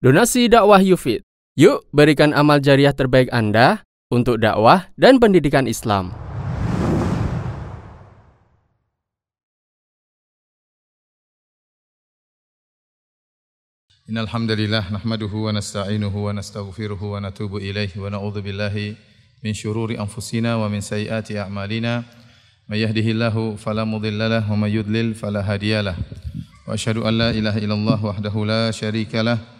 Donasi dakwah Yufid. Yuk berikan amal jariah terbaik Anda untuk dakwah dan pendidikan Islam. Innal hamdalillah nahmaduhu wa nasta'inuhu wa nastaghfiruhu wa natubu ilaihi wa na'udzu billahi min syururi anfusina wa min sayyiati a'malina. May yahdihillahu fala mudhillalah wa may yudlil fala hadiyalah. Wa asyhadu an la ilaha illallah wahdahu la syarikalah.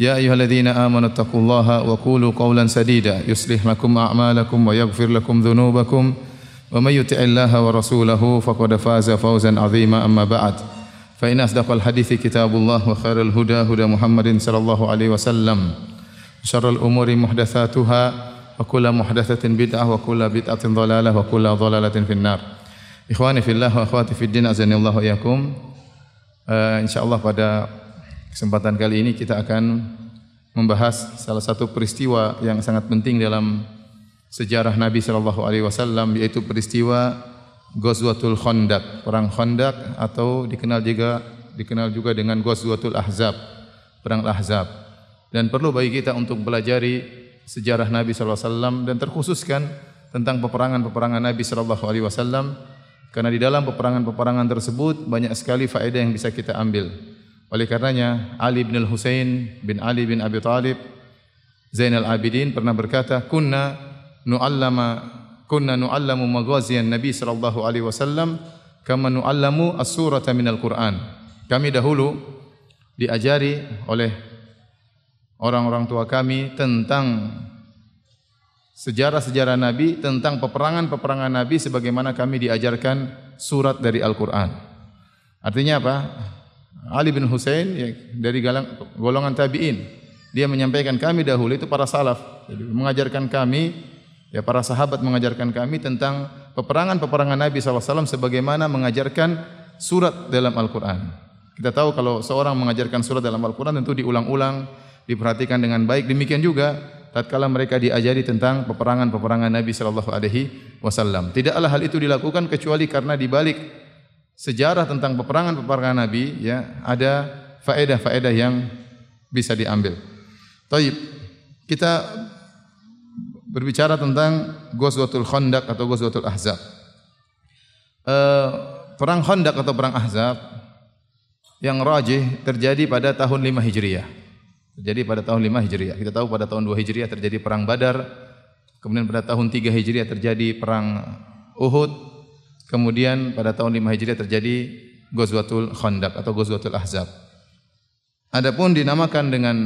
يا أيها الذين آمنوا اتقوا الله وقولوا قولا سديدا. يصلح لكم أعمالكم ويغفر لكم ذنوبكم. ومن يطع الله ورسوله فقد فاز فوزا عظيما. أما بعد فإن أصدق الحديث كتاب الله وخير الهدى هدى محمد صلى الله عليه وسلم. شر الأمور محدثاتها وكل محدثة بدعة وكل بدعة ضلالة وكل ضلالة في النار. Ikhwani fillah wa akhwati fid din azanillahu iyakum. Uh, insyaallah pada kesempatan kali ini kita akan membahas salah satu peristiwa yang sangat penting dalam sejarah Nabi sallallahu alaihi wasallam yaitu peristiwa Ghazwatul Khandaq, perang Khandaq atau dikenal juga dikenal juga dengan Ghazwatul Ahzab, perang Ahzab. Dan perlu bagi kita untuk pelajari sejarah Nabi sallallahu alaihi wasallam dan terkhususkan tentang peperangan-peperangan Nabi sallallahu alaihi wasallam karena di dalam peperangan-peperangan tersebut banyak sekali faedah yang bisa kita ambil. Oleh karenanya Ali bin Al-Husain bin Ali bin Abi Talib Zainal Abidin pernah berkata, "Kunna nu'allama kunna nu'allamu maghaziyan Nabi sallallahu alaihi wasallam kama nu'allamu as-surata minal Qur'an." Kami dahulu diajari oleh orang-orang tua kami tentang sejarah-sejarah Nabi tentang peperangan-peperangan Nabi sebagaimana kami diajarkan surat dari Al-Qur'an. Artinya apa? Ali bin Husain ya, dari golongan tabi'in. Dia menyampaikan kami dahulu itu para salaf. Jadi mengajarkan kami ya para sahabat mengajarkan kami tentang peperangan-peperangan Nabi SAW sebagaimana mengajarkan surat dalam Al-Qur'an. Kita tahu kalau seorang mengajarkan surat dalam Al-Qur'an tentu diulang-ulang, diperhatikan dengan baik. Demikian juga tatkala mereka diajari tentang peperangan-peperangan Nabi wasallam. Tidaklah hal itu dilakukan kecuali karena di balik sejarah tentang peperangan-peperangan Nabi ya ada faedah-faedah yang bisa diambil. Taib. Kita berbicara tentang Ghazwatul Khandaq atau Ghazwatul Ahzab. Uh, perang Khandaq atau perang Ahzab yang rajih terjadi pada tahun 5 Hijriah. Terjadi pada tahun 5 Hijriah. Kita tahu pada tahun 2 Hijriah terjadi perang Badar. Kemudian pada tahun 3 Hijriah terjadi perang Uhud. Kemudian pada tahun 5 Hijriah terjadi Ghazwatul Khandaq atau Ghazwatul Ahzab. Adapun dinamakan dengan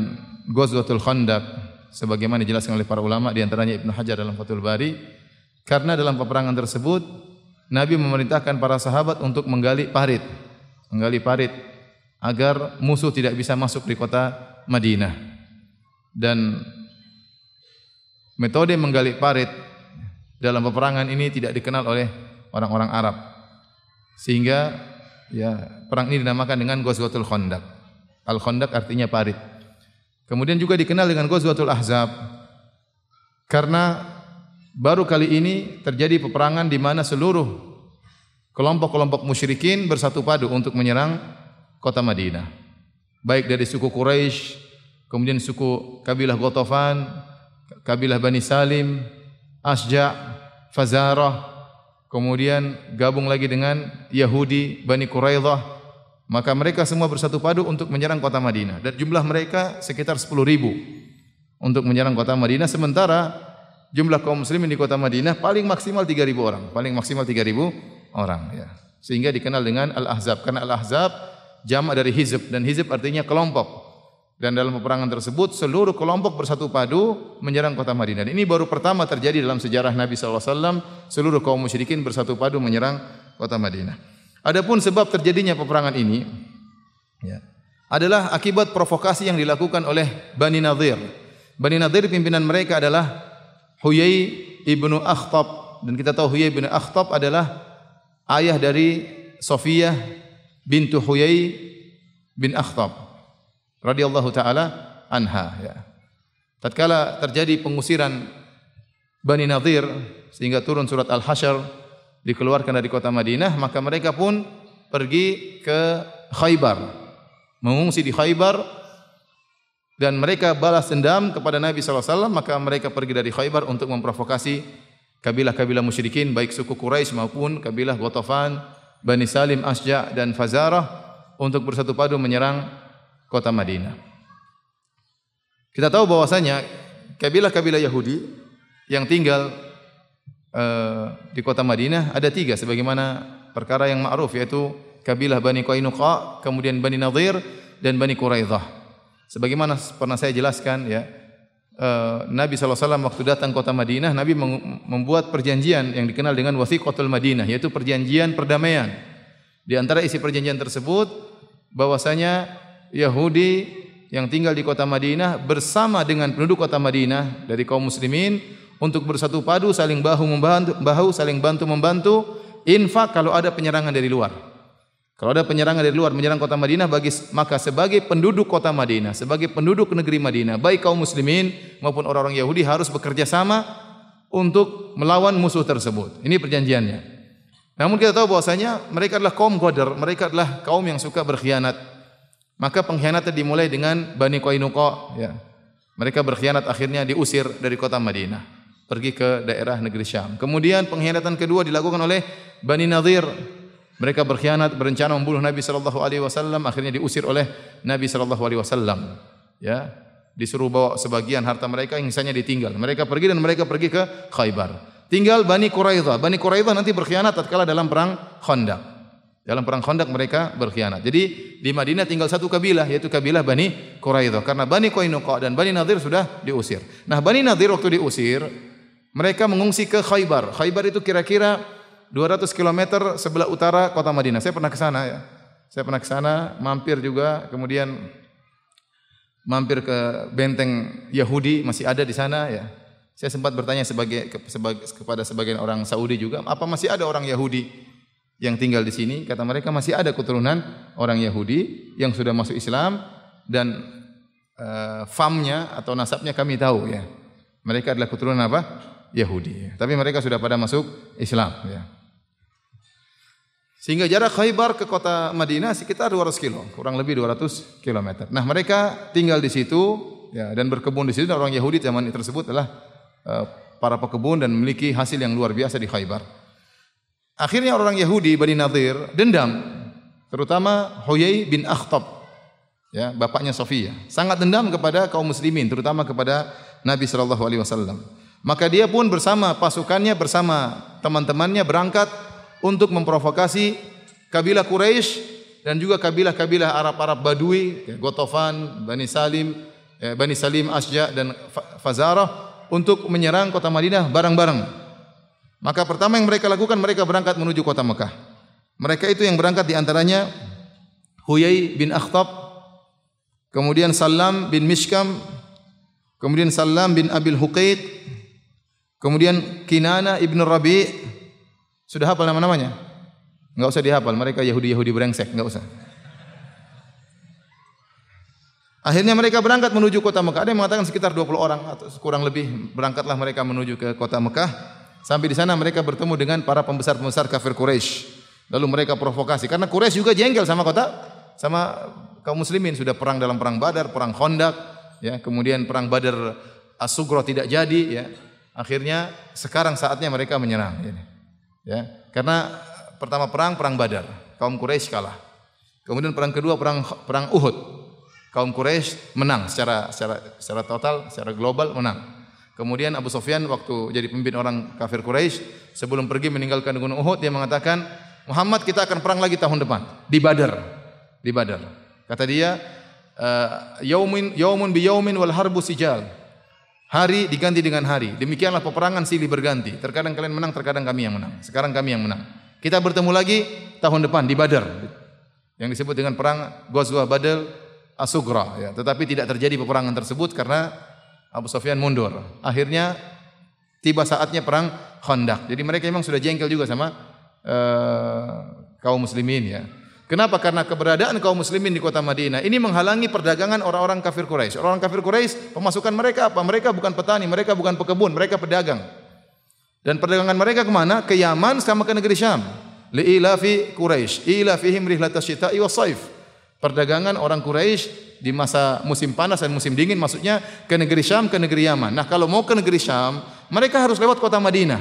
Ghazwatul Khandaq sebagaimana dijelaskan oleh para ulama di antaranya Ibnu Hajar dalam Fathul Bari karena dalam peperangan tersebut Nabi memerintahkan para sahabat untuk menggali parit, menggali parit agar musuh tidak bisa masuk di kota Madinah. Dan metode menggali parit dalam peperangan ini tidak dikenal oleh orang-orang Arab. Sehingga ya perang ini dinamakan dengan Ghazwatul Khandaq. Al-Khandaq artinya parit. Kemudian juga dikenal dengan Ghazwatul Ahzab karena baru kali ini terjadi peperangan di mana seluruh kelompok-kelompok musyrikin bersatu padu untuk menyerang kota Madinah baik dari suku Quraisy, kemudian suku kabilah Ghatafan, kabilah Bani Salim, Asja, Fazarah, kemudian gabung lagi dengan Yahudi, Bani Quraidah, maka mereka semua bersatu padu untuk menyerang kota Madinah. Dan jumlah mereka sekitar 10 ribu untuk menyerang kota Madinah. Sementara jumlah kaum muslimin di kota Madinah paling maksimal 3000 orang, paling maksimal 3000 orang ya. Sehingga dikenal dengan Al-Ahzab. Karena Al-Ahzab jamak dari hizb. Dan hizb artinya kelompok. Dan dalam peperangan tersebut seluruh kelompok bersatu padu menyerang kota Madinah. Ini baru pertama terjadi dalam sejarah Nabi SAW. Seluruh kaum musyrikin bersatu padu menyerang kota Madinah. Adapun sebab terjadinya peperangan ini ya, adalah akibat provokasi yang dilakukan oleh Bani Nadir. Bani Nadir pimpinan mereka adalah Huyai ibnu Akhtab dan kita tahu Huyai bin Akhtab adalah ayah dari Sofiyah bintu Huyai bin Akhtab radhiyallahu taala anha ya. Tatkala terjadi pengusiran Bani Nadir sehingga turun surat Al-Hasyr dikeluarkan dari kota Madinah, maka mereka pun pergi ke Khaybar. Mengungsi di Khaybar dan mereka balas dendam kepada Nabi SAW, maka mereka pergi dari Khaybar untuk memprovokasi kabilah-kabilah musyrikin, baik suku Quraisy maupun kabilah Ghatafan, Bani Salim, Asja dan Fazarah untuk bersatu padu menyerang kota Madinah. Kita tahu bahwasanya kabilah-kabilah Yahudi yang tinggal uh, di kota Madinah ada tiga sebagaimana perkara yang ma'ruf yaitu kabilah Bani Qainuqa, kemudian Bani Nadir dan Bani Quraidah. Sebagaimana pernah saya jelaskan ya, uh, Nabi SAW waktu datang kota Madinah, Nabi membuat perjanjian yang dikenal dengan Wathiqatul Madinah, yaitu perjanjian perdamaian. Di antara isi perjanjian tersebut, bahwasanya Yahudi yang tinggal di kota Madinah bersama dengan penduduk kota Madinah dari kaum muslimin untuk bersatu padu saling bahu membantu bahu saling bantu membantu infak kalau ada penyerangan dari luar. Kalau ada penyerangan dari luar menyerang kota Madinah bagi maka sebagai penduduk kota Madinah, sebagai penduduk negeri Madinah, baik kaum muslimin maupun orang-orang Yahudi harus bekerja sama untuk melawan musuh tersebut. Ini perjanjiannya. Namun kita tahu bahwasanya mereka adalah kaum Qadar, mereka adalah kaum yang suka berkhianat. Maka pengkhianatan dimulai dengan Bani Qainuqa, ya. Mereka berkhianat akhirnya diusir dari kota Madinah, pergi ke daerah negeri Syam. Kemudian pengkhianatan kedua dilakukan oleh Bani Nadir mereka berkhianat, berencana membunuh Nabi sallallahu alaihi wasallam, akhirnya diusir oleh Nabi sallallahu alaihi wasallam. Ya, disuruh bawa sebagian harta mereka yang sisanya ditinggal. Mereka pergi dan mereka pergi ke Khaybar. Tinggal Bani Quraidah. Bani Quraidah nanti berkhianat tatkala dalam perang Khandaq. Dalam perang Khandaq mereka berkhianat. Jadi di Madinah tinggal satu kabilah yaitu kabilah Bani Quraidah karena Bani Qainuqa dan Bani Nadir sudah diusir. Nah, Bani Nadir waktu diusir mereka mengungsi ke Khaybar. Khaybar itu kira-kira 200 km sebelah utara kota Madinah. Saya pernah ke sana ya. Saya pernah ke sana, mampir juga, kemudian mampir ke benteng Yahudi masih ada di sana ya. Saya sempat bertanya sebagai, sebagai kepada sebagian orang Saudi juga, apa masih ada orang Yahudi yang tinggal di sini? Kata mereka masih ada keturunan orang Yahudi yang sudah masuk Islam dan uh, famnya atau nasabnya kami tahu ya. Mereka adalah keturunan apa? Yahudi. Tapi mereka sudah pada masuk Islam ya. Sehingga jarak Khaybar ke kota Madinah sekitar 200 kilo, kurang lebih 200 km. Nah, mereka tinggal di situ ya dan berkebun di situ. Orang Yahudi zaman tersebut adalah uh, para pekebun dan memiliki hasil yang luar biasa di Khaybar. Akhirnya orang Yahudi Bani Nadir dendam, terutama Huyai bin Akhtab, ya, bapaknya Sofia. Sangat dendam kepada kaum muslimin, terutama kepada Nabi sallallahu alaihi wasallam. Maka dia pun bersama pasukannya bersama teman-temannya berangkat untuk memprovokasi kabilah Quraisy dan juga kabilah-kabilah Arab-Arab Badui, ya, Gotofan, Bani Salim, ya, Bani Salim Asja dan Fazarah untuk menyerang kota Madinah bareng-bareng. Maka pertama yang mereka lakukan mereka berangkat menuju kota Mekah. Mereka itu yang berangkat di antaranya Huyai bin Akhtab, kemudian Salam bin Mishkam, kemudian Salam bin Abil Huqait, kemudian Kinana ibn Rabi' Sudah hafal nama-namanya? Enggak usah dihafal, mereka Yahudi-Yahudi brengsek, enggak usah. Akhirnya mereka berangkat menuju kota Mekah. Ada yang mengatakan sekitar 20 orang atau kurang lebih berangkatlah mereka menuju ke kota Mekah. Sampai di sana mereka bertemu dengan para pembesar-pembesar kafir Quraisy. Lalu mereka provokasi karena Quraisy juga jengkel sama kota sama kaum muslimin sudah perang dalam perang Badar, perang Khandaq, ya, kemudian perang Badar As-Sugra tidak jadi, ya. Akhirnya sekarang saatnya mereka menyerang. Ya. Ya, karena pertama perang perang Badar, kaum Quraisy kalah. Kemudian perang kedua perang perang Uhud. Kaum Quraisy menang secara secara secara total, secara global menang. Kemudian Abu Sufyan waktu jadi pemimpin orang kafir Quraisy, sebelum pergi meninggalkan gunung Uhud dia mengatakan, "Muhammad kita akan perang lagi tahun depan di Badar." Di Badar. Kata dia, eh, "Yaumin yaumun bi yaumin wal harbu sijal." Hari diganti dengan hari. Demikianlah peperangan silih berganti. Terkadang kalian menang, terkadang kami yang menang. Sekarang kami yang menang. Kita bertemu lagi tahun depan di Badar. Yang disebut dengan perang Ghazwah Badar Asugra. Ya. Tetapi tidak terjadi peperangan tersebut karena Abu Sufyan mundur. Akhirnya tiba saatnya perang Khandaq. Jadi mereka memang sudah jengkel juga sama uh, kaum muslimin ya. Kenapa? Karena keberadaan kaum muslimin di kota Madinah ini menghalangi perdagangan orang-orang kafir Quraisy. Orang kafir Quraisy pemasukan mereka apa? Mereka bukan petani, mereka bukan pekebun, mereka pedagang. Dan perdagangan mereka ke mana? Ke Yaman sama ke negeri Syam. Li'ilafi Quraisy, ilafihim rihlatas syita'i was saif. Perdagangan orang Quraisy di masa musim panas dan musim dingin maksudnya ke negeri Syam, ke negeri Yaman. Nah, kalau mau ke negeri Syam, mereka harus lewat kota Madinah.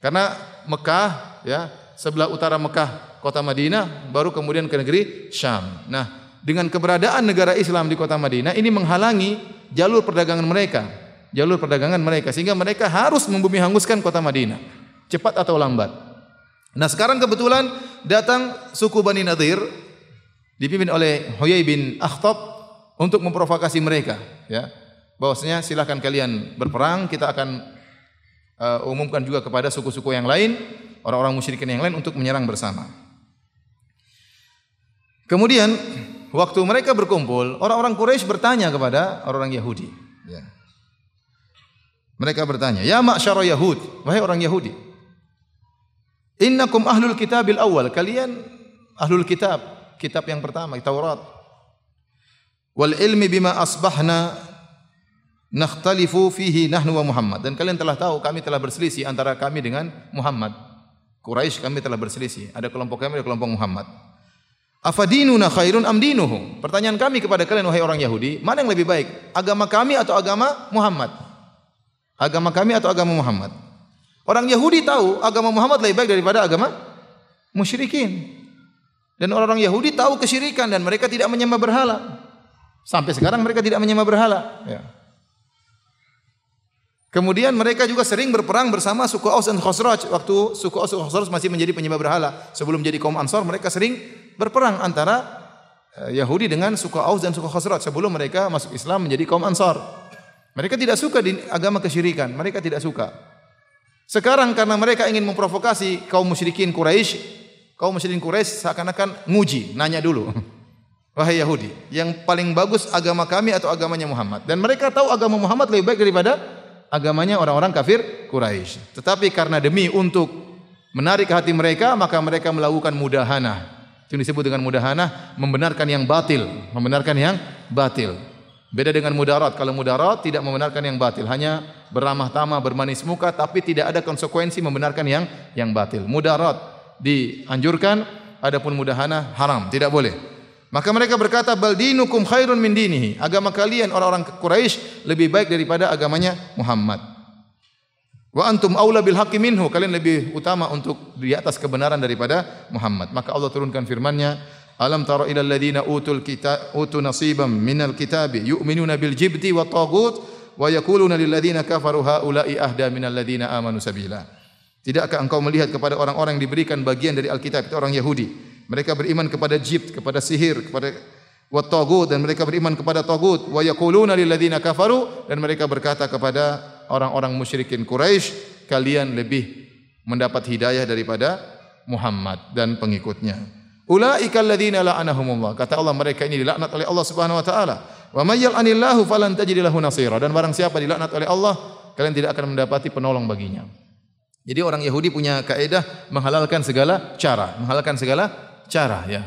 Karena Mekah ya, sebelah utara Mekah kota Madinah, baru kemudian ke negeri Syam. Nah, dengan keberadaan negara Islam di kota Madinah ini menghalangi jalur perdagangan mereka, jalur perdagangan mereka sehingga mereka harus membumi hanguskan kota Madinah, cepat atau lambat. Nah, sekarang kebetulan datang suku Bani Nadir dipimpin oleh Huyai bin Akhtab untuk memprovokasi mereka, ya. Bahwasanya silakan kalian berperang, kita akan uh, umumkan juga kepada suku-suku yang lain, orang-orang musyrikin yang lain untuk menyerang bersama. Kemudian waktu mereka berkumpul, orang-orang Quraisy bertanya kepada orang-orang Yahudi. Ya. Mereka bertanya, Ya ma'syara Yahud, wahai orang Yahudi. Innakum ahlul kitabil awal. Kalian ahlul kitab, kitab yang pertama, Taurat. Wal ilmi bima asbahna nakhtalifu fihi nahnu wa Muhammad. Dan kalian telah tahu kami telah berselisih antara kami dengan Muhammad. Quraisy kami telah berselisih. Ada kelompok kami, ada kelompok Muhammad. Afadinuna khairun am dinuhu? Pertanyaan kami kepada kalian wahai orang Yahudi, mana yang lebih baik? Agama kami atau agama Muhammad? Agama kami atau agama Muhammad? Orang Yahudi tahu agama Muhammad lebih baik daripada agama musyrikin. Dan orang-orang Yahudi tahu kesyirikan dan mereka tidak menyembah berhala. Sampai sekarang mereka tidak menyembah berhala. Ya. Kemudian mereka juga sering berperang bersama suku Aus dan Khosraj. Waktu suku Aus dan Khosraj masih menjadi penyembah berhala. Sebelum jadi kaum Ansor, mereka sering berperang antara eh, Yahudi dengan suku Aus dan suku Khosraj sebelum mereka masuk Islam menjadi kaum Ansar. Mereka tidak suka di agama kesyirikan, mereka tidak suka. Sekarang karena mereka ingin memprovokasi kaum musyrikin Quraisy, kaum musyrikin Quraisy seakan-akan nguji, nanya dulu. Wahai Yahudi, yang paling bagus agama kami atau agamanya Muhammad? Dan mereka tahu agama Muhammad lebih baik daripada agamanya orang-orang kafir Quraisy. Tetapi karena demi untuk menarik hati mereka, maka mereka melakukan mudahana. Itu disebut dengan mudahana, membenarkan yang batil, membenarkan yang batil. Beda dengan mudarat. Kalau mudarat tidak membenarkan yang batil, hanya beramah tamah, bermanis muka, tapi tidak ada konsekuensi membenarkan yang yang batil. Mudarat dianjurkan, adapun mudahana haram, tidak boleh. Maka mereka berkata, "Baldinukum khairun min dinihi." Agama kalian orang-orang Quraisy lebih baik daripada agamanya Muhammad. Wa antum aula bil haqqi minhu. Kalian lebih utama untuk di atas kebenaran daripada Muhammad. Maka Allah turunkan firman-Nya, Alam tara ila alladziina utul kitab utu nasiban minal kitabi yu'minuna bil jibti wa taghut wa yaquluna lil ladziina kafaru haula'i ahda minal ladziina amanu sabila. Tidakkah engkau melihat kepada orang-orang yang diberikan bagian dari Alkitab itu orang Yahudi? Mereka beriman kepada jibt, kepada sihir, kepada wa taghut dan mereka beriman kepada taghut wa yaquluna lil ladziina kafaru dan mereka berkata kepada orang-orang musyrikin Quraisy, kalian lebih mendapat hidayah daripada Muhammad dan pengikutnya. Ulaika alladziina la'anahumullah. Kata Allah mereka ini dilaknat oleh Allah Subhanahu wa taala. Wa may yal'anillahu falan tajid lahu nasira. Dan barang siapa dilaknat oleh Allah, kalian tidak akan mendapati penolong baginya. Jadi orang Yahudi punya kaidah menghalalkan segala cara, menghalalkan segala cara ya.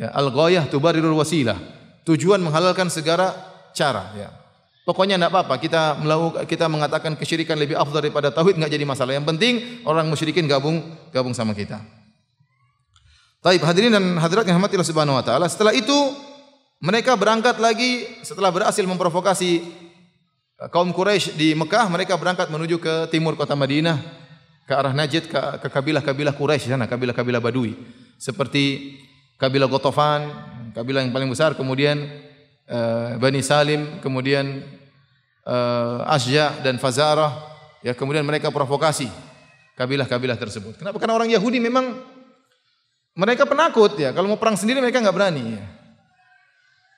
Ya, al-ghayah tubarirul wasilah. Tujuan menghalalkan segala cara ya. Pokoknya tidak apa-apa. Kita melakukan, kita mengatakan kesyirikan lebih afdal daripada tauhid nggak jadi masalah. Yang penting orang musyrikin gabung gabung sama kita. Taib hadirin dan hadirat yang rahmati Allah Subhanahu wa taala. Setelah itu mereka berangkat lagi setelah berhasil memprovokasi kaum Quraisy di Mekah, mereka berangkat menuju ke timur kota Madinah ke arah Najd ke, ke kabilah-kabilah Quraisy sana, kabilah-kabilah Badui. Seperti kabilah Gotofan, kabilah yang paling besar, kemudian uh, Bani Salim, kemudian uh, Asja dan Fazarah, ya kemudian mereka provokasi kabilah-kabilah tersebut. Kenapa? Karena orang Yahudi memang mereka penakut ya. Kalau mau perang sendiri mereka nggak berani. Ya.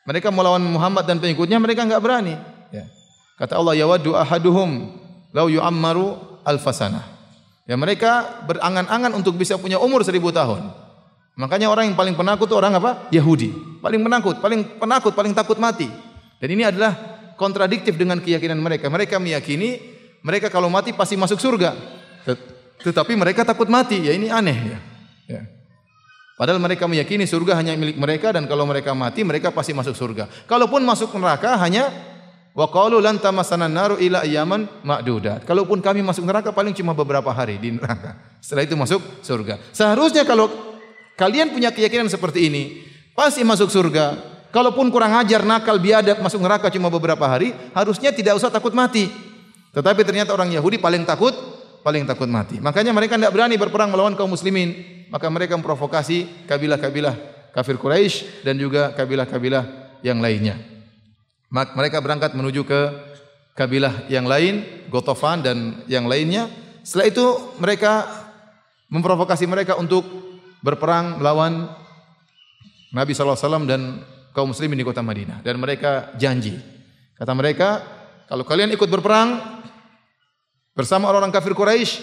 Mereka melawan Muhammad dan pengikutnya mereka nggak berani. Ya. Kata Allah, yawaddu ahaduhum lau yu'ammaru alfasana. Ya mereka berangan-angan untuk bisa punya umur seribu tahun. Makanya orang yang paling penakut itu orang apa? Yahudi. Paling penakut, paling penakut, paling takut mati. Dan ini adalah kontradiktif dengan keyakinan mereka. Mereka meyakini mereka kalau mati pasti masuk surga. tetapi mereka takut mati. Ya ini aneh ya. ya. Padahal mereka meyakini surga hanya milik mereka dan kalau mereka mati mereka pasti masuk surga. Kalaupun masuk neraka hanya wa qalu lan tamassana naru ila ayaman ma'dudat. Kalaupun kami masuk neraka paling cuma beberapa hari di neraka. Setelah itu masuk surga. Seharusnya kalau kalian punya keyakinan seperti ini, pasti masuk surga. Kalaupun kurang ajar, nakal, biadab masuk neraka cuma beberapa hari, harusnya tidak usah takut mati. Tetapi ternyata orang Yahudi paling takut paling takut mati. Makanya mereka tidak berani berperang melawan kaum muslimin maka mereka memprovokasi kabilah-kabilah kafir Quraisy dan juga kabilah-kabilah yang lainnya. Mereka berangkat menuju ke kabilah yang lain, Gotofan dan yang lainnya. Setelah itu mereka memprovokasi mereka untuk berperang melawan Nabi SAW dan kaum muslimin di kota Madinah. Dan mereka janji. Kata mereka, kalau kalian ikut berperang bersama orang-orang kafir Quraisy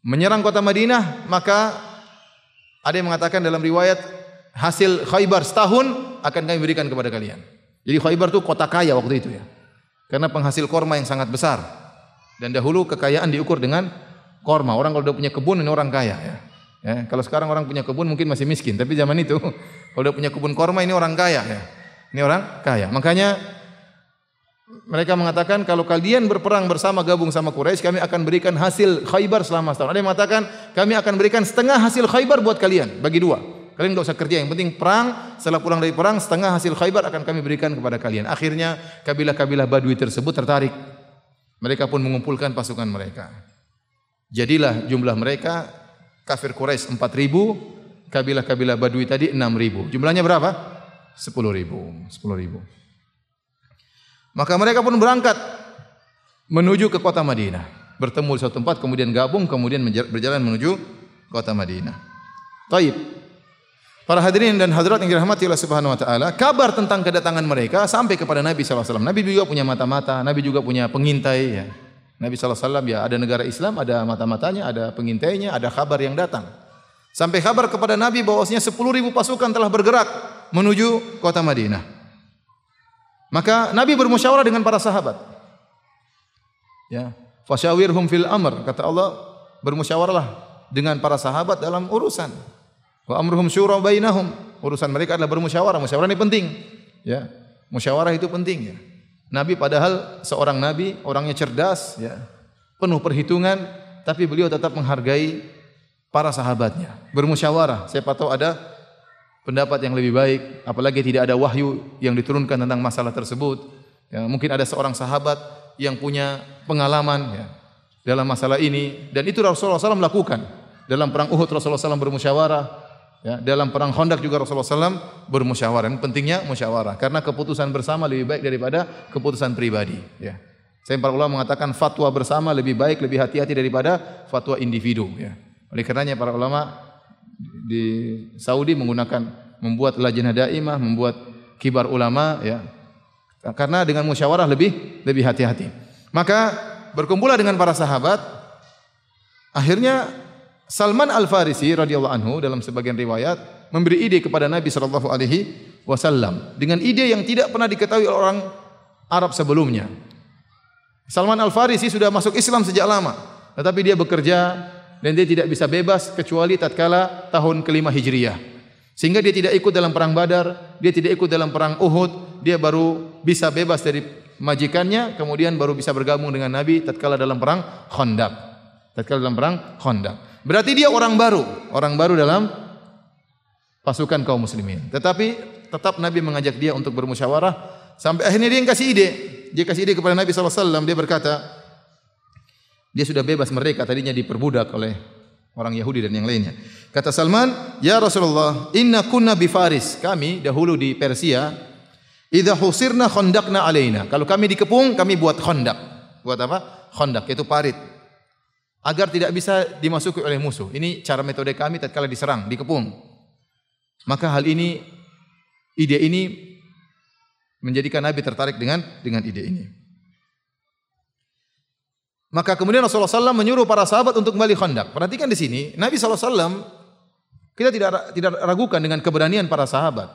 menyerang kota Madinah, maka ada yang mengatakan dalam riwayat hasil Khaybar setahun akan kami berikan kepada kalian. Jadi Khaybar itu kota kaya waktu itu ya. Karena penghasil korma yang sangat besar. Dan dahulu kekayaan diukur dengan korma. Orang kalau udah punya kebun ini orang kaya ya. Ya. Kalau sekarang orang punya kebun mungkin masih miskin. Tapi zaman itu kalau udah punya kebun korma ini orang kaya ya. Ini orang kaya. Makanya mereka mengatakan kalau kalian berperang bersama gabung sama Quraisy kami akan berikan hasil Khaybar selama setahun. Ada yang mengatakan kami akan berikan setengah hasil Khaybar buat kalian bagi dua. Kalian tidak usah kerja, yang penting perang. Setelah pulang dari perang, setengah hasil Khaybar akan kami berikan kepada kalian. Akhirnya kabilah-kabilah Badui tersebut tertarik. Mereka pun mengumpulkan pasukan mereka. Jadilah jumlah mereka kafir Quraisy 4000, kabilah-kabilah Badui tadi 6000. Jumlahnya berapa? 10.000. 10.000. Maka mereka pun berangkat menuju ke kota Madinah. Bertemu di suatu tempat, kemudian gabung, kemudian berjalan menuju kota Madinah. Taib. Para hadirin dan hadirat yang dirahmati Allah Subhanahu wa taala, kabar tentang kedatangan mereka sampai kepada Nabi SAW. Nabi juga punya mata-mata, Nabi juga punya pengintai ya. Nabi SAW ya ada negara Islam, ada mata-matanya, ada pengintainya, ada kabar yang datang. Sampai kabar kepada Nabi bahwasanya 10 ribu pasukan telah bergerak menuju kota Madinah. Maka Nabi bermusyawarah dengan para sahabat. Ya, fasyawirhum fil amr kata Allah bermusyawarahlah dengan para sahabat dalam urusan. Wa amruhum syura bainahum. Urusan mereka adalah bermusyawarah. Musyawarah ini penting. Ya. Musyawarah itu penting ya. Nabi padahal seorang nabi, orangnya cerdas ya. Penuh perhitungan, tapi beliau tetap menghargai para sahabatnya. Bermusyawarah. Siapa tahu ada pendapat yang lebih baik, apalagi tidak ada wahyu yang diturunkan tentang masalah tersebut. Ya, mungkin ada seorang sahabat yang punya pengalaman ya, dalam masalah ini dan itu Rasulullah SAW melakukan. Dalam perang Uhud Rasulullah SAW bermusyawarah, ya, dalam perang Khandaq juga Rasulullah SAW bermusyawarah. Pentingnya musyawarah karena keputusan bersama lebih baik daripada keputusan pribadi. Ya. Saya para ulama mengatakan fatwa bersama lebih baik, lebih hati-hati daripada fatwa individu. Ya. Oleh karenanya para ulama di Saudi menggunakan membuat lajnah daimah, membuat kibar ulama ya. Karena dengan musyawarah lebih lebih hati-hati. Maka berkumpullah dengan para sahabat. Akhirnya Salman Al-Farisi radhiyallahu anhu dalam sebagian riwayat memberi ide kepada Nabi sallallahu alaihi wasallam dengan ide yang tidak pernah diketahui oleh orang Arab sebelumnya. Salman Al-Farisi sudah masuk Islam sejak lama, tetapi dia bekerja dan dia tidak bisa bebas kecuali tatkala tahun kelima Hijriah. Sehingga dia tidak ikut dalam perang Badar, dia tidak ikut dalam perang Uhud, dia baru bisa bebas dari majikannya, kemudian baru bisa bergabung dengan Nabi tatkala dalam perang Khandaq. Tatkala dalam perang Khandaq. Berarti dia orang baru, orang baru dalam pasukan kaum muslimin. Tetapi tetap Nabi mengajak dia untuk bermusyawarah sampai akhirnya dia yang kasih ide. Dia kasih ide kepada Nabi SAW, dia berkata, dia sudah bebas mereka tadinya diperbudak oleh orang Yahudi dan yang lainnya. Kata Salman, "Ya Rasulullah, inna kunna bi Faris." Kami dahulu di Persia, idza husirna khandaqna alaina. Kalau kami dikepung, kami buat khandak. Buat apa? Khandak itu parit. Agar tidak bisa dimasuki oleh musuh. Ini cara metode kami tatkala diserang, dikepung. Maka hal ini ide ini menjadikan Nabi tertarik dengan dengan ide ini. Maka kemudian Rasulullah SAW menyuruh para sahabat untuk kembali khandak. Perhatikan di sini, Nabi SAW kita tidak tidak ragukan dengan keberanian para sahabat,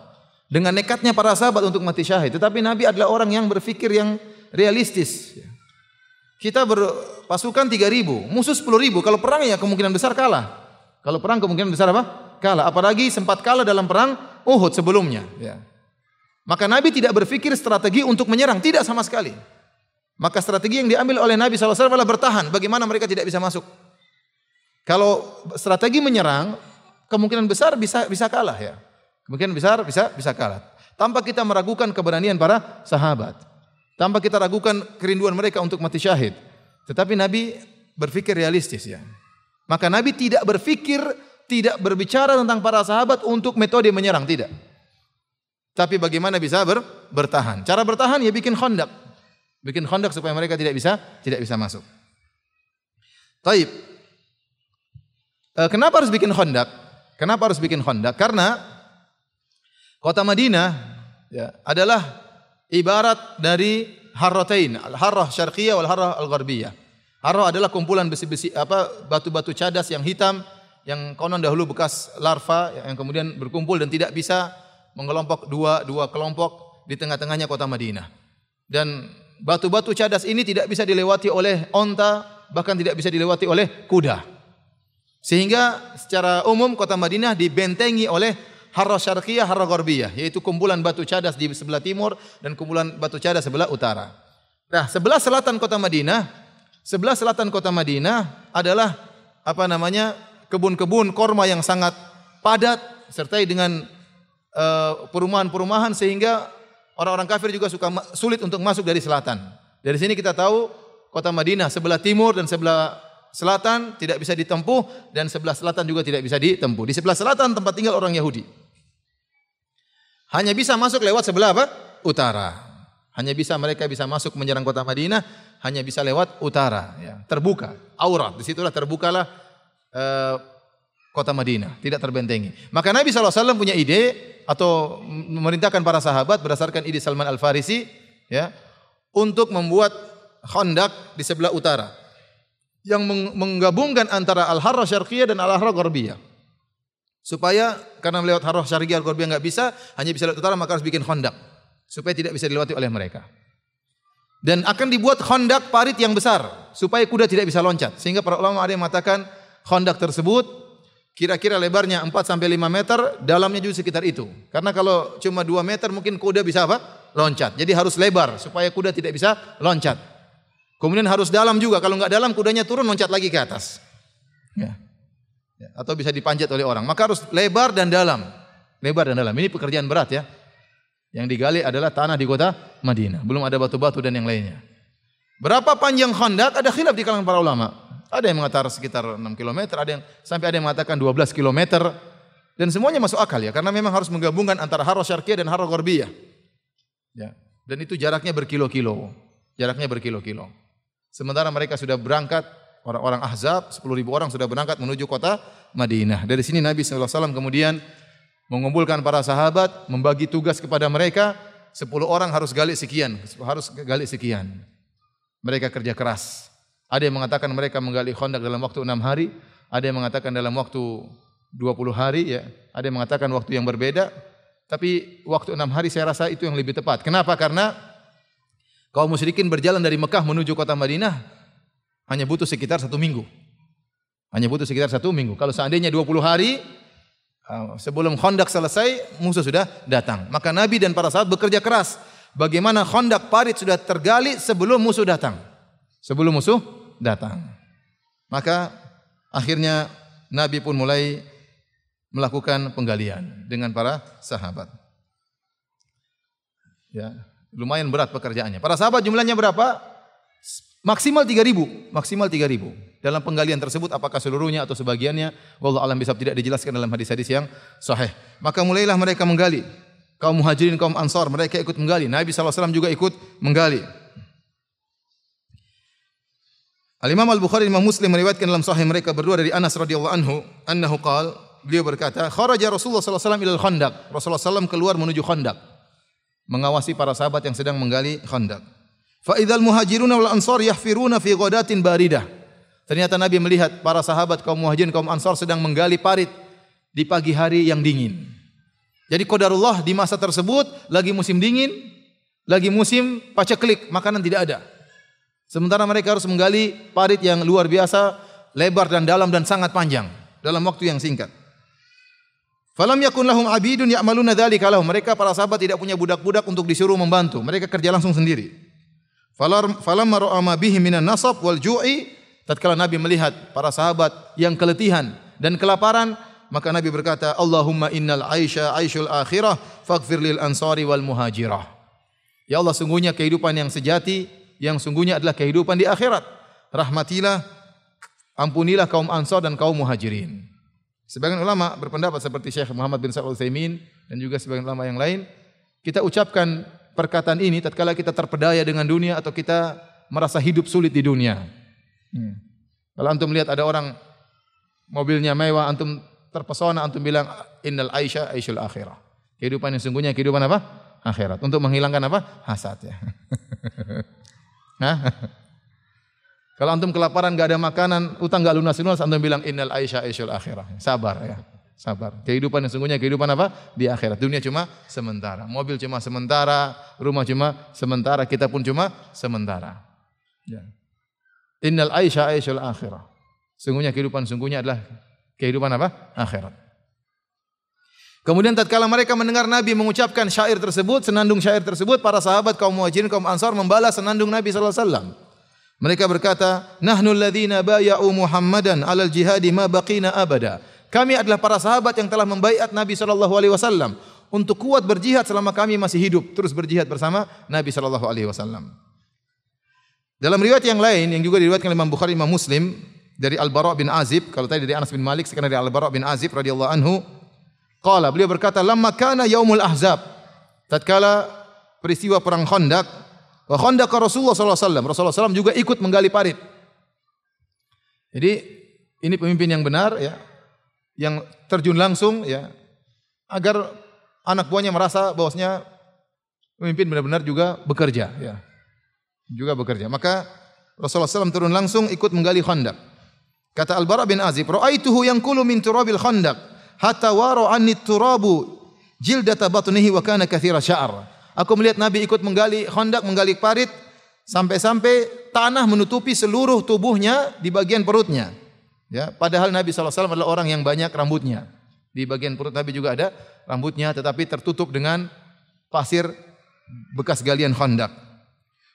dengan nekatnya para sahabat untuk mati syahid. Tetapi Nabi adalah orang yang berfikir yang realistis. Kita berpasukan 3000, musuh 10.000. Kalau perang ya kemungkinan besar kalah. Kalau perang kemungkinan besar apa? Kalah. Apalagi sempat kalah dalam perang Uhud sebelumnya. Ya. Maka Nabi tidak berpikir strategi untuk menyerang, tidak sama sekali. Maka strategi yang diambil oleh Nabi SAW adalah bertahan. Bagaimana mereka tidak bisa masuk? Kalau strategi menyerang, kemungkinan besar bisa bisa kalah ya. Kemungkinan besar bisa bisa kalah. Tanpa kita meragukan keberanian para sahabat. Tanpa kita ragukan kerinduan mereka untuk mati syahid. Tetapi Nabi berpikir realistis ya. Maka Nabi tidak berpikir, tidak berbicara tentang para sahabat untuk metode menyerang, tidak. Tapi bagaimana bisa ber, bertahan? Cara bertahan ya bikin khondak. Bikin khondak supaya mereka tidak bisa tidak bisa masuk. Taib. E, kenapa harus bikin khondak? Kenapa harus bikin khondak? Karena kota Madinah ya, adalah ibarat dari harratain, al-harrah syarqiyah wal harrah al-gharbiyah. Harrah adalah kumpulan besi-besi apa batu-batu cadas yang hitam yang konon dahulu bekas larva yang kemudian berkumpul dan tidak bisa mengelompok dua dua kelompok di tengah-tengahnya kota Madinah. Dan batu-batu cadas ini tidak bisa dilewati oleh onta, bahkan tidak bisa dilewati oleh kuda. Sehingga secara umum kota Madinah dibentengi oleh Harra Syarqiyah, Harra Gharbiyah, yaitu kumpulan batu cadas di sebelah timur dan kumpulan batu cadas sebelah utara. Nah, sebelah selatan kota Madinah, sebelah selatan kota Madinah adalah apa namanya? kebun-kebun korma yang sangat padat sertai dengan eh, perumahan-perumahan sehingga orang-orang kafir juga suka sulit untuk masuk dari selatan. Dari sini kita tahu kota Madinah sebelah timur dan sebelah selatan tidak bisa ditempuh dan sebelah selatan juga tidak bisa ditempuh. Di sebelah selatan tempat tinggal orang Yahudi. Hanya bisa masuk lewat sebelah apa? Utara. Hanya bisa mereka bisa masuk menyerang kota Madinah hanya bisa lewat utara, ya. terbuka, aurat. Di situlah terbukalah uh, kota Madinah, tidak terbentengi. Maka Nabi SAW punya ide atau memerintahkan para sahabat berdasarkan ide Salman Al Farisi, ya, untuk membuat khandak di sebelah utara yang menggabungkan antara al-harra syarqiyah dan al-harra gharbiyah. Supaya karena lewat harra syarqiyah gharbiyah enggak bisa, hanya bisa lewat utara maka harus bikin khandak supaya tidak bisa dilewati oleh mereka. Dan akan dibuat khandak parit yang besar supaya kuda tidak bisa loncat. Sehingga para ulama ada yang mengatakan khandak tersebut kira-kira lebarnya 4 sampai 5 meter, dalamnya juga sekitar itu. Karena kalau cuma 2 meter mungkin kuda bisa apa? Loncat. Jadi harus lebar supaya kuda tidak bisa loncat. Kemudian harus dalam juga. Kalau nggak dalam, kudanya turun loncat lagi ke atas. Ya. Ya. Atau bisa dipanjat oleh orang. Maka harus lebar dan dalam. Lebar dan dalam. Ini pekerjaan berat ya. Yang digali adalah tanah di kota Madinah. Belum ada batu-batu dan yang lainnya. Berapa panjang khandak? Ada khilaf di kalangan para ulama. Ada yang mengatakan sekitar 6 km, ada yang sampai ada yang mengatakan 12 km. Dan semuanya masuk akal ya, karena memang harus menggabungkan antara haro syarqiyah dan haro gharbiyah. Ya. Dan itu jaraknya berkilo-kilo. Jaraknya berkilo-kilo. Sementara mereka sudah berangkat, orang-orang Ahzab, 10 ribu orang sudah berangkat menuju kota Madinah. Dari sini Nabi SAW kemudian mengumpulkan para sahabat, membagi tugas kepada mereka, 10 orang harus gali sekian, harus gali sekian. Mereka kerja keras. Ada yang mengatakan mereka menggali khandak dalam waktu 6 hari, ada yang mengatakan dalam waktu 20 hari ya, ada yang mengatakan waktu yang berbeda. Tapi waktu 6 hari saya rasa itu yang lebih tepat. Kenapa? Karena Kaum musyrikin berjalan dari Mekah menuju kota Madinah hanya butuh sekitar satu minggu. Hanya butuh sekitar satu minggu. Kalau seandainya 20 hari uh, sebelum Khandaq selesai, musuh sudah datang. Maka Nabi dan para sahabat bekerja keras. Bagaimana Khandaq parit sudah tergali sebelum musuh datang. Sebelum musuh datang. Maka akhirnya Nabi pun mulai melakukan penggalian dengan para sahabat. Ya, Lumayan berat pekerjaannya. Para sahabat jumlahnya berapa? Maksimal 3000, maksimal 3000. Dalam penggalian tersebut apakah seluruhnya atau sebagiannya wallahu alam bisa tidak dijelaskan dalam hadis-hadis yang sahih. Maka mulailah mereka menggali. Kaum muhajirin, kaum ansar, mereka ikut menggali. Nabi SAW juga ikut menggali. Al-Imam Al-Bukhari Imam Muslim meriwayatkan dalam sahih mereka berdua dari Anas radhiyallahu anhu, annahu qala, beliau berkata, kharaja Rasulullah sallallahu alaihi wasallam ila al-Khandaq. Rasulullah SAW keluar menuju Khandaq mengawasi para sahabat yang sedang menggali khandak. Fa idzal muhajiruna wal ansar yahfiruna fi ghadatin baridah. Ternyata Nabi melihat para sahabat kaum muhajirin kaum ansar sedang menggali parit di pagi hari yang dingin. Jadi qadarullah di masa tersebut lagi musim dingin, lagi musim paceklik, makanan tidak ada. Sementara mereka harus menggali parit yang luar biasa, lebar dan dalam dan sangat panjang dalam waktu yang singkat. Falam yakun lahum abidun ya'maluna dzalika lahum. Mereka para sahabat tidak punya budak-budak untuk disuruh membantu. Mereka kerja langsung sendiri. Falam ra'a ma bihi minan nasab wal ju'i tatkala Nabi melihat para sahabat yang keletihan dan kelaparan, maka Nabi berkata, "Allahumma innal aisha aishul akhirah faghfir lil ansari wal muhajirah." Ya Allah, sungguhnya kehidupan yang sejati, yang sungguhnya adalah kehidupan di akhirat. Rahmatilah, ampunilah kaum ansar dan kaum muhajirin. Sebagian ulama berpendapat seperti Syekh Muhammad bin Shalih Utsaimin dan juga sebagian ulama yang lain, kita ucapkan perkataan ini tatkala kita terpedaya dengan dunia atau kita merasa hidup sulit di dunia. Hmm. Kalau antum lihat ada orang mobilnya mewah, antum terpesona, antum bilang innal aisha aishul akhirah. Kehidupan yang sungguhnya kehidupan apa? Akhirat. Untuk menghilangkan apa? Hasad ya. Kalau antum kelaparan gak ada makanan, utang gak lunas-lunas, antum bilang innal aisha aishul akhirah. Sabar ya. Sabar. Kehidupan yang sungguhnya kehidupan apa? Di akhirat. Dunia cuma sementara. Mobil cuma sementara, rumah cuma sementara, kita pun cuma sementara. Ya. Innal aisha aishul akhirah. Sungguhnya kehidupan sungguhnya adalah kehidupan apa? Akhirat. Kemudian tatkala mereka mendengar Nabi mengucapkan syair tersebut, senandung syair tersebut, para sahabat kaum muhajirin, kaum ansar membalas senandung Nabi wasallam. Mereka berkata, "Nahnu alladziina bay'u Muhammadan 'alal jihadi ma baqina abada." Kami adalah para sahabat yang telah membaiat Nabi sallallahu alaihi wasallam untuk kuat berjihad selama kami masih hidup, terus berjihad bersama Nabi sallallahu alaihi wasallam. Dalam riwayat yang lain yang juga diriwayatkan oleh Imam Bukhari Imam Muslim dari Al-Bara bin Azib, kalau tadi dari Anas bin Malik, sekarang dari Al-Bara bin Azib radhiyallahu anhu, qala beliau berkata, "Lamma kana yaumul ahzab." Tatkala peristiwa perang Khandaq, Wa khandaqa Rasulullah SAW. Rasulullah SAW juga ikut menggali parit. Jadi ini pemimpin yang benar ya, yang terjun langsung ya, agar anak buahnya merasa bahwasanya pemimpin benar-benar juga bekerja ya. Juga bekerja. Maka Rasulullah SAW turun langsung ikut menggali khandak. Kata Al-Bara bin Azib, "Ra'aituhu yanqulu min turabil khandaq hatta wara anni turabu jildata batnihi wa kana kathira sya'ar." Aku melihat Nabi ikut menggali khandak, menggali parit sampai-sampai tanah menutupi seluruh tubuhnya di bagian perutnya. Ya, padahal Nabi SAW adalah orang yang banyak rambutnya. Di bagian perut Nabi juga ada rambutnya tetapi tertutup dengan pasir bekas galian khandak.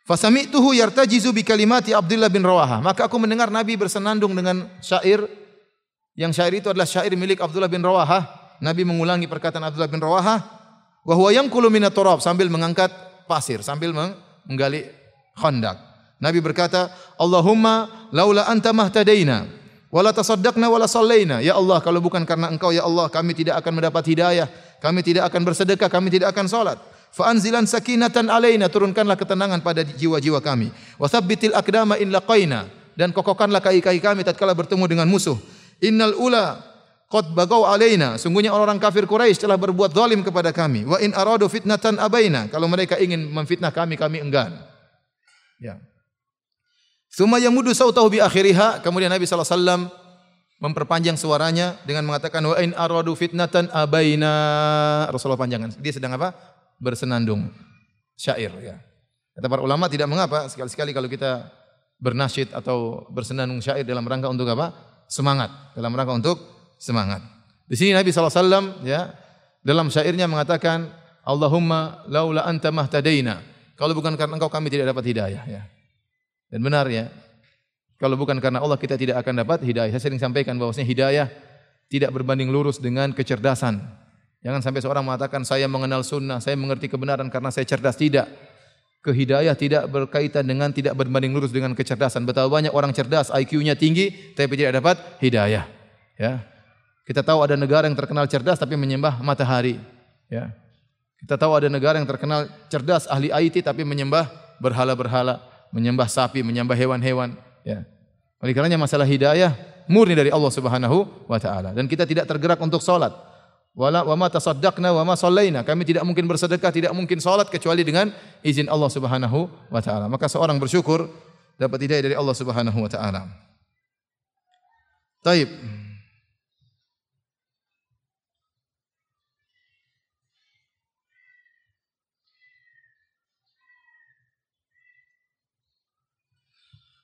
Fasami'tuhu yartajizu bi kalimati Abdullah bin Rawaha. Maka aku mendengar Nabi bersenandung dengan syair yang syair itu adalah syair milik Abdullah bin Rawaha. Nabi mengulangi perkataan Abdullah bin Rawaha Wa huwa yanqulu minat turab sambil mengangkat pasir, sambil menggali khandak. Nabi berkata, "Allahumma laula anta mahtadaina wala tasaddaqna wala sallaina." Ya Allah, kalau bukan karena Engkau ya Allah, kami tidak akan mendapat hidayah, kami tidak akan bersedekah, kami tidak akan salat. Fa anzilan sakinatan alaina, turunkanlah ketenangan pada jiwa-jiwa kami. Wa tsabbitil aqdama in laqaina dan kokohkanlah kaki-kaki kami tatkala bertemu dengan musuh. Innal ula Qad bagau alaina. Sungguhnya orang-orang kafir Quraisy telah berbuat zalim kepada kami. Wa in aradu fitnatan abaina. Kalau mereka ingin memfitnah kami, kami enggan. Ya. Suma yamudu sautahu bi akhiriha. Kemudian Nabi SAW memperpanjang suaranya dengan mengatakan wa in aradu fitnatan abaina. Rasulullah panjangan. Dia sedang apa? Bersenandung syair ya. Kata para ulama tidak mengapa sekali-sekali kalau kita bernasyid atau bersenandung syair dalam rangka untuk apa? Semangat. Dalam rangka untuk semangat. Di sini Nabi SAW ya dalam syairnya mengatakan Allahumma laula anta mahtadaina. Kalau bukan karena engkau kami tidak dapat hidayah ya. Dan benar ya. Kalau bukan karena Allah kita tidak akan dapat hidayah. Saya sering sampaikan bahwasanya hidayah tidak berbanding lurus dengan kecerdasan. Jangan sampai seorang mengatakan saya mengenal sunnah, saya mengerti kebenaran karena saya cerdas. Tidak. Kehidayah tidak berkaitan dengan tidak berbanding lurus dengan kecerdasan. Betapa banyak orang cerdas, IQ-nya tinggi tapi tidak dapat hidayah. Ya. Kita tahu ada negara yang terkenal cerdas tapi menyembah matahari. Ya. Kita tahu ada negara yang terkenal cerdas ahli IT tapi menyembah berhala-berhala, menyembah sapi, menyembah hewan-hewan. Ya. Oleh karenanya masalah hidayah murni dari Allah Subhanahu wa taala dan kita tidak tergerak untuk salat. Wala wa ma tasaddaqna wa ma sallaina. Kami tidak mungkin bersedekah, tidak mungkin salat kecuali dengan izin Allah Subhanahu wa taala. Maka seorang bersyukur dapat hidayah dari Allah Subhanahu wa taala. Taib.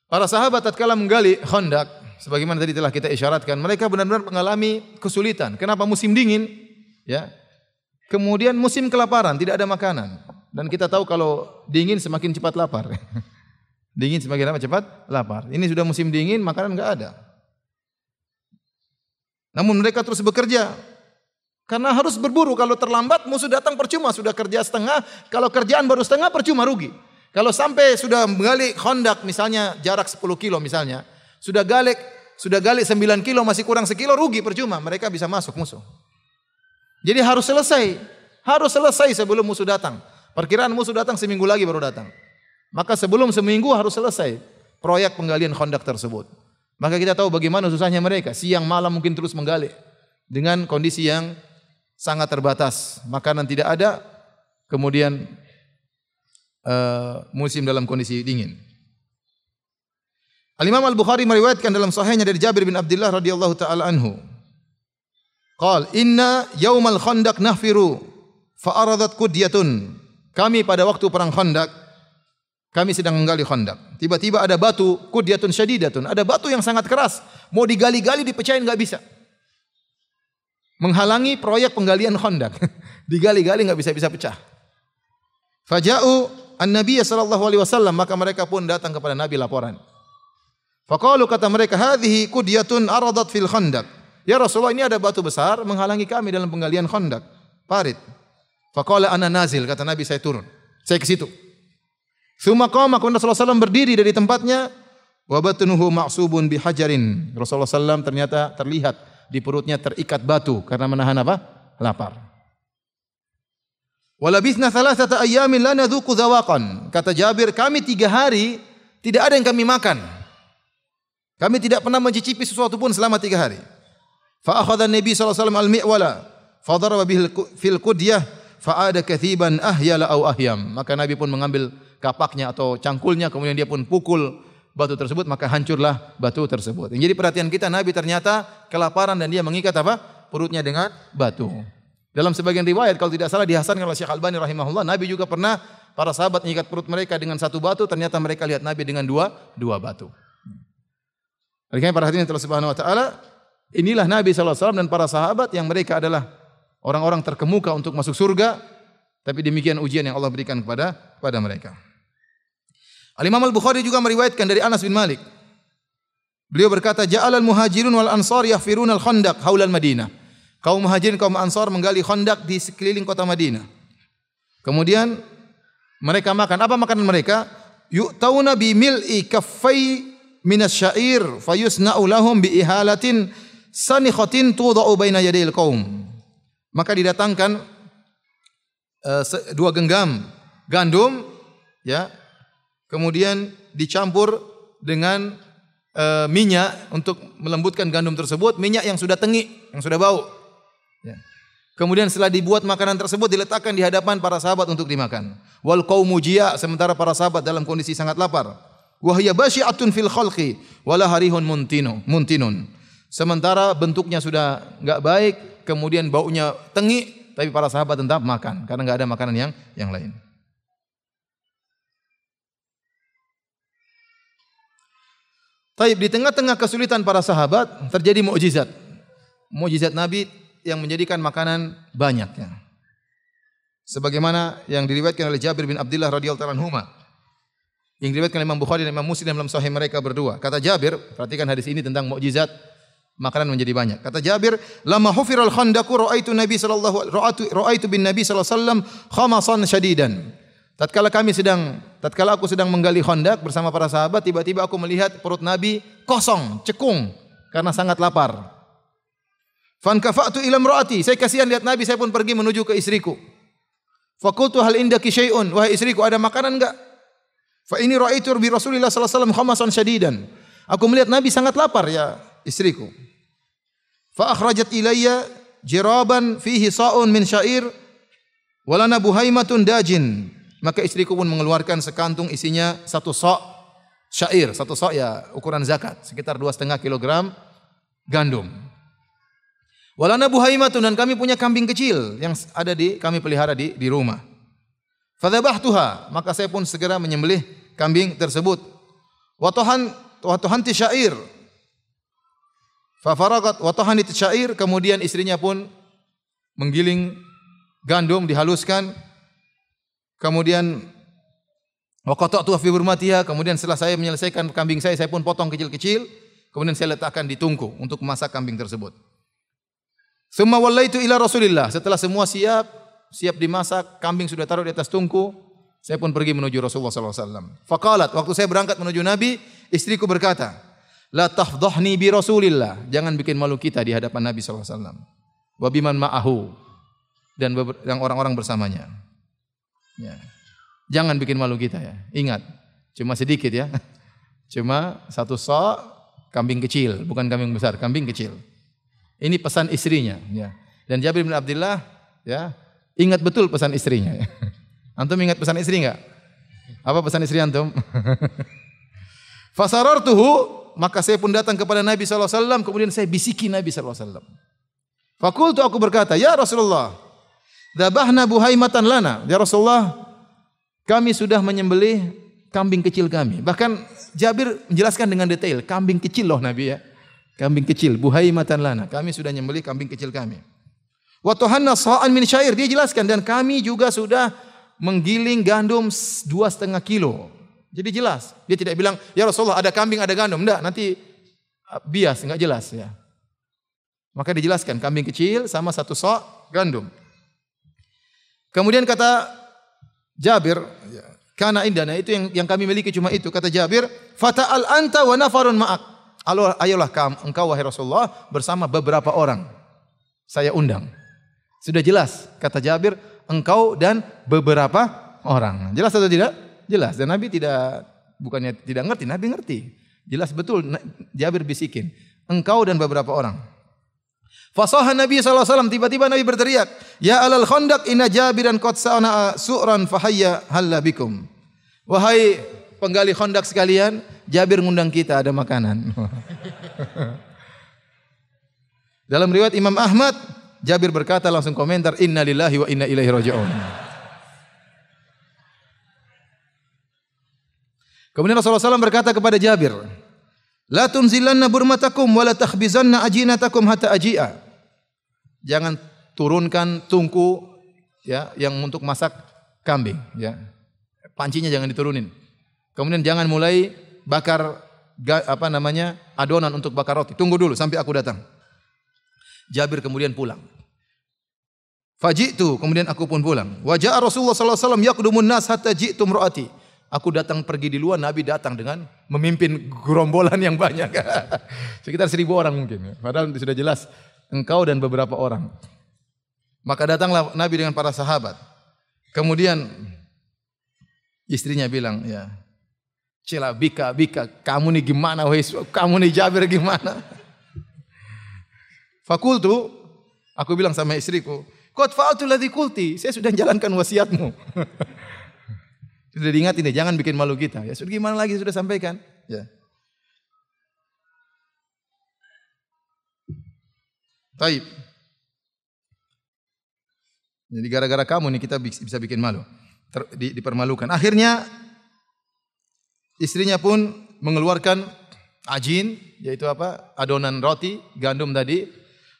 Para sahabat tatkala menggali Khandaq, sebagaimana tadi telah kita isyaratkan, mereka benar-benar mengalami kesulitan. Kenapa musim dingin? Ya. Kemudian musim kelaparan, tidak ada makanan. Dan kita tahu kalau dingin semakin cepat lapar. dingin semakin lama cepat lapar. Ini sudah musim dingin, makanan enggak ada. Namun mereka terus bekerja. Karena harus berburu. Kalau terlambat musuh datang percuma. Sudah kerja setengah. Kalau kerjaan baru setengah percuma rugi. Kalau sampai sudah menggali kondak misalnya jarak 10 kilo misalnya. Sudah gali sudah gali 9 kilo masih kurang sekilo rugi percuma. Mereka bisa masuk musuh. Jadi harus selesai. Harus selesai sebelum musuh datang. Perkiraan musuh datang seminggu lagi baru datang. Maka sebelum seminggu harus selesai proyek penggalian kondak tersebut. Maka kita tahu bagaimana susahnya mereka. Siang malam mungkin terus menggali. Dengan kondisi yang sangat terbatas. Makanan tidak ada. Kemudian uh, musim dalam kondisi dingin. Al-Imam Al-Bukhari meriwayatkan dalam sahihnya dari Jabir bin Abdullah radhiyallahu taala anhu. Qal inna yaumal khandaq nahfiru fa aradat kudyatun. Kami pada waktu perang Khandaq kami sedang menggali Khandaq. Tiba-tiba ada batu kudyatun syadidatun, ada batu yang sangat keras, mau digali-gali dipecahin enggak bisa. Menghalangi proyek penggalian Khandaq. digali-gali enggak bisa-bisa pecah. Faja'u an-nabiy sallallahu alaihi wasallam maka mereka pun datang kepada Nabi laporan. Faqalu kata mereka hadhihi kudyatun aradat fil khandaq. Ya Rasulullah ini ada batu besar menghalangi kami dalam penggalian khandaq. Parit. Faqala ana nazil kata Nabi saya turun. Saya ke situ. Tsumma qama kun Rasulullah SAW berdiri dari tempatnya wa batnuhu ma'subun bihajarin. Rasulullah SAW ternyata terlihat di perutnya terikat batu karena menahan apa? Lapar. Walabithna thalathata ayyamin la nadhuqu dhawaqan. Kata Jabir, kami tiga hari tidak ada yang kami makan. Kami tidak pernah mencicipi sesuatu pun selama tiga hari. Fa akhadha Nabi sallallahu alaihi wasallam al-mi'wala fa daraba bihi fil qudyah fa ada kathiban ahyala au ahyam. Maka Nabi pun mengambil kapaknya atau cangkulnya kemudian dia pun pukul batu tersebut maka hancurlah batu tersebut. Jadi perhatian kita Nabi ternyata kelaparan dan dia mengikat apa? perutnya dengan batu. Dalam sebagian riwayat kalau tidak salah dihasankan oleh Syekh Albani rahimahullah, Nabi juga pernah para sahabat mengikat perut mereka dengan satu batu, ternyata mereka lihat Nabi dengan dua dua batu. Oleh para hadirin telah subhanahu wa taala, inilah Nabi SAW dan para sahabat yang mereka adalah orang-orang terkemuka untuk masuk surga, tapi demikian ujian yang Allah berikan kepada kepada mereka. Al-Imam Al-Bukhari juga meriwayatkan dari Anas bin Malik. Beliau berkata, "Ja'alal muhajirun wal ansar yahfirun al-khandaq haulal Madinah." Kaum Muhajirin, kaum Ansar menggali khandak di sekeliling kota Madinah. Kemudian mereka makan. Apa makanan mereka? Yu'tauna bi mil'i kaffai minas syair fayusna'u lahum bi ihalatin sanikhatin tudau baina yadil qaum. Maka didatangkan uh, dua genggam gandum ya. Kemudian dicampur dengan uh, minyak untuk melembutkan gandum tersebut, minyak yang sudah tengik, yang sudah bau. Kemudian setelah dibuat makanan tersebut diletakkan di hadapan para sahabat untuk dimakan. Wal qaumu jia sementara para sahabat dalam kondisi sangat lapar. Wa hiya basyi'atun fil khalqi wala harihun muntinu muntinun. Sementara bentuknya sudah enggak baik, kemudian baunya tengik, tapi para sahabat tetap makan karena enggak ada makanan yang yang lain. Taib di tengah-tengah kesulitan para sahabat terjadi mukjizat. Mukjizat Nabi yang menjadikan makanan banyak ya. Sebagaimana yang diriwayatkan oleh Jabir bin Abdullah radhiyallahu anhu yang diriwayatkan oleh Imam Bukhari dan Imam Muslim dalam sahih mereka berdua. Kata Jabir, perhatikan hadis ini tentang mukjizat makanan menjadi banyak. Kata Jabir, "Lama hufiral khandaqu ra'aitu Nabi sallallahu ra'aitu ra'aitu bin Nabi sallallahu alaihi wasallam khamasan syadidan." Tatkala kami sedang tatkala aku sedang menggali khandak bersama para sahabat, tiba-tiba aku melihat perut Nabi kosong, cekung karena sangat lapar. Fankafa'tu ila imraati. Saya kasihan lihat Nabi, saya pun pergi menuju ke istriku. Fakultu hal indaki syai'un. Wahai istriku, ada makanan enggak? Fa ini ra'aitu bi Rasulillah sallallahu alaihi wasallam khamasan. Aku melihat Nabi sangat lapar ya istriku. Fa akhrajat ilayya jiraban fihi sa'un min syair walana buhaimatun dajin. Maka istriku pun mengeluarkan sekantung isinya satu sok syair, satu sok ya ukuran zakat, sekitar dua setengah kilogram gandum. Walana buhaimatun dan kami punya kambing kecil yang ada di kami pelihara di di rumah. Fadzabahtuha, maka saya pun segera menyembelih kambing tersebut. Wa tahan wa syair. Fa faragat wa tahanit syair kemudian istrinya pun menggiling gandum dihaluskan kemudian wa qata'tu fi burmatiha kemudian setelah saya menyelesaikan kambing saya saya pun potong kecil-kecil kemudian saya letakkan di tungku untuk memasak kambing tersebut. Summa wallaitu ila Rasulillah setelah semua siap siap dimasak kambing sudah taruh di atas tungku saya pun pergi menuju Rasulullah sallallahu alaihi wasallam. Faqalat waktu saya berangkat menuju Nabi istriku berkata La tafdhahni bi Rasulillah. Jangan bikin malu kita di hadapan Nabi sallallahu alaihi wasallam. Wa ma'ahu dan yang orang-orang bersamanya. Ya. Jangan bikin malu kita ya. Ingat, cuma sedikit ya. Cuma satu sok kambing kecil, bukan kambing besar, kambing kecil. Ini pesan istrinya ya. Dan Jabir bin Abdullah ya, ingat betul pesan istrinya ya. Antum ingat pesan istri enggak? Apa pesan istri antum? Fasarartuhu maka saya pun datang kepada Nabi SAW, kemudian saya bisiki Nabi SAW. Fakultu aku berkata, Ya Rasulullah, dabahna buhaimatan lana. Ya Rasulullah, kami sudah menyembelih kambing kecil kami. Bahkan Jabir menjelaskan dengan detail, kambing kecil loh Nabi ya. Kambing kecil, buhaimatan lana. Kami sudah menyembelih kambing kecil kami. Wa tuhanna sa'an min syair. Dia jelaskan dan kami juga sudah menggiling gandum dua setengah kilo. Jadi jelas. Dia tidak bilang, ya Rasulullah ada kambing, ada gandum. Enggak, nanti uh, bias, enggak jelas ya. Maka dijelaskan kambing kecil sama satu sok gandum. Kemudian kata Jabir, ya, karena indana itu yang yang kami miliki cuma itu. Kata Jabir, fata al anta wa nafarun ma'ak. Ayolah kam, engkau wahai Rasulullah bersama beberapa orang. Saya undang. Sudah jelas kata Jabir, engkau dan beberapa orang. Jelas atau tidak? Jelas. Dan Nabi tidak bukannya tidak ngerti, Nabi ngerti. Jelas betul Jabir bisikin. Engkau dan beberapa orang. Fasahan Nabi SAW tiba-tiba Nabi berteriak, Ya alal khandaq inna jabiran qad sa'ana su'ran fahayya halla bikum. Wahai penggali khandak sekalian, Jabir ngundang kita ada makanan. Dalam riwayat Imam Ahmad, Jabir berkata langsung komentar, Inna lillahi wa inna ilaihi raji'un. Kemudian Rasulullah SAW berkata kepada Jabir, La tunzilanna burmatakum wa la takhbizanna ajinatakum hatta aji'a. Jangan turunkan tungku ya yang untuk masak kambing ya. Pancinya jangan diturunin. Kemudian jangan mulai bakar apa namanya? adonan untuk bakar roti. Tunggu dulu sampai aku datang. Jabir kemudian pulang. Fajitu, kemudian aku pun pulang. Wajah Rasulullah sallallahu alaihi wasallam nas hatta ji'tu imraati. Aku datang pergi di luar, Nabi datang dengan memimpin gerombolan yang banyak. Sekitar seribu orang mungkin. Padahal sudah jelas engkau dan beberapa orang. Maka datanglah Nabi dengan para sahabat. Kemudian istrinya bilang, ya, Cila bika bika, kamu nih gimana wahai kamu nih Jabir gimana? Fakultu, aku bilang sama istriku, Qad fa'altu ladzi kulti, saya sudah jalankan wasiatmu. Sudah diingatin ya, jangan bikin malu kita. Ya sudah gimana lagi sudah sampaikan. Ya. Taib. Jadi gara-gara kamu nih kita bisa bikin malu. Ter, di, dipermalukan. Akhirnya istrinya pun mengeluarkan ajin, yaitu apa? Adonan roti, gandum tadi.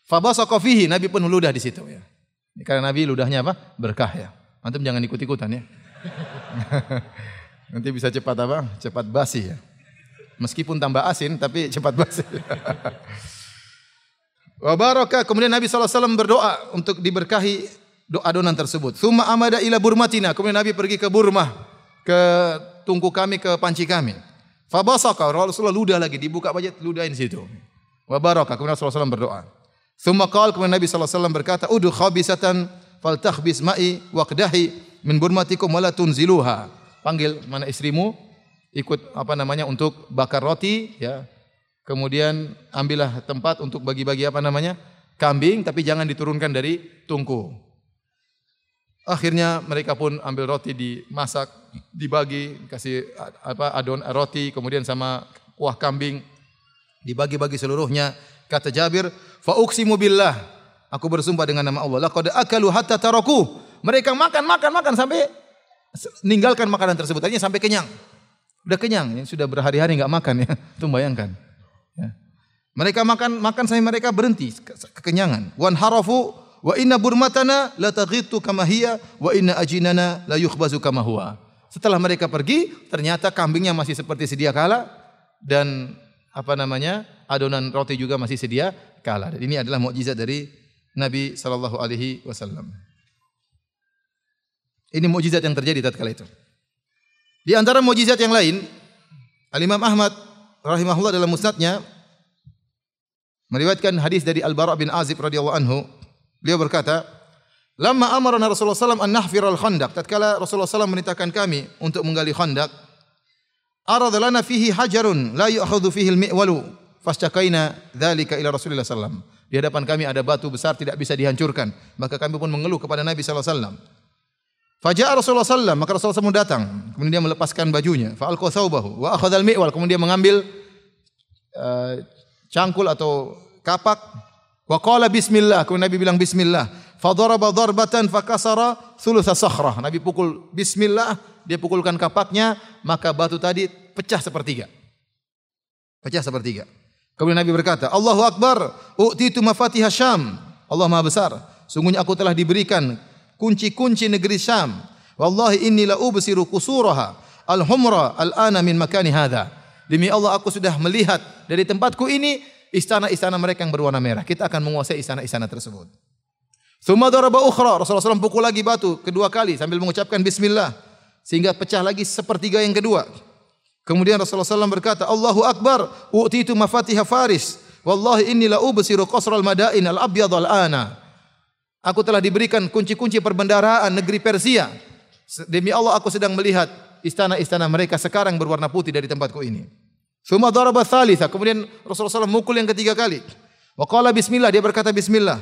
Fabasaka fihi, Nabi pun ludah di situ ya. Karena Nabi ludahnya apa? Berkah ya. Antum jangan ikut-ikutan ya. Nanti bisa cepat apa? Cepat basi ya. Meskipun tambah asin tapi cepat basi. Wa baraka kemudian Nabi SAW berdoa untuk diberkahi doa adonan tersebut. Thumma amada ila burmatina. Kemudian Nabi pergi ke Burmah ke tungku kami ke panci kami. Fabasaka Rasulullah ludah lagi dibuka budget ludahin situ. Wa baraka kemudian Rasulullah SAW berdoa. Thumma qala kemudian Nabi SAW berkata, "Udu khabisatan faltakhbis ma'i waqdahi min burmatikum wala tunziluha. Panggil mana istrimu ikut apa namanya untuk bakar roti ya. Kemudian ambillah tempat untuk bagi-bagi apa namanya? kambing tapi jangan diturunkan dari tungku. Akhirnya mereka pun ambil roti dimasak, dibagi, kasih apa adon roti kemudian sama kuah kambing dibagi-bagi seluruhnya. Kata Jabir, fa uqsimu billah, aku bersumpah dengan nama Allah, laqad akalu hatta taraku. Mereka makan, makan, makan sampai meninggalkan makanan tersebut. Artinya sampai kenyang. Udah kenyang, ya, sudah berhari-hari nggak makan ya. Itu bayangkan. Ya. Mereka makan makan sampai mereka berhenti kekenyangan. Wan harafu wa inna burmatana la taghitu kama hiya wa inna ajinana la yukhbazu kama huwa. Setelah mereka pergi, ternyata kambingnya masih seperti sedia kala dan apa namanya? adonan roti juga masih sedia kala. Dan ini adalah mukjizat dari Nabi sallallahu alaihi wasallam. Ini mukjizat yang terjadi tatkala itu. Di antara mukjizat yang lain, Al-Imam Ahmad rahimahullah dalam musnadnya meriwayatkan hadis dari Al-Bara bin Azib radhiyallahu anhu. Beliau berkata, "Lamma amarna Rasulullah sallallahu an nahfir al-khandaq." Tatkala Rasulullah sallallahu merintahkan kami untuk menggali khandaq, arad lana fihi hajarun la yu'khadhu fihi al-mi'walu. Fashtakaina dzalika ila Rasulillah sallallahu Di hadapan kami ada batu besar tidak bisa dihancurkan. Maka kami pun mengeluh kepada Nabi sallallahu alaihi wasallam. Fajar Rasulullah sallam, maka Rasulullah SAW datang. Kemudian dia melepaskan bajunya. Fa'alqa thawbahu wa akhadha al-mi'wal. Kemudian dia mengambil uh, cangkul atau kapak. Wa qala bismillah. Kemudian Nabi bilang bismillah. Fadaraba darbatan fakasara thulutha sakhrah. Nabi pukul bismillah, dia pukulkan kapaknya, maka batu tadi pecah sepertiga. Pecah sepertiga. Kemudian Nabi berkata, Allahu Akbar, u'titu mafatihah Syam. Allah Maha Besar. Sungguhnya aku telah diberikan kunci-kunci negeri Syam. Wallahi inni la ubsiru qusuraha al-humra al-ana min makani hadha. Demi Allah aku sudah melihat dari tempatku ini istana-istana mereka yang berwarna merah. Kita akan menguasai istana-istana tersebut. Thumma daraba ukhra. Rasulullah SAW pukul lagi batu kedua kali sambil mengucapkan bismillah sehingga pecah lagi sepertiga yang kedua. Kemudian Rasulullah SAW berkata, Allahu Akbar, u'titu mafatiha Faris. Wallahi inni la ubsiru qasral madain al-abyad al-ana. Aku telah diberikan kunci-kunci perbendaraan negeri Persia. Demi Allah aku sedang melihat istana-istana mereka sekarang berwarna putih dari tempatku ini. Suma daraba thalitha. Kemudian Rasulullah SAW mukul yang ketiga kali. Wa qala bismillah. Dia berkata bismillah.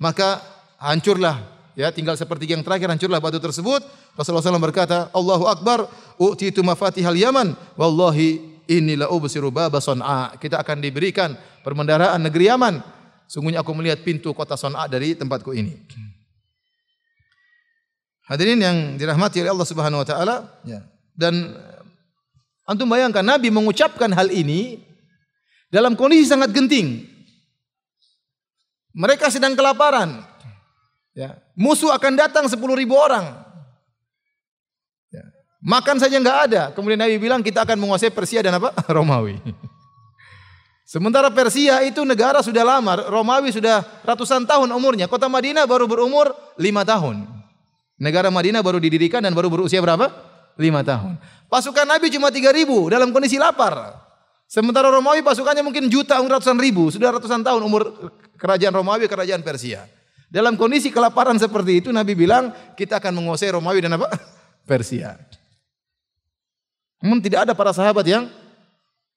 Maka hancurlah. Ya, tinggal seperti yang terakhir hancurlah batu tersebut. Rasulullah SAW berkata, Allahu Akbar, u'titu mafatihal Yaman, wallahi inni la ubsiru baba son'a. Kita akan diberikan perbendaraan negeri Yaman Sungguhnya aku melihat pintu kota Son'a dari tempatku ini. Hadirin yang dirahmati oleh Allah Subhanahu wa taala, ya. Dan antum bayangkan Nabi mengucapkan hal ini dalam kondisi sangat genting. Mereka sedang kelaparan. Ya. Musuh akan datang 10 ribu orang. Ya. Makan saja nggak ada. Kemudian Nabi bilang kita akan menguasai Persia dan apa? Romawi. Sementara Persia itu negara sudah lama, Romawi sudah ratusan tahun umurnya. Kota Madinah baru berumur lima tahun. Negara Madinah baru didirikan dan baru berusia berapa? Lima tahun. Pasukan Nabi cuma tiga ribu dalam kondisi lapar. Sementara Romawi pasukannya mungkin juta, ratusan ribu. Sudah ratusan tahun umur kerajaan Romawi, kerajaan Persia. Dalam kondisi kelaparan seperti itu Nabi bilang kita akan menguasai Romawi dan apa? Persia. Namun tidak ada para sahabat yang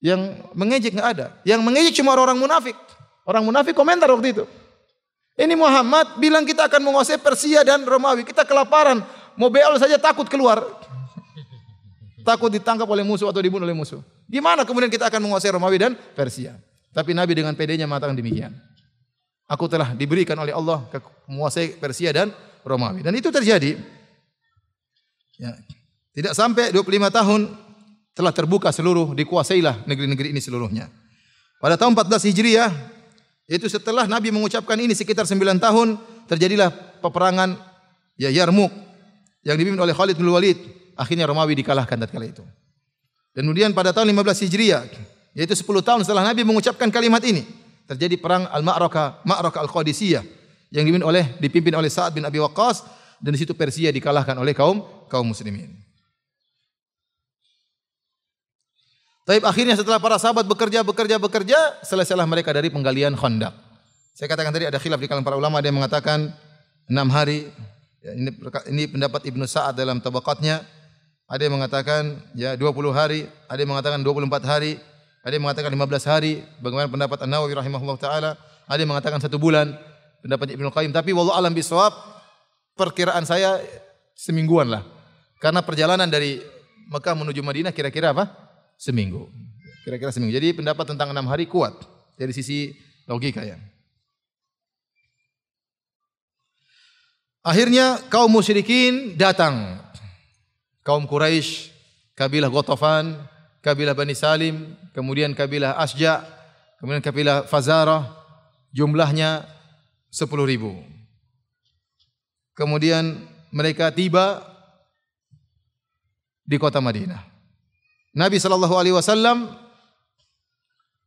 yang mengejek nggak ada. Yang mengejek cuma orang munafik. Orang munafik komentar waktu itu. Ini Muhammad bilang kita akan menguasai Persia dan Romawi. Kita kelaparan. Mau beol saja takut keluar. Takut ditangkap oleh musuh atau dibunuh oleh musuh. Gimana kemudian kita akan menguasai Romawi dan Persia? Tapi Nabi dengan pedenya mengatakan demikian. Aku telah diberikan oleh Allah ke menguasai Persia dan Romawi. Dan itu terjadi. Ya. Tidak sampai 25 tahun telah terbuka seluruh dikuasailah negeri-negeri ini seluruhnya. Pada tahun 14 Hijriah yaitu setelah Nabi mengucapkan ini sekitar 9 tahun terjadilah peperangan ya Yarmuk yang dipimpin oleh Khalid bin Walid. Akhirnya Romawi dikalahkan tatkala itu. Dan kemudian pada tahun 15 Hijriah yaitu 10 tahun setelah Nabi mengucapkan kalimat ini terjadi perang Al-Ma'raka Ma'raka Al-Qadisiyah yang dipimpin oleh dipimpin oleh Sa'ad bin Abi Waqqas dan di situ Persia dikalahkan oleh kaum kaum muslimin. Tapi akhirnya setelah para sahabat bekerja, bekerja, bekerja, selesailah mereka dari penggalian Khandaq. Saya katakan tadi ada khilaf di kalangan para ulama, ada yang mengatakan enam hari. Ya, ini, pendapat Ibnu Sa'ad dalam tabaqatnya. Ada yang mengatakan ya 20 hari, ada yang mengatakan 24 hari, ada yang mengatakan 15 hari. Bagaimana pendapat An-Nawawi rahimahullah taala? Ada yang mengatakan satu bulan, pendapat Ibnu Qayyim. Tapi wallahu alam bisawab, perkiraan saya semingguan lah. Karena perjalanan dari Mekah menuju Madinah kira-kira apa? seminggu. Kira-kira seminggu. Jadi pendapat tentang enam hari kuat dari sisi logika ya. Akhirnya kaum musyrikin datang. Kaum Quraisy, kabilah Gotofan kabilah Bani Salim, kemudian kabilah Asja, kemudian kabilah Fazarah, jumlahnya 10 ribu. Kemudian mereka tiba di kota Madinah. Nabi Shallallahu Alaihi Wasallam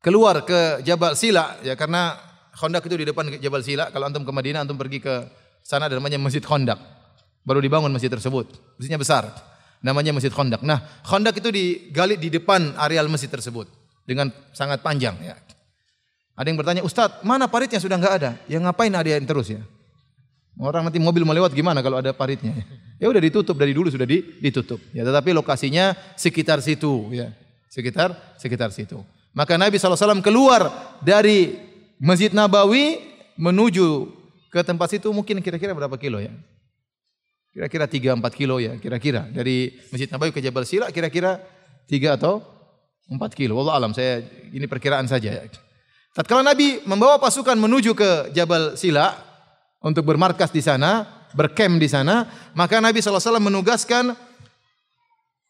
keluar ke Jabal Sila ya karena Khandaq itu di depan Jabal Sila. Kalau antum ke Madinah, antum pergi ke sana ada namanya Masjid Khandaq. Baru dibangun masjid tersebut. Masjidnya besar. Namanya Masjid Khandaq. Nah, Khandaq itu digali di depan areal masjid tersebut dengan sangat panjang ya. Ada yang bertanya, Ustadz, mana paritnya sudah enggak ada? Ya ngapain ada yang terus ya? Orang nanti mobil mau lewat gimana kalau ada paritnya? Ya udah ditutup dari dulu sudah ditutup. Ya, tetapi lokasinya sekitar situ ya. Sekitar sekitar situ. Maka Nabi SAW keluar dari Masjid Nabawi menuju ke tempat situ mungkin kira-kira berapa kilo ya? Kira-kira 3 4 kilo ya, kira-kira. Dari Masjid Nabawi ke Jabal Sila kira-kira 3 atau 4 kilo. Wallah alam, saya ini perkiraan saja ya. Tatkala Nabi membawa pasukan menuju ke Jabal Sila, untuk bermarkas di sana, berkem di sana, maka Nabi SAW menugaskan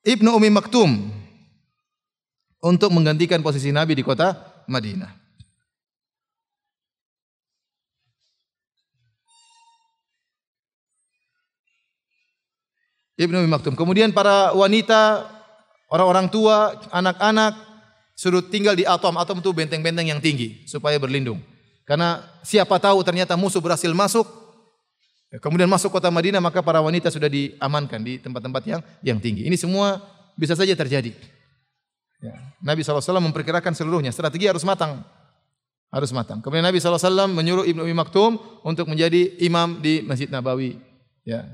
Ibnu Umi Maktum untuk menggantikan posisi Nabi di kota Madinah. Ibnu Umi Maktum. Kemudian para wanita, orang-orang tua, anak-anak suruh tinggal di atom. Atom itu benteng-benteng yang tinggi supaya berlindung. Karena siapa tahu ternyata musuh berhasil masuk, kemudian masuk kota Madinah maka para wanita sudah diamankan di tempat-tempat yang yang tinggi. Ini semua bisa saja terjadi. Ya. Nabi SAW memperkirakan seluruhnya. Strategi harus matang. Harus matang. Kemudian Nabi SAW menyuruh Ibnu Umi Maktum untuk menjadi imam di Masjid Nabawi. Ya.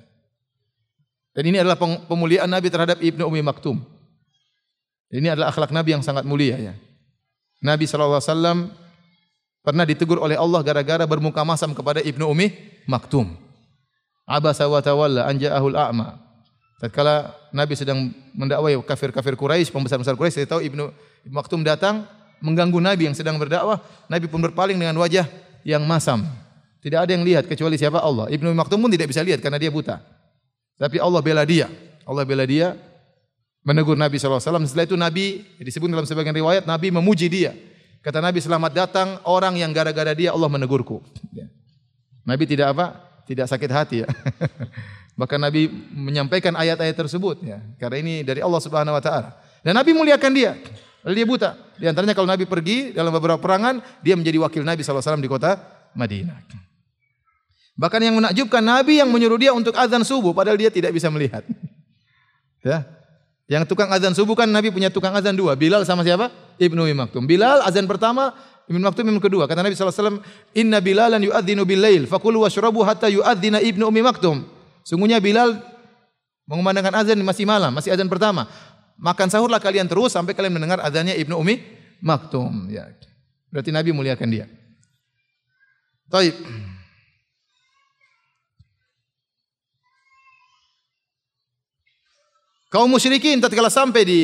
Dan ini adalah pemuliaan Nabi terhadap Ibnu Umi Maktum. Ini adalah akhlak Nabi yang sangat mulia ya. Nabi SAW pernah ditegur oleh Allah gara-gara bermuka masam kepada Ibnu Umi Maktum. Abasa wa tawalla an ja'ahul a'ma. Tatkala Nabi sedang mendakwai kafir-kafir Quraisy, pembesar-besar Quraisy, saya tahu Ibnu Maktum datang mengganggu Nabi yang sedang berdakwah, Nabi pun berpaling dengan wajah yang masam. Tidak ada yang lihat kecuali siapa Allah. Ibnu Maktum pun tidak bisa lihat karena dia buta. Tapi Allah bela dia. Allah bela dia menegur Nabi SAW. Setelah itu Nabi, disebut dalam sebagian riwayat, Nabi memuji dia. Kata Nabi selamat datang orang yang gara-gara dia Allah menegurku. Ya. Nabi tidak apa? Tidak sakit hati ya. Bahkan Nabi menyampaikan ayat-ayat tersebut ya. Karena ini dari Allah Subhanahu wa taala. Dan Nabi muliakan dia. Dia buta. Di antaranya kalau Nabi pergi dalam beberapa perangan, dia menjadi wakil Nabi SAW di kota Madinah. Bahkan yang menakjubkan Nabi yang menyuruh dia untuk azan subuh padahal dia tidak bisa melihat. Ya. Yang tukang azan subuh kan Nabi punya tukang azan dua, Bilal sama siapa? Ibnu Umi Maktum. Bilal azan pertama, Ibnu Maktum yang kedua. Kata Nabi SAW, Inna Bilalan yu'adzinu bil lail, fakulu washrabu hatta yu'adzina Ibnu Umi Maktum. Sungguhnya Bilal mengumandangkan azan masih malam, masih azan pertama. Makan sahurlah kalian terus sampai kalian mendengar azannya Ibnu Umi Maktum. Ya. Berarti Nabi muliakan dia. Taib. Kaum musyrikin tatkala sampai di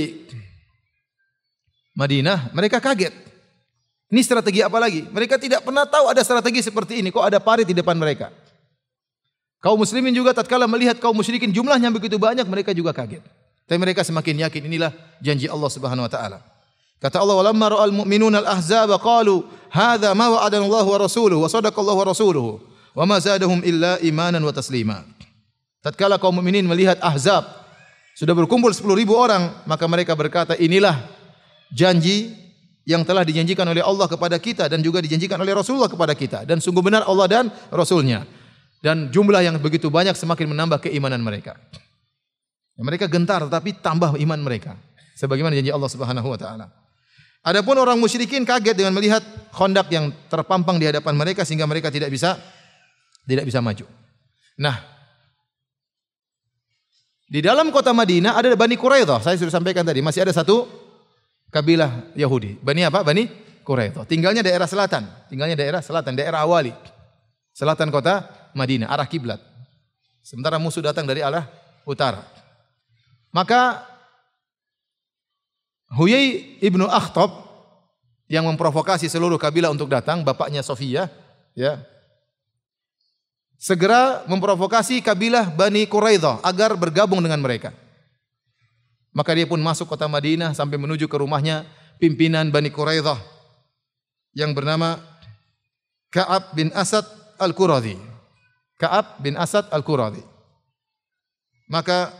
Madinah, mereka kaget. Ini strategi apa lagi? Mereka tidak pernah tahu ada strategi seperti ini. Kok ada parit di depan mereka? Kaum muslimin juga tatkala melihat kaum musyrikin jumlahnya begitu banyak, mereka juga kaget. Tapi mereka semakin yakin inilah janji Allah Subhanahu wa taala. Kata Allah, "Walamma ra'al mu'minuna al-ahzaba qalu, hadza ma wa'adana Allah wa rasuluhu wa sadaqa Allah wa rasuluhu, wa ma zadahum illa imanan wa taslima." Tatkala kaum mukminin melihat Ahzab, sudah berkumpul 10 ribu orang, maka mereka berkata, inilah janji yang telah dijanjikan oleh Allah kepada kita dan juga dijanjikan oleh Rasulullah kepada kita. Dan sungguh benar Allah dan Rasulnya. Dan jumlah yang begitu banyak semakin menambah keimanan mereka. Mereka gentar tetapi tambah iman mereka. Sebagaimana janji Allah Subhanahu wa taala. Adapun orang musyrikin kaget dengan melihat kondak yang terpampang di hadapan mereka sehingga mereka tidak bisa tidak bisa maju. Nah, di dalam kota Madinah ada Bani Quraidah. Saya sudah sampaikan tadi, masih ada satu kabilah Yahudi. Bani apa? Bani Quraidah. Tinggalnya daerah selatan, tinggalnya daerah selatan, daerah Awali. Selatan kota Madinah, arah kiblat. Sementara musuh datang dari arah utara. Maka Huyai ibnu Akhtab yang memprovokasi seluruh kabilah untuk datang, bapaknya Sofia, ya, segera memprovokasi kabilah Bani Quraidah agar bergabung dengan mereka. Maka dia pun masuk kota Madinah sampai menuju ke rumahnya pimpinan Bani Quraidah yang bernama Ka'ab bin Asad Al-Quradhi. Ka'ab bin Asad Al-Quradhi. Maka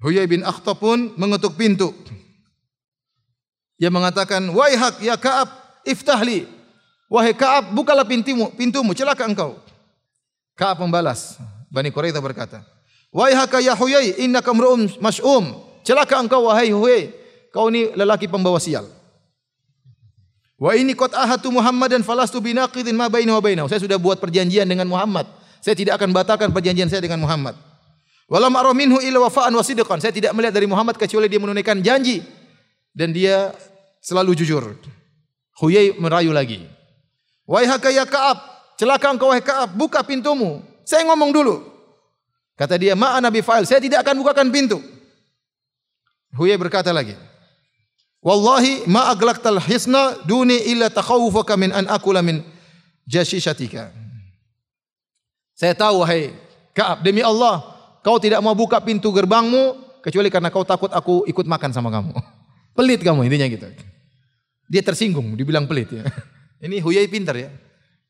Huyai bin Akhtab pun mengetuk pintu. Dia mengatakan, "Wahai hak ya Ka'ab, iftahli." Wahai Ka'ab, bukalah pintumu, pintumu, celaka engkau. Ka'ab membalas. Bani Quraidah berkata, Wahai haka ya Huyai, innaka mru'um mas'um. Celaka engkau wahai Huyai, kau ini lelaki pembawa sial. Wa ini qad ahatu Muhammadan falastu binaqidin ma bainahu wa bainahu. Saya sudah buat perjanjian dengan Muhammad. Saya tidak akan batalkan perjanjian saya dengan Muhammad. Walam ara minhu illa wafa'an wa sidqan. Saya tidak melihat dari Muhammad kecuali dia menunaikan janji dan dia selalu jujur. Huyai merayu lagi. Wahai haka ya Ka'ab, celaka engkau wahai Ka'ab, buka pintumu. Saya ngomong dulu. Kata dia, "Ma Nabi fa'il, saya tidak akan bukakan pintu." Huyai berkata lagi, "Wallahi ma aglaqtal hisna duni illa takhawufaka min an akula min jashishatika." Saya tahu wahai Ka'ab, demi Allah, kau tidak mau buka pintu gerbangmu kecuali karena kau takut aku ikut makan sama kamu. Pelit kamu intinya gitu. Dia tersinggung, dibilang pelit ya. Ini Huyai pintar ya.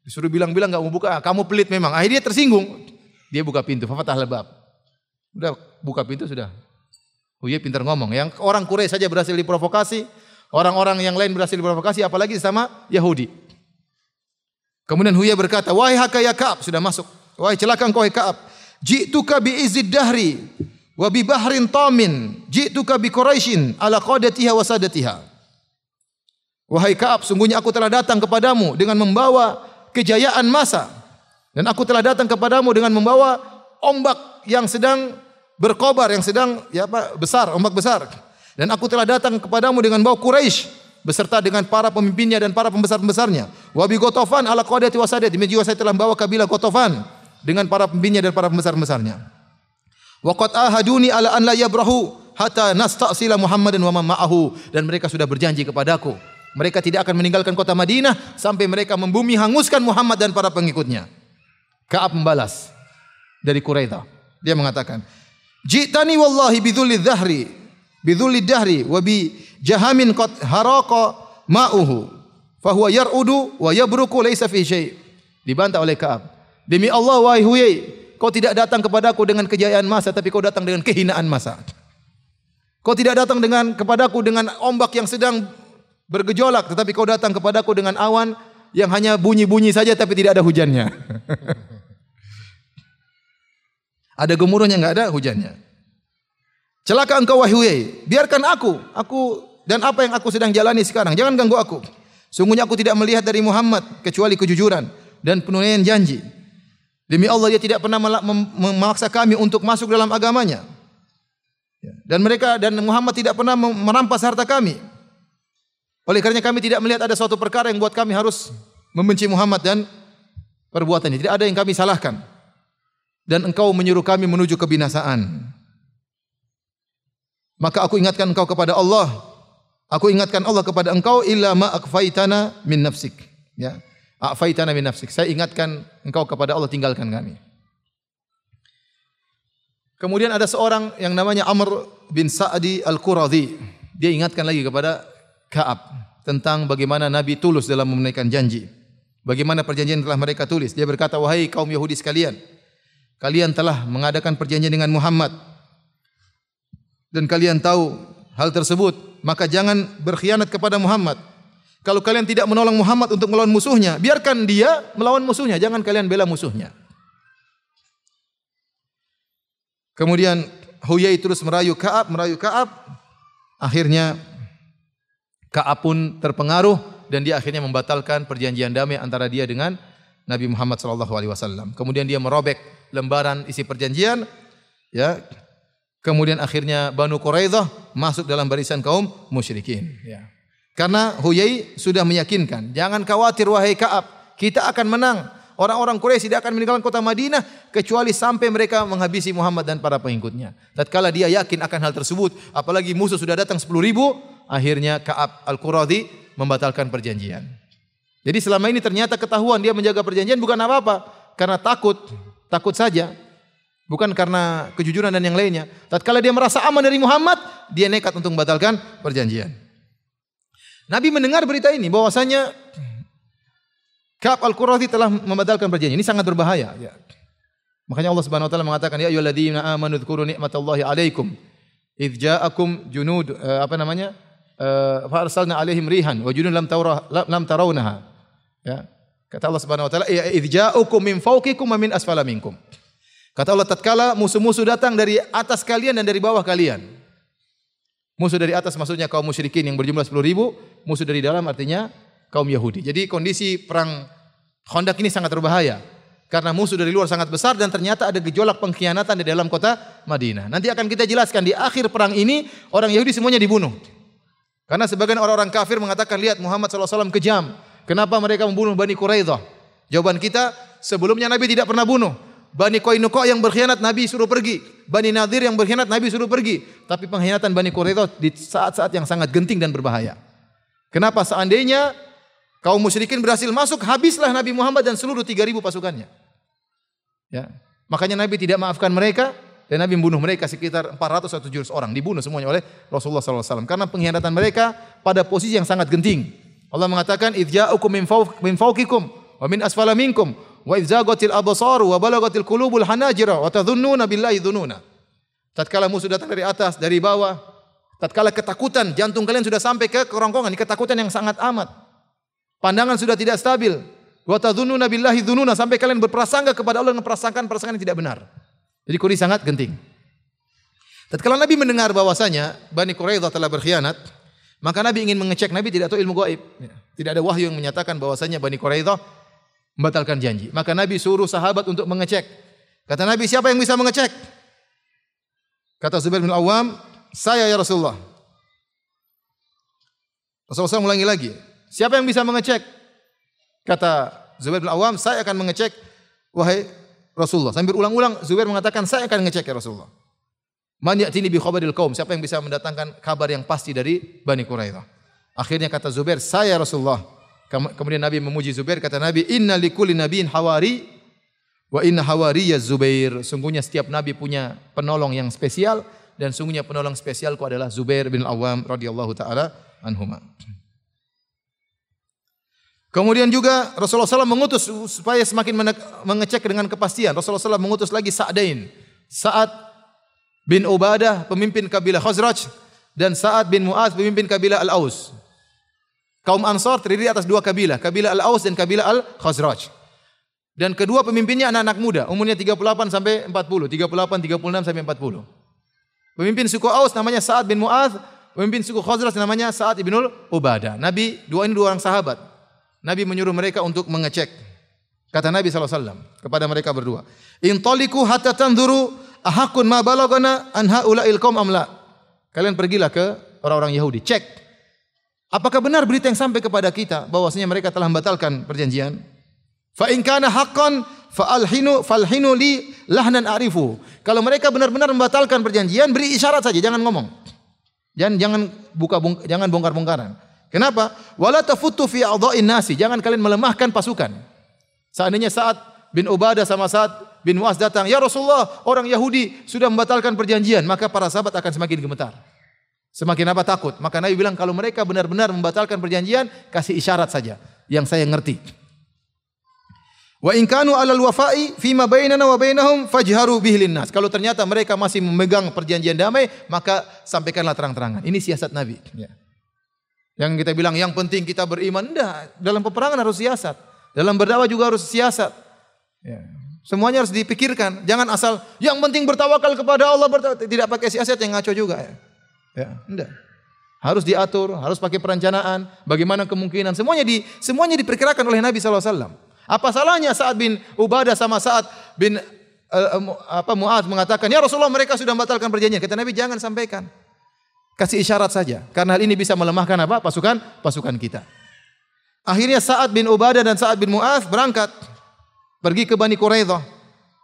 Disuruh bilang-bilang nggak mau buka, kamu pelit memang. Akhirnya tersinggung. Dia buka pintu, fafatah lebab. Udah buka pintu sudah. Huyai pintar ngomong. Yang orang Quraisy saja berhasil diprovokasi, orang-orang yang lain berhasil diprovokasi, apalagi sama Yahudi. Kemudian Huyai berkata, "Wahai hakaya Ka'ab, sudah masuk. Wahai celaka engkau wahai Ka'ab. Ji'tuka bi izid dahri wa bi bahrin tamin. Ji'tuka bi Quraisyin ala qadatiha wa sadatiha." Wahai Ka'ab, sungguhnya aku telah datang kepadamu dengan membawa kejayaan masa dan aku telah datang kepadamu dengan membawa ombak yang sedang berkobar, yang sedang ya apa, besar, ombak besar. Dan aku telah datang kepadamu dengan bawa Quraisy beserta dengan para pemimpinnya dan para pembesar-pembesarnya. Wa bi Gotofan ala qadati wasadati. Demikian juga saya telah membawa kabilah Gotofan dengan para pemimpinnya dan para pembesar-pembesarnya. Wa qad ahaduni ala an la yabrahu hatta nasta'sila Muhammadan wa ma'ahu dan mereka sudah berjanji kepadaku mereka tidak akan meninggalkan kota Madinah sampai mereka membumi hanguskan Muhammad dan para pengikutnya. Ka'ab membalas dari Quraidah. Dia mengatakan, "Jitani wallahi bidzulli dhahri, bidzulli dahri wa bi jahamin qad haraqa ma'uhu, fa huwa yar'udu wa yabruku laisa fi syai." Dibantah oleh Ka'ab. Demi Allah wahai Huyai, kau tidak datang kepadaku dengan kejayaan masa tapi kau datang dengan kehinaan masa. Kau tidak datang dengan kepadaku dengan ombak yang sedang bergejolak tetapi kau datang kepadaku dengan awan yang hanya bunyi-bunyi saja tapi tidak ada hujannya. ada gemuruhnya enggak ada hujannya. Celaka engkau wahai biarkan aku, aku dan apa yang aku sedang jalani sekarang, jangan ganggu aku. Sungguhnya aku tidak melihat dari Muhammad kecuali kejujuran dan penunaian janji. Demi Allah dia tidak pernah memaksa kami untuk masuk dalam agamanya. Dan mereka dan Muhammad tidak pernah merampas harta kami. Oleh karena kami tidak melihat ada suatu perkara yang buat kami harus membenci Muhammad dan perbuatannya. Tidak ada yang kami salahkan. Dan engkau menyuruh kami menuju kebinasaan. Maka aku ingatkan engkau kepada Allah. Aku ingatkan Allah kepada engkau illa ma min nafsik. Ya. Akfaitana min nafsik. Saya ingatkan engkau kepada Allah tinggalkan kami. Kemudian ada seorang yang namanya Amr bin Sa'di Al-Quradhi. Dia ingatkan lagi kepada Ka'ab tentang bagaimana Nabi tulus dalam menunaikan janji. Bagaimana perjanjian telah mereka tulis. Dia berkata, wahai kaum Yahudi sekalian. Kalian telah mengadakan perjanjian dengan Muhammad. Dan kalian tahu hal tersebut. Maka jangan berkhianat kepada Muhammad. Kalau kalian tidak menolong Muhammad untuk melawan musuhnya. Biarkan dia melawan musuhnya. Jangan kalian bela musuhnya. Kemudian Huyai terus merayu Ka'ab, merayu Ka'ab. Akhirnya Ka'ab pun terpengaruh dan dia akhirnya membatalkan perjanjian damai antara dia dengan Nabi Muhammad sallallahu alaihi wasallam. Kemudian dia merobek lembaran isi perjanjian ya. Kemudian akhirnya Banu Quraidah masuk dalam barisan kaum musyrikin ya. Karena Huyai sudah meyakinkan, jangan khawatir wahai Ka'ab, kita akan menang. Orang-orang Quraisy tidak akan meninggalkan kota Madinah kecuali sampai mereka menghabisi Muhammad dan para pengikutnya. Tatkala dia yakin akan hal tersebut, apalagi musuh sudah datang 10 ribu, akhirnya Ka'ab Al-Quradhi membatalkan perjanjian. Jadi selama ini ternyata ketahuan dia menjaga perjanjian bukan apa-apa, karena takut, takut saja. Bukan karena kejujuran dan yang lainnya. Tatkala dia merasa aman dari Muhammad, dia nekat untuk membatalkan perjanjian. Nabi mendengar berita ini bahwasanya Ka'ab al-Qurazi telah membatalkan perjanjian. Ini sangat berbahaya. Ya. Makanya Allah Subhanahu wa taala mengatakan ya ayyuhalladzina amanu dzkuru nikmatallahi alaikum idz ja'akum junud uh, apa namanya? Uh, fa arsalna alaihim rihan wa junun lam tawra lam tarawnaha. Ya. Kata Allah Subhanahu wa taala idz ja'akum min fawqikum wa min asfala minkum. Kata Allah tatkala musuh-musuh datang dari atas kalian dan dari bawah kalian. Musuh dari atas maksudnya kaum musyrikin yang berjumlah 10 ribu. Musuh dari dalam artinya kaum Yahudi. Jadi kondisi perang Khandaq ini sangat berbahaya. Karena musuh dari luar sangat besar dan ternyata ada gejolak pengkhianatan di dalam kota Madinah. Nanti akan kita jelaskan di akhir perang ini orang Yahudi semuanya dibunuh. Karena sebagian orang-orang kafir mengatakan lihat Muhammad SAW kejam. Kenapa mereka membunuh Bani Quraidah? Jawaban kita sebelumnya Nabi tidak pernah bunuh. Bani Qainuqa yang berkhianat Nabi suruh pergi. Bani Nadir yang berkhianat Nabi suruh pergi. Tapi pengkhianatan Bani Quraidah di saat-saat yang sangat genting dan berbahaya. Kenapa seandainya kaum musyrikin berhasil masuk habislah Nabi Muhammad dan seluruh 3000 pasukannya. Ya. Makanya Nabi tidak maafkan mereka dan Nabi membunuh mereka sekitar 400 atau 700 orang dibunuh semuanya oleh Rasulullah SAW karena pengkhianatan mereka pada posisi yang sangat genting. Allah mengatakan idja'ukum min fawqikum wa min asfala minkum wa idzagatil absar wa balagatil qulubul hanajira wa dhununa. Tatkala musuh datang dari atas, dari bawah, tatkala ketakutan, jantung kalian sudah sampai ke kerongkongan, ketakutan yang sangat amat. Pandangan sudah tidak stabil, Wa tadhunnuna billahi dzununa sampai kalian berprasangka kepada Allah dengan prasangkaan-prasangkaan yang tidak benar. Jadi kuri sangat genting. Tatkala Nabi mendengar bahwasanya Bani Quraidah telah berkhianat, maka Nabi ingin mengecek. Nabi tidak tahu ilmu gaib. Ya. Tidak ada wahyu yang menyatakan bahwasanya Bani Quraidah membatalkan janji. Maka Nabi suruh sahabat untuk mengecek. Kata Nabi, siapa yang bisa mengecek? Kata Zubair bin Awam, saya ya Rasulullah. Rasulullah SAW ulangi lagi. Siapa yang bisa mengecek? Kata Zubair bin Awam, saya akan mengecek wahai Rasulullah. Sambil ulang-ulang Zubair mengatakan, saya akan mengecek ya Rasulullah. Man ya'tini bi khabaril qaum? Siapa yang bisa mendatangkan kabar yang pasti dari Bani Quraidah? Akhirnya kata Zubair, saya Rasulullah. Kemudian Nabi memuji Zubair, kata Nabi, inna likulli nabiin hawari wa inna hawariya Zubair. Sungguhnya setiap nabi punya penolong yang spesial dan sungguhnya penolong spesialku adalah Zubair bin Awam radhiyallahu taala anhuma. Kemudian juga Rasulullah SAW mengutus supaya semakin mengecek dengan kepastian. Rasulullah SAW mengutus lagi Sa'dain. Sa'ad bin Ubadah, pemimpin kabilah Khazraj. Dan Sa'ad bin Mu'az, pemimpin kabilah Al-Aus. Kaum Ansar terdiri atas dua kabilah. Kabilah Al-Aus dan kabilah Al-Khazraj. Dan kedua pemimpinnya anak-anak muda. Umurnya 38 sampai 40. 38, 36 sampai 40. Pemimpin suku Aus namanya Sa'ad bin Mu'az. Pemimpin suku Khazraj namanya Sa'ad bin Ubadah. Nabi, dua ini dua orang sahabat. Nabi menyuruh mereka untuk mengecek. Kata Nabi SAW kepada mereka berdua. Intoliku hatta tanzuru ahakun ma balagana an haula'il qaum amla. Kalian pergilah ke orang-orang Yahudi. Cek. Apakah benar berita yang sampai kepada kita bahwasanya mereka telah membatalkan perjanjian? Fa in kana haqqan fa alhinu falhinu li lahnan arifu. Kalau mereka benar-benar membatalkan perjanjian, beri isyarat saja, jangan ngomong. Jangan jangan buka jangan bongkar-bongkaran. Kenapa? Wala tafutu fi adha'in nasi. Jangan kalian melemahkan pasukan. Seandainya saat bin Ubadah sama saat bin Muaz datang, "Ya Rasulullah, orang Yahudi sudah membatalkan perjanjian." Maka para sahabat akan semakin gemetar. Semakin apa takut. Maka Nabi bilang kalau mereka benar-benar membatalkan perjanjian, kasih isyarat saja yang saya ngerti. Wa in kanu alal wafa'i fima bainana wa bainahum fajharu bihi linnas. Kalau ternyata mereka masih memegang perjanjian damai, maka sampaikanlah terang-terangan. Ini siasat Nabi. Ya. Yang kita bilang yang penting kita beriman, enggak. Dalam peperangan harus siasat. Dalam berdakwah juga harus siasat. Ya. Semuanya harus dipikirkan. Jangan asal yang penting bertawakal kepada Allah, tidak pakai siasat yang ngaco juga ya. Ya. Harus diatur, harus pakai perencanaan, bagaimana kemungkinan semuanya di semuanya diperkirakan oleh Nabi SAW. Apa salahnya saat bin Ubadah sama saat bin uh, apa Muaz mengatakan, "Ya Rasulullah, mereka sudah membatalkan perjanjian." Kata Nabi, "Jangan sampaikan." Kasih isyarat saja. Karena hal ini bisa melemahkan apa? Pasukan pasukan kita. Akhirnya Sa'ad bin Ubadah dan Sa'ad bin Mu'az berangkat pergi ke Bani Quraidah.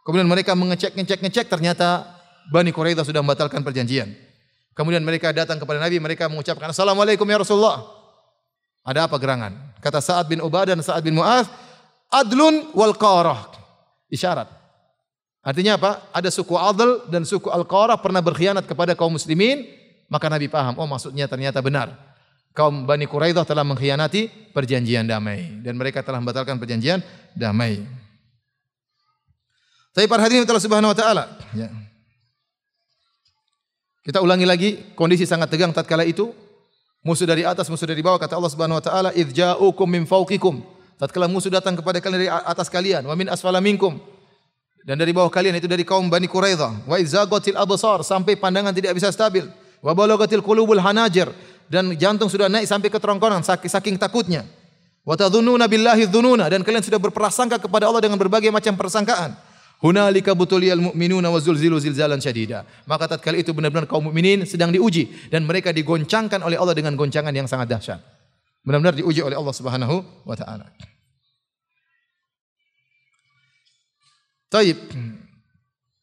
Kemudian mereka mengecek ngecek ngecek ternyata Bani Quraidah sudah membatalkan perjanjian. Kemudian mereka datang kepada Nabi, mereka mengucapkan Assalamualaikum ya Rasulullah. Ada apa gerangan? Kata Sa'ad bin Ubadah dan Sa'ad bin Mu'az, adlun wal qarah. Isyarat. Artinya apa? Ada suku Adl dan suku Al-Qara pernah berkhianat kepada kaum muslimin, maka Nabi paham, oh maksudnya ternyata benar. Kaum Bani Quraidah telah mengkhianati perjanjian damai dan mereka telah membatalkan perjanjian damai. Tapi para hadirin Allah Subhanahu wa taala, ya. Kita ulangi lagi, kondisi sangat tegang tatkala itu. Musuh dari atas, musuh dari bawah kata Allah Subhanahu wa taala, "Idz ja'ukum min fawqikum." Tatkala musuh datang kepada kalian dari atas kalian, wa min asfala minkum dan dari bawah kalian itu dari kaum Bani Quraidah. Wa izagatil absar sampai pandangan tidak bisa stabil. Wa balagatil qulubul hanajir dan jantung sudah naik sampai ke kerongkongan saking, saking takutnya. Wa tadhunnuna billahi dhununa dan kalian sudah berprasangka kepada Allah dengan berbagai macam persangkaan. Hunalika butuliyal mu'minuna wa zulzilu zilzalan syadida. Maka tatkala itu benar-benar kaum mukminin sedang diuji dan mereka digoncangkan oleh Allah dengan goncangan yang sangat dahsyat. Benar-benar diuji oleh Allah Subhanahu wa taala. Taib.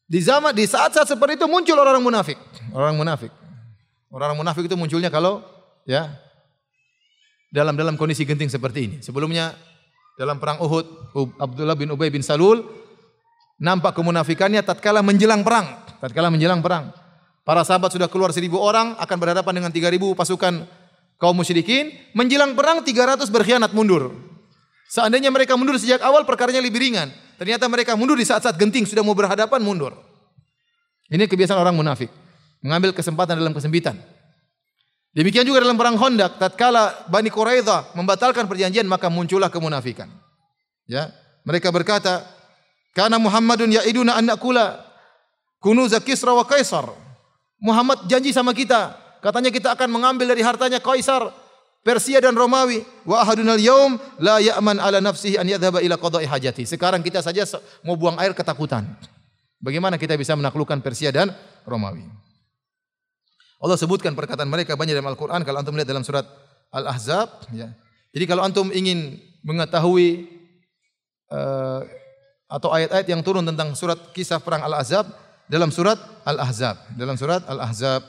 Di zaman di saat-saat seperti itu muncul orang-orang munafik. Orang munafik. Orang-orang munafik itu munculnya kalau ya dalam dalam kondisi genting seperti ini. Sebelumnya dalam perang Uhud Abdullah bin Ubay bin Salul nampak kemunafikannya tatkala menjelang perang. Tatkala menjelang perang. Para sahabat sudah keluar seribu orang akan berhadapan dengan tiga ribu pasukan kaum musyrikin. Menjelang perang 300 berkhianat mundur. Seandainya mereka mundur sejak awal perkaranya lebih ringan. Ternyata mereka mundur di saat-saat genting sudah mau berhadapan mundur. Ini kebiasaan orang munafik, mengambil kesempatan dalam kesempitan. Demikian juga dalam perang Khandaq, tatkala Bani Quraidah membatalkan perjanjian maka muncullah kemunafikan. Ya, mereka berkata, "Kana Muhammadun ya'iduna an nakula kunuz Kisra wa Kaisar." Muhammad janji sama kita, katanya kita akan mengambil dari hartanya Kaisar, Persia dan Romawi. Wa ahadunal yaum la ya'man ala nafsihi an yadhhaba ila qada'i hajati. Sekarang kita saja mau buang air ketakutan. Bagaimana kita bisa menaklukkan Persia dan Romawi? Allah sebutkan perkataan mereka banyak dalam Al-Qur'an kalau antum lihat dalam surat Al-Ahzab ya. Jadi kalau antum ingin mengetahui uh, atau ayat-ayat yang turun tentang surat kisah perang Al-Ahzab dalam surat Al-Ahzab, dalam surat Al-Ahzab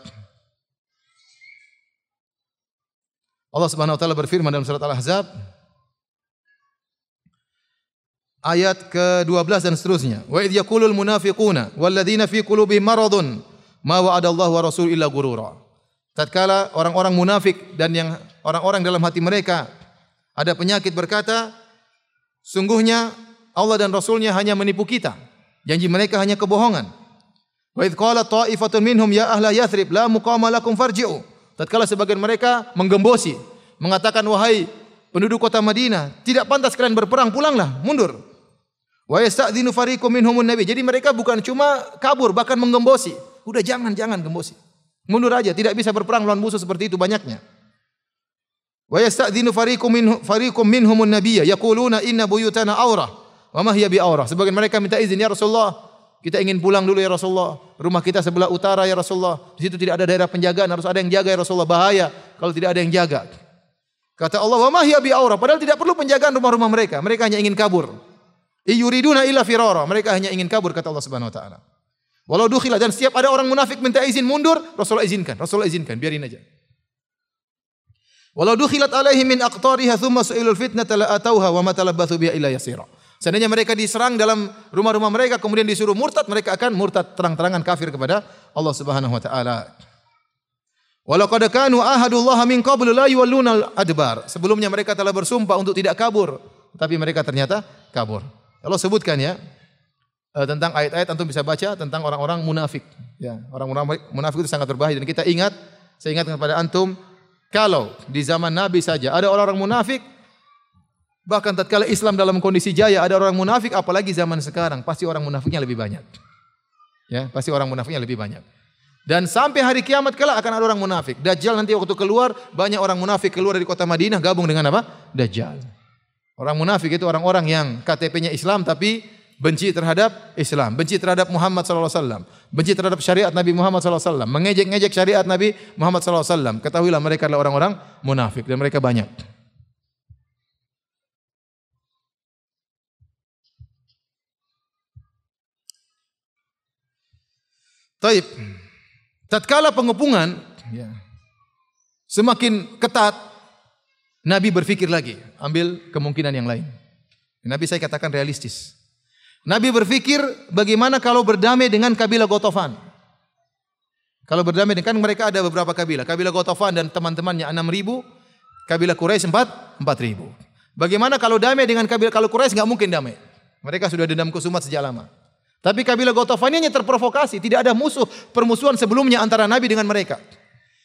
Allah Subhanahu wa taala berfirman dalam surat Al-Ahzab ayat ke-12 dan seterusnya. Wa idh yaqulul munafiquna walladzina fi qulubihim maradun ma wa'adallahu wa rasul illa gurura. Tatkala orang-orang munafik dan yang orang-orang dalam hati mereka ada penyakit berkata, sungguhnya Allah dan Rasulnya hanya menipu kita. Janji mereka hanya kebohongan. Wa idh qala ta'ifatun minhum ya ahla Yathrib la muqama lakum farji'u. Tatkala sebagian mereka menggembosi, mengatakan wahai penduduk kota Madinah, tidak pantas kalian berperang, pulanglah, mundur. Wa yasta'dinu fariqum minhumun nabi. Jadi mereka bukan cuma kabur, bahkan menggembosi. Udah jangan, jangan gembosi. Mundur aja, tidak bisa berperang lawan musuh seperti itu banyaknya. Wa yasta'dinu fariqum min fariqum minhumun nabiyya yaquluna inna buyutana aurah wa ma hiya bi aurah. Sebagian mereka minta izin ya Rasulullah, kita ingin pulang dulu ya Rasulullah. Rumah kita sebelah utara ya Rasulullah. Di situ tidak ada daerah penjagaan, harus ada yang jaga ya Rasulullah. Bahaya kalau tidak ada yang jaga. Kata Allah, "Wa ma hiya bi aurah." Padahal tidak perlu penjagaan rumah-rumah mereka. Mereka hanya ingin kabur. Iyuriduna illa firara. Mereka hanya ingin kabur kata Allah Subhanahu wa taala. Walau dukhila dan setiap ada orang munafik minta izin mundur, Rasulullah izinkan. Rasulullah izinkan, biarin aja. Walau dukhilat alaihi min aqtariha thumma su'ilul fitnata la atauha wa ma talabbathu biha illa yasira. Seandainya mereka diserang dalam rumah-rumah mereka kemudian disuruh murtad, mereka akan murtad terang-terangan kafir kepada Allah Subhanahu wa taala. Walau qad kanu ahadullah min qablu la yuwalluna adbar. Sebelumnya mereka telah bersumpah untuk tidak kabur, tapi mereka ternyata kabur. Allah sebutkan ya tentang ayat-ayat antum bisa baca tentang orang-orang munafik. Ya, orang-orang munafik itu sangat berbahaya dan kita ingat, saya ingatkan kepada antum kalau di zaman Nabi saja ada orang-orang munafik Bahkan tatkala Islam dalam kondisi jaya ada orang munafik apalagi zaman sekarang pasti orang munafiknya lebih banyak. Ya, pasti orang munafiknya lebih banyak. Dan sampai hari kiamat kala akan ada orang munafik. Dajjal nanti waktu keluar banyak orang munafik keluar dari kota Madinah gabung dengan apa? Dajjal. Orang munafik itu orang-orang yang KTP-nya Islam tapi benci terhadap Islam, benci terhadap Muhammad SAW, benci terhadap syariat Nabi Muhammad SAW, mengejek-ngejek syariat Nabi Muhammad SAW. Ketahuilah mereka adalah orang-orang munafik dan mereka banyak. Taib. Tatkala pengepungan ya, semakin ketat, Nabi berpikir lagi, ambil kemungkinan yang lain. Nabi saya katakan realistis. Nabi berpikir bagaimana kalau berdamai dengan kabilah Gotofan. Kalau berdamai dengan mereka ada beberapa kabilah. Kabilah Gotofan dan teman-temannya 6 ribu. Kabilah Quraisy 4, 4 ribu. Bagaimana kalau damai dengan kabilah kalau Quraisy nggak mungkin damai. Mereka sudah dendam kusumat sejak lama. Tapi kabilah Gotofan ini terprovokasi. Tidak ada musuh permusuhan sebelumnya antara Nabi dengan mereka.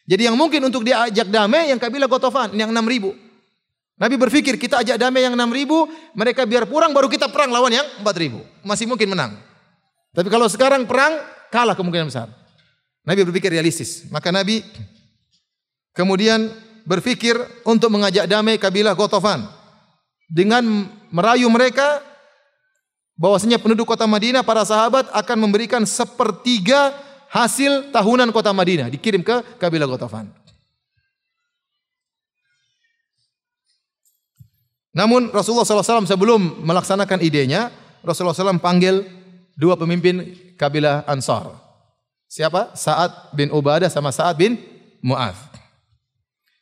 Jadi yang mungkin untuk diajak damai yang kabilah Gotofan yang 6 ribu. Nabi berpikir kita ajak damai yang 6 ribu, mereka biar kurang baru kita perang lawan yang 4 ribu. Masih mungkin menang. Tapi kalau sekarang perang, kalah kemungkinan besar. Nabi berpikir realistis. Maka Nabi kemudian berpikir untuk mengajak damai kabilah Gotofan. Dengan merayu mereka bahwasanya penduduk kota Madinah, para sahabat akan memberikan sepertiga hasil tahunan kota Madinah. Dikirim ke kabilah Gotofan. Namun Rasulullah SAW sebelum melaksanakan idenya, Rasulullah SAW panggil dua pemimpin kabilah Ansar. Siapa? Sa'ad bin Ubadah sama Sa'ad bin Mu'ad.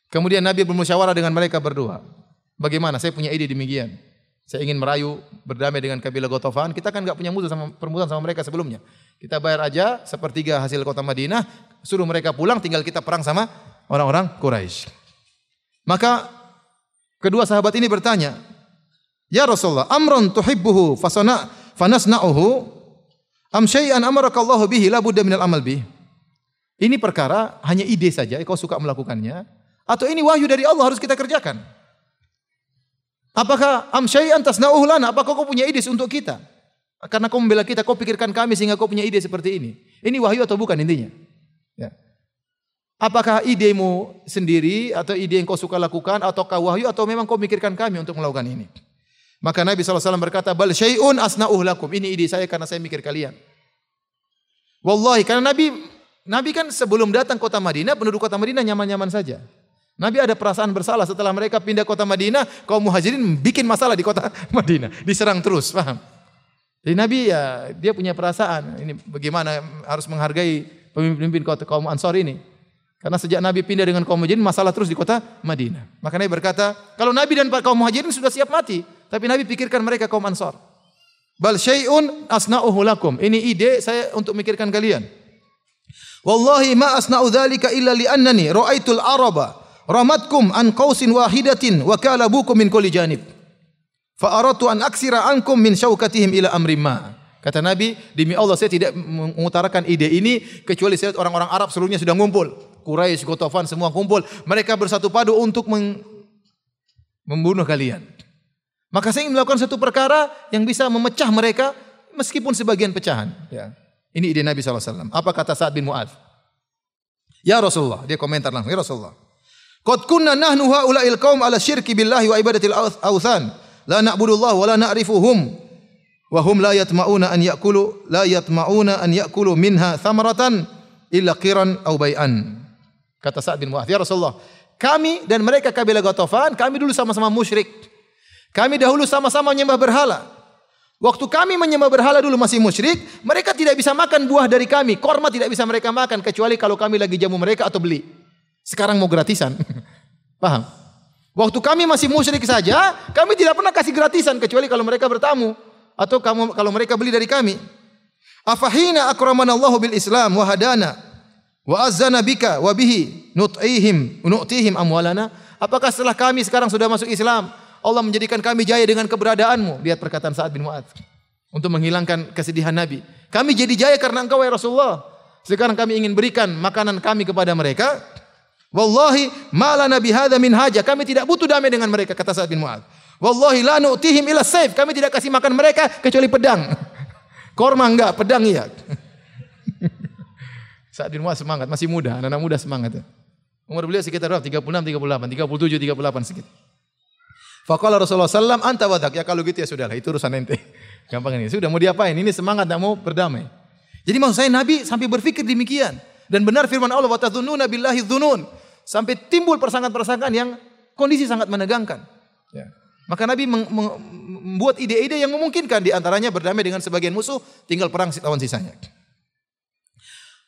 Kemudian Nabi bermusyawarah dengan mereka berdua. Bagaimana? Saya punya ide demikian. Saya ingin merayu berdamai dengan kabilah Gotofan. Kita kan nggak punya musuh sama permusuhan sama mereka sebelumnya. Kita bayar aja sepertiga hasil kota Madinah, suruh mereka pulang, tinggal kita perang sama orang-orang Quraisy. Maka Kedua sahabat ini bertanya, "Ya Rasulullah, amrun tuhibbuhu fasana fanasna'uhu am syai'an amarakallahu bihi la budda minal amal bih?" Ini perkara hanya ide saja, kau suka melakukannya, atau ini wahyu dari Allah harus kita kerjakan? Apakah am syai'an tasna'uhu lana? Apakah kau punya ide untuk kita? Karena kau membela kita, kau pikirkan kami sehingga kau punya ide seperti ini. Ini wahyu atau bukan intinya? Ya. Apakah idemu sendiri atau ide yang kau suka lakukan ataukah wahyu atau memang kau mikirkan kami untuk melakukan ini? Maka Nabi SAW berkata, Bal syai'un asna'uh lakum. Ini ide saya karena saya mikir kalian. Wallahi, karena Nabi Nabi kan sebelum datang kota Madinah, penduduk kota Madinah nyaman-nyaman saja. Nabi ada perasaan bersalah setelah mereka pindah kota Madinah, kaum muhajirin bikin masalah di kota Madinah. Diserang terus, paham? Jadi Nabi ya dia punya perasaan. Ini bagaimana harus menghargai pemimpin-pemimpin kota kaum Ansor ini. Karena sejak Nabi pindah dengan kaum muhajirin, masalah terus di kota Madinah. Maka Nabi berkata, kalau Nabi dan kaum muhajirin sudah siap mati, tapi Nabi pikirkan mereka kaum Ansar. Bal syai'un asna'uhu lakum. Ini ide saya untuk mikirkan kalian. Wallahi ma asna'u dzalika illa li annani ra'aitul araba ramatkum an qausin wahidatin wa kalabukum min kulli janib. Fa aradtu an aksira ankum min syaukatihim ila amrin ma. Kata Nabi, demi Allah saya tidak mengutarakan ide ini kecuali saya orang-orang Arab seluruhnya sudah ngumpul. Quraisy, Gotofan semua kumpul. Mereka bersatu padu untuk membunuh kalian. Maka saya ingin melakukan satu perkara yang bisa memecah mereka meskipun sebagian pecahan. Ya. Ini ide Nabi SAW. Apa kata Sa'ad bin Mu'ad? Ya Rasulullah. Dia komentar langsung. Ya Rasulullah. Qad kunna nahnu ha'ula'il qaum ala syirki billahi wa ibadatil awthan. La na'budullah wa la na'rifuhum. Wa hum la yatma'una an ya'kulu la yatma'una an ya'kulu minha thamaratan illa qiran aw bay'an. Kata Sa'ad bin Mu'adz, "Ya Rasulullah, kami dan mereka kabilah Ghatafan, kami dulu sama-sama musyrik. Kami dahulu sama-sama menyembah berhala. Waktu kami menyembah berhala dulu masih musyrik, mereka tidak bisa makan buah dari kami. Korma tidak bisa mereka makan kecuali kalau kami lagi jamu mereka atau beli. Sekarang mau gratisan. Paham? Waktu kami masih musyrik saja, kami tidak pernah kasih gratisan kecuali kalau mereka bertamu atau kamu kalau mereka beli dari kami. Afahina akramana Allah bil Islam wa hadana Wa azana bika wa bihi nut'ihim nu'tihim amwalana. Apakah setelah kami sekarang sudah masuk Islam, Allah menjadikan kami jaya dengan keberadaanmu? Lihat perkataan Sa'ad bin Mu'adz. Untuk menghilangkan kesedihan Nabi. Kami jadi jaya karena engkau ya Rasulullah. Sekarang kami ingin berikan makanan kami kepada mereka. Wallahi mala nabi hadza min haja. Kami tidak butuh damai dengan mereka kata Sa'ad bin Mu'adz. Wallahi la nu'tihim ila saif. Kami tidak kasih makan mereka kecuali pedang. Korma enggak, pedang iya. Saat di rumah semangat, masih muda, anak-anak muda semangat. Ya. Umur beliau sekitar berapa? 36, 38, 37, 38 sekitar. Faqala Rasulullah sallam anta wadak. Ya kalau gitu ya sudahlah, itu urusan ente. Gampang ini. Sudah mau diapain? Ini semangat tak mau berdamai. Jadi maksud saya Nabi sampai berpikir demikian. Dan benar firman Allah wa tadhunnuna billahi dhunun. Sampai timbul persangkaan-persangkaan yang kondisi sangat menegangkan. Ya. Maka Nabi membuat ide-ide yang memungkinkan di antaranya berdamai dengan sebagian musuh, tinggal perang lawan sisanya.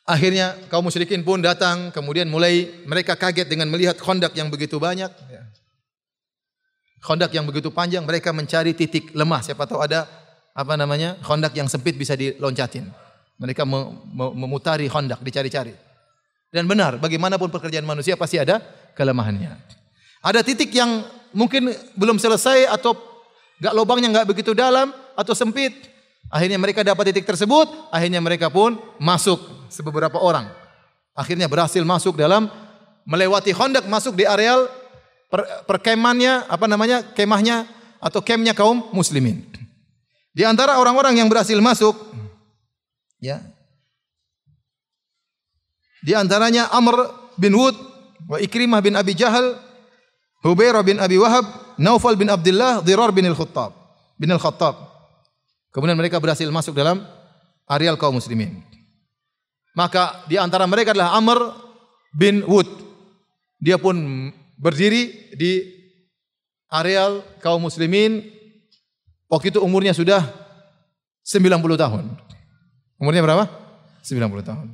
Akhirnya kaum musyrikin pun datang, kemudian mulai mereka kaget dengan melihat kondak yang begitu banyak. Kondak yang begitu panjang, mereka mencari titik lemah. Siapa tahu ada apa namanya? Hondak yang sempit bisa diloncatin. Mereka memutari hondak, dicari-cari. Dan benar, bagaimanapun pekerjaan manusia pasti ada kelemahannya. Ada titik yang mungkin belum selesai atau gak lubangnya nggak begitu dalam atau sempit. Akhirnya mereka dapat titik tersebut, akhirnya mereka pun masuk sebeberapa orang. Akhirnya berhasil masuk dalam melewati hondak masuk di areal per, perkemannya apa namanya kemahnya atau kemnya kaum muslimin. Di antara orang-orang yang berhasil masuk ya di antaranya Amr bin Wud, wa Ikrimah bin Abi Jahal, Hubairah bin Abi Wahab, Naufal bin Abdullah, Dirar bin Al-Khattab, bin Al-Khattab. Kemudian mereka berhasil masuk dalam areal kaum muslimin. Maka di antara mereka adalah Amr bin Wud. Dia pun berdiri di areal kaum muslimin. Waktu itu umurnya sudah 90 tahun. Umurnya berapa? 90 tahun.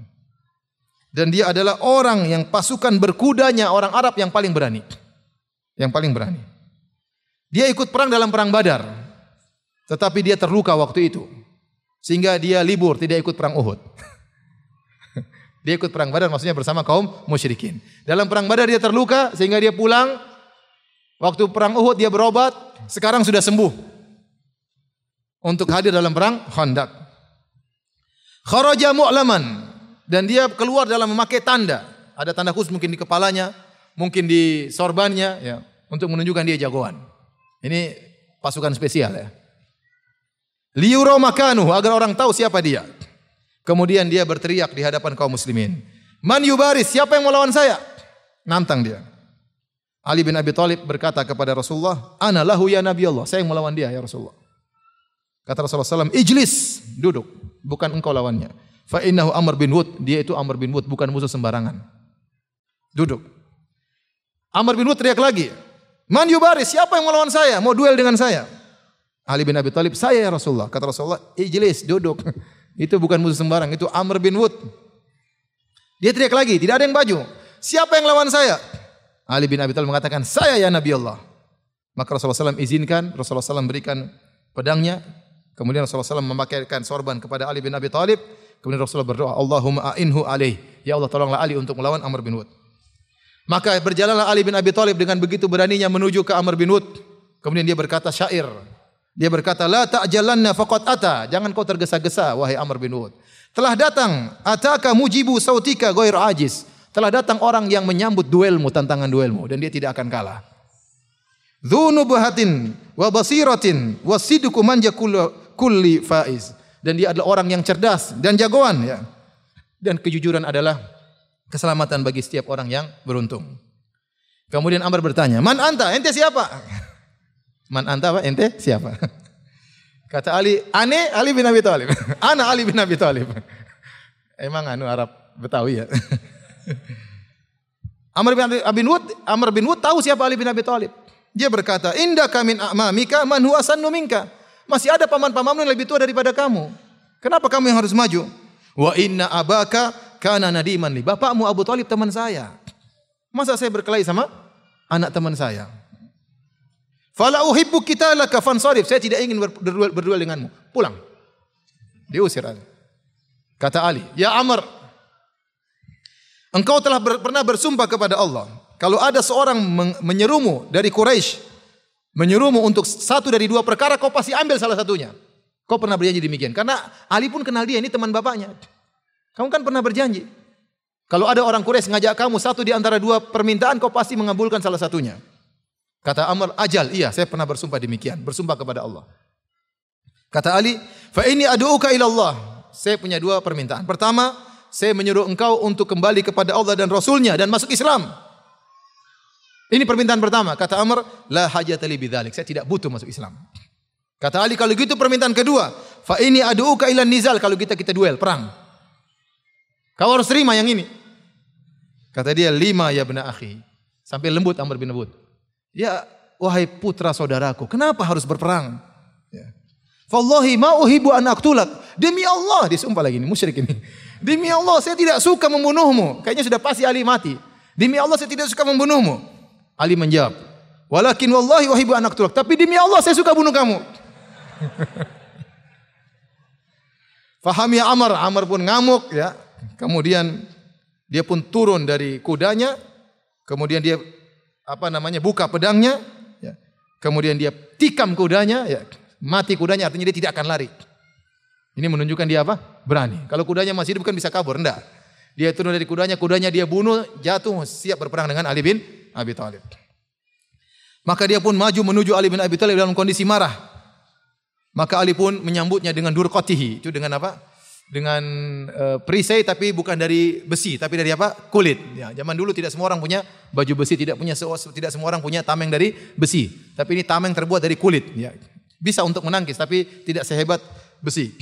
Dan dia adalah orang yang pasukan berkudanya orang Arab yang paling berani. Yang paling berani. Dia ikut perang dalam perang Badar. Tetapi dia terluka waktu itu. Sehingga dia libur, tidak ikut perang Uhud. dia ikut perang Badar maksudnya bersama kaum musyrikin. Dalam perang Badar dia terluka sehingga dia pulang. Waktu perang Uhud dia berobat, sekarang sudah sembuh. Untuk hadir dalam perang Khandaq. Kharaja mu'laman dan dia keluar dalam memakai tanda. Ada tanda khusus mungkin di kepalanya, mungkin di sorbannya ya, untuk menunjukkan dia jagoan. Ini pasukan spesial ya. Liuro makanu agar orang tahu siapa dia. Kemudian dia berteriak di hadapan kaum muslimin. Man yubaris, siapa yang mau lawan saya? Nantang dia. Ali bin Abi Thalib berkata kepada Rasulullah, "Ana lahu ya Nabi Allah." Saya yang melawan dia ya Rasulullah. Kata Rasulullah SAW, "Ijlis, duduk, bukan engkau lawannya." Fa innahu Amr bin Wud, dia itu Amr bin Wud, bukan musuh sembarangan. Duduk. Amr bin Wud teriak lagi, "Man yubaris, siapa yang melawan saya? Mau duel dengan saya?" Ali bin Abi Thalib, "Saya ya Rasulullah." Kata Rasulullah, "Ijlis, duduk." itu bukan musuh sembarang, itu Amr bin Wud. Dia teriak lagi, tidak ada yang baju. Siapa yang lawan saya? Ali bin Abi Thalib mengatakan, "Saya ya Nabi Allah." Maka Rasulullah SAW izinkan, Rasulullah SAW berikan pedangnya. Kemudian Rasulullah SAW memakaikan sorban kepada Ali bin Abi Thalib. Kemudian Rasulullah berdoa, Allahumma a'inhu alaih. Ya Allah tolonglah Ali untuk melawan Amr bin Wud. Maka berjalanlah Ali bin Abi Thalib dengan begitu beraninya menuju ke Amr bin Wud. Kemudian dia berkata syair. Dia berkata, La ta'jalanna faqad ata. Jangan kau tergesa-gesa, wahai Amr bin Wud. Telah datang, ataka mujibu sautika goir ajiz. Telah datang orang yang menyambut duelmu, tantangan duelmu. Dan dia tidak akan kalah. Dhunubahatin wa basiratin wa sidku manja kulli faiz dan dia adalah orang yang cerdas dan jagoan ya. Dan kejujuran adalah keselamatan bagi setiap orang yang beruntung. Kemudian Amr bertanya, "Man anta? Ente siapa?" Man anta apa? Ente siapa? Kata Ali, "Ane Ali bin Abi Thalib." Ana Ali bin Abi Thalib. Emang anu Arab Betawi ya. Amr bin Abi Wud, Amr bin Wud tahu siapa Ali bin Abi Thalib. Dia berkata, "Inda kamin amamika man huwa sannu minka." Masih ada paman-pamanmu yang lebih tua daripada kamu. Kenapa kamu yang harus maju? Wa inna abaka kana nadiman li. Bapakmu Abu Talib teman saya. Masa saya berkelahi sama anak teman saya? Fala uhibbu kita laka fansarif. Saya tidak ingin berduel, berduel denganmu. Pulang. Diusir Ali. Kata Ali, "Ya Amr, engkau telah ber, pernah bersumpah kepada Allah, kalau ada seorang menyerumu dari Quraisy menyuruhmu untuk satu dari dua perkara, kau pasti ambil salah satunya. Kau pernah berjanji demikian. Karena Ali pun kenal dia, ini teman bapaknya. Kamu kan pernah berjanji. Kalau ada orang Quraisy ngajak kamu satu di antara dua permintaan, kau pasti mengabulkan salah satunya. Kata Amr, ajal, iya saya pernah bersumpah demikian. Bersumpah kepada Allah. Kata Ali, fa ini adu'uka ilallah. Saya punya dua permintaan. Pertama, saya menyuruh engkau untuk kembali kepada Allah dan Rasulnya dan masuk Islam. Ini permintaan pertama. Kata Amr, la hajat li. Saya tidak butuh masuk Islam. Kata Ali, kalau gitu permintaan kedua, fa ini adu'uka ilan nizal kalau kita kita duel, perang. Kau harus terima yang ini. Kata dia, lima ya benar akhi. Sampai lembut Amr bin Abud. Ya, wahai putra saudaraku, kenapa harus berperang? Ya. Fallahi ma uhibbu an aktulak. Demi Allah, disumpah lagi ini, musyrik ini. Demi Allah, saya tidak suka membunuhmu. Kayaknya sudah pasti Ali mati. Demi Allah, saya tidak suka membunuhmu. Ali menjawab, "Walakin wallahi wahibu anak tulak." Tapi demi Allah saya suka bunuh kamu. Fahami Amr, Amr pun ngamuk ya. Kemudian dia pun turun dari kudanya, kemudian dia apa namanya buka pedangnya, ya. kemudian dia tikam kudanya, ya. mati kudanya artinya dia tidak akan lari. Ini menunjukkan dia apa? Berani. Kalau kudanya masih hidup kan bisa kabur, enggak. Dia turun dari kudanya, kudanya dia bunuh, jatuh, siap berperang dengan Ali bin Abi Thalib. Maka dia pun maju menuju Ali bin Abi Thalib dalam kondisi marah. Maka Ali pun menyambutnya dengan durqatihi. Itu dengan apa? Dengan uh, perisai tapi bukan dari besi, tapi dari apa? Kulit. Ya, zaman dulu tidak semua orang punya baju besi, tidak punya tidak semua orang punya tameng dari besi. Tapi ini tameng terbuat dari kulit. Ya. Bisa untuk menangkis, tapi tidak sehebat besi.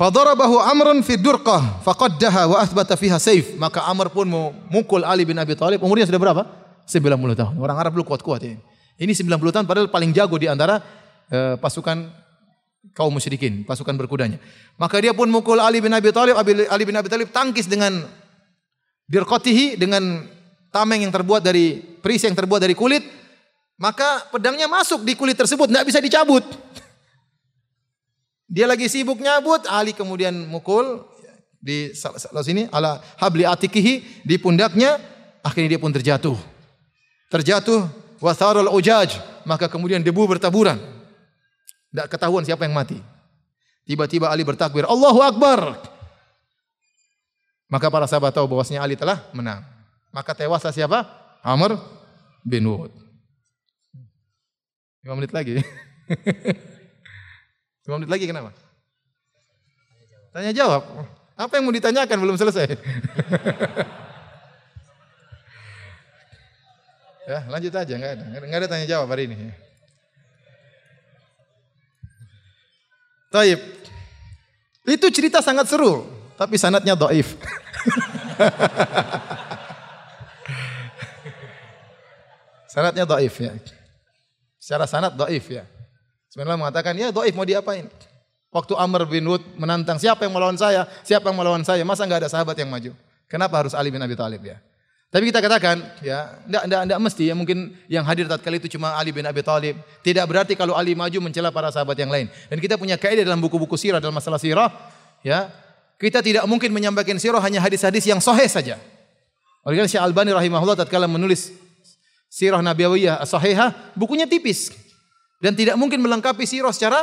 Fadarabahu Amrun fi durqah faqaddaha wa athbata fiha saif. Maka Amr pun memukul Ali bin Abi Thalib. Umurnya sudah berapa? 90 tahun. Orang Arab dulu kuat-kuat ini. Ini 90 tahun padahal paling jago di antara uh, pasukan kaum musyrikin, pasukan berkudanya. Maka dia pun mukul Ali bin Abi Thalib. Ali bin Abi Thalib tangkis dengan dirqatihi dengan tameng yang terbuat dari perisai yang terbuat dari kulit. Maka pedangnya masuk di kulit tersebut, tidak bisa dicabut. Dia lagi sibuk nyabut, Ali kemudian mukul di salah sini ala habli atikihi di pundaknya, akhirnya dia pun terjatuh. Terjatuh wasarul ujaj, maka kemudian debu bertaburan. Tidak ketahuan siapa yang mati. Tiba-tiba Ali bertakbir, Allahu Akbar. Maka para sahabat tahu bahwasanya Ali telah menang. Maka tewaslah siapa? Amr bin Wud. 5 menit lagi. Lima menit lagi kenapa? Tanya jawab. Apa yang mau ditanyakan belum selesai? ya lanjut aja nggak ada nggak ada tanya jawab hari ini. Taib. Itu cerita sangat seru, tapi sanatnya doif. sanatnya doif ya. Secara sanat doif ya. Sebenarnya mengatakan, ya doif mau diapain? Waktu Amr bin Wud menantang, siapa yang melawan saya? Siapa yang melawan saya? Masa nggak ada sahabat yang maju? Kenapa harus Ali bin Abi Thalib ya? Tapi kita katakan, ya, enggak, enggak, enggak mesti ya mungkin yang hadir tatkala itu cuma Ali bin Abi Thalib. Tidak berarti kalau Ali maju mencela para sahabat yang lain. Dan kita punya kaidah dalam buku-buku sirah dalam masalah sirah, ya. Kita tidak mungkin menyampaikan sirah hanya hadis-hadis yang sahih saja. Oleh karena Syekh Albani rahimahullah tatkala menulis sirah Nabawiyah sahihah, bukunya tipis. Dan tidak mungkin melengkapi sirah secara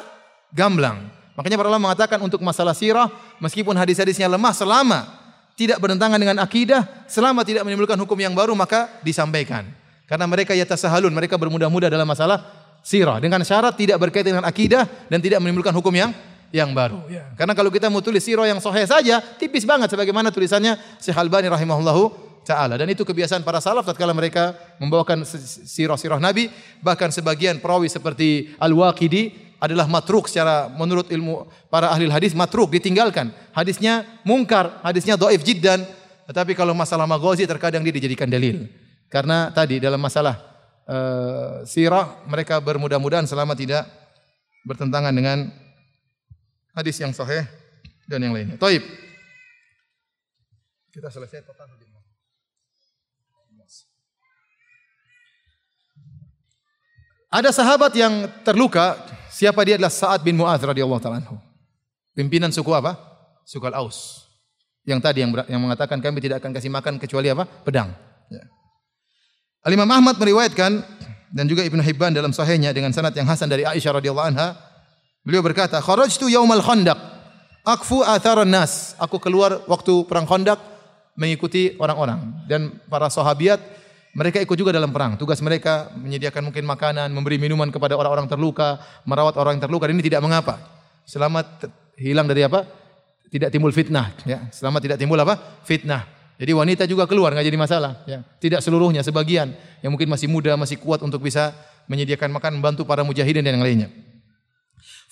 gamblang. Makanya para ulama mengatakan untuk masalah sirah, meskipun hadis-hadisnya lemah selama tidak bertentangan dengan akidah, selama tidak menimbulkan hukum yang baru maka disampaikan. Karena mereka yatasahalun, mereka bermudah-mudah dalam masalah sirah dengan syarat tidak berkaitan dengan akidah dan tidak menimbulkan hukum yang yang baru. Ya. Karena kalau kita mau tulis sirah yang sahih saja, tipis banget sebagaimana tulisannya Syekh Albani rahimahullahu taala dan itu kebiasaan para salaf tatkala mereka membawakan sirah-sirah Nabi bahkan sebagian perawi seperti Al-Waqidi adalah matruk secara menurut ilmu para ahli hadis matruk ditinggalkan hadisnya mungkar hadisnya dhaif jiddan tetapi kalau masalah maghazi terkadang dia dijadikan dalil karena tadi dalam masalah uh, sirah mereka bermudah-mudahan selama tidak bertentangan dengan hadis yang sahih dan yang lainnya. Taib. Kita selesai total Ada sahabat yang terluka, siapa dia adalah Sa'ad bin Mu'adz radhiyallahu taala anhu. Pimpinan suku apa? Suku Al-Aus. Yang tadi yang, yang mengatakan kami tidak akan kasih makan kecuali apa? Pedang. Ya. Al-Imam Ahmad meriwayatkan dan juga Ibnu Hibban dalam sahihnya dengan sanad yang hasan dari Aisyah radhiyallahu anha, beliau berkata, "Kharajtu yaumal khandaq, akfu atharan nas." Aku keluar waktu perang Khandaq mengikuti orang-orang dan para sahabiat mereka ikut juga dalam perang. Tugas mereka menyediakan mungkin makanan, memberi minuman kepada orang-orang terluka, merawat orang yang terluka. Ini tidak mengapa. Selamat hilang dari apa? Tidak timbul fitnah. Ya. Selamat tidak timbul apa? Fitnah. Jadi wanita juga keluar nggak jadi masalah. Ya. Tidak seluruhnya, sebagian yang mungkin masih muda, masih kuat untuk bisa menyediakan makan, membantu para mujahidin dan yang lainnya.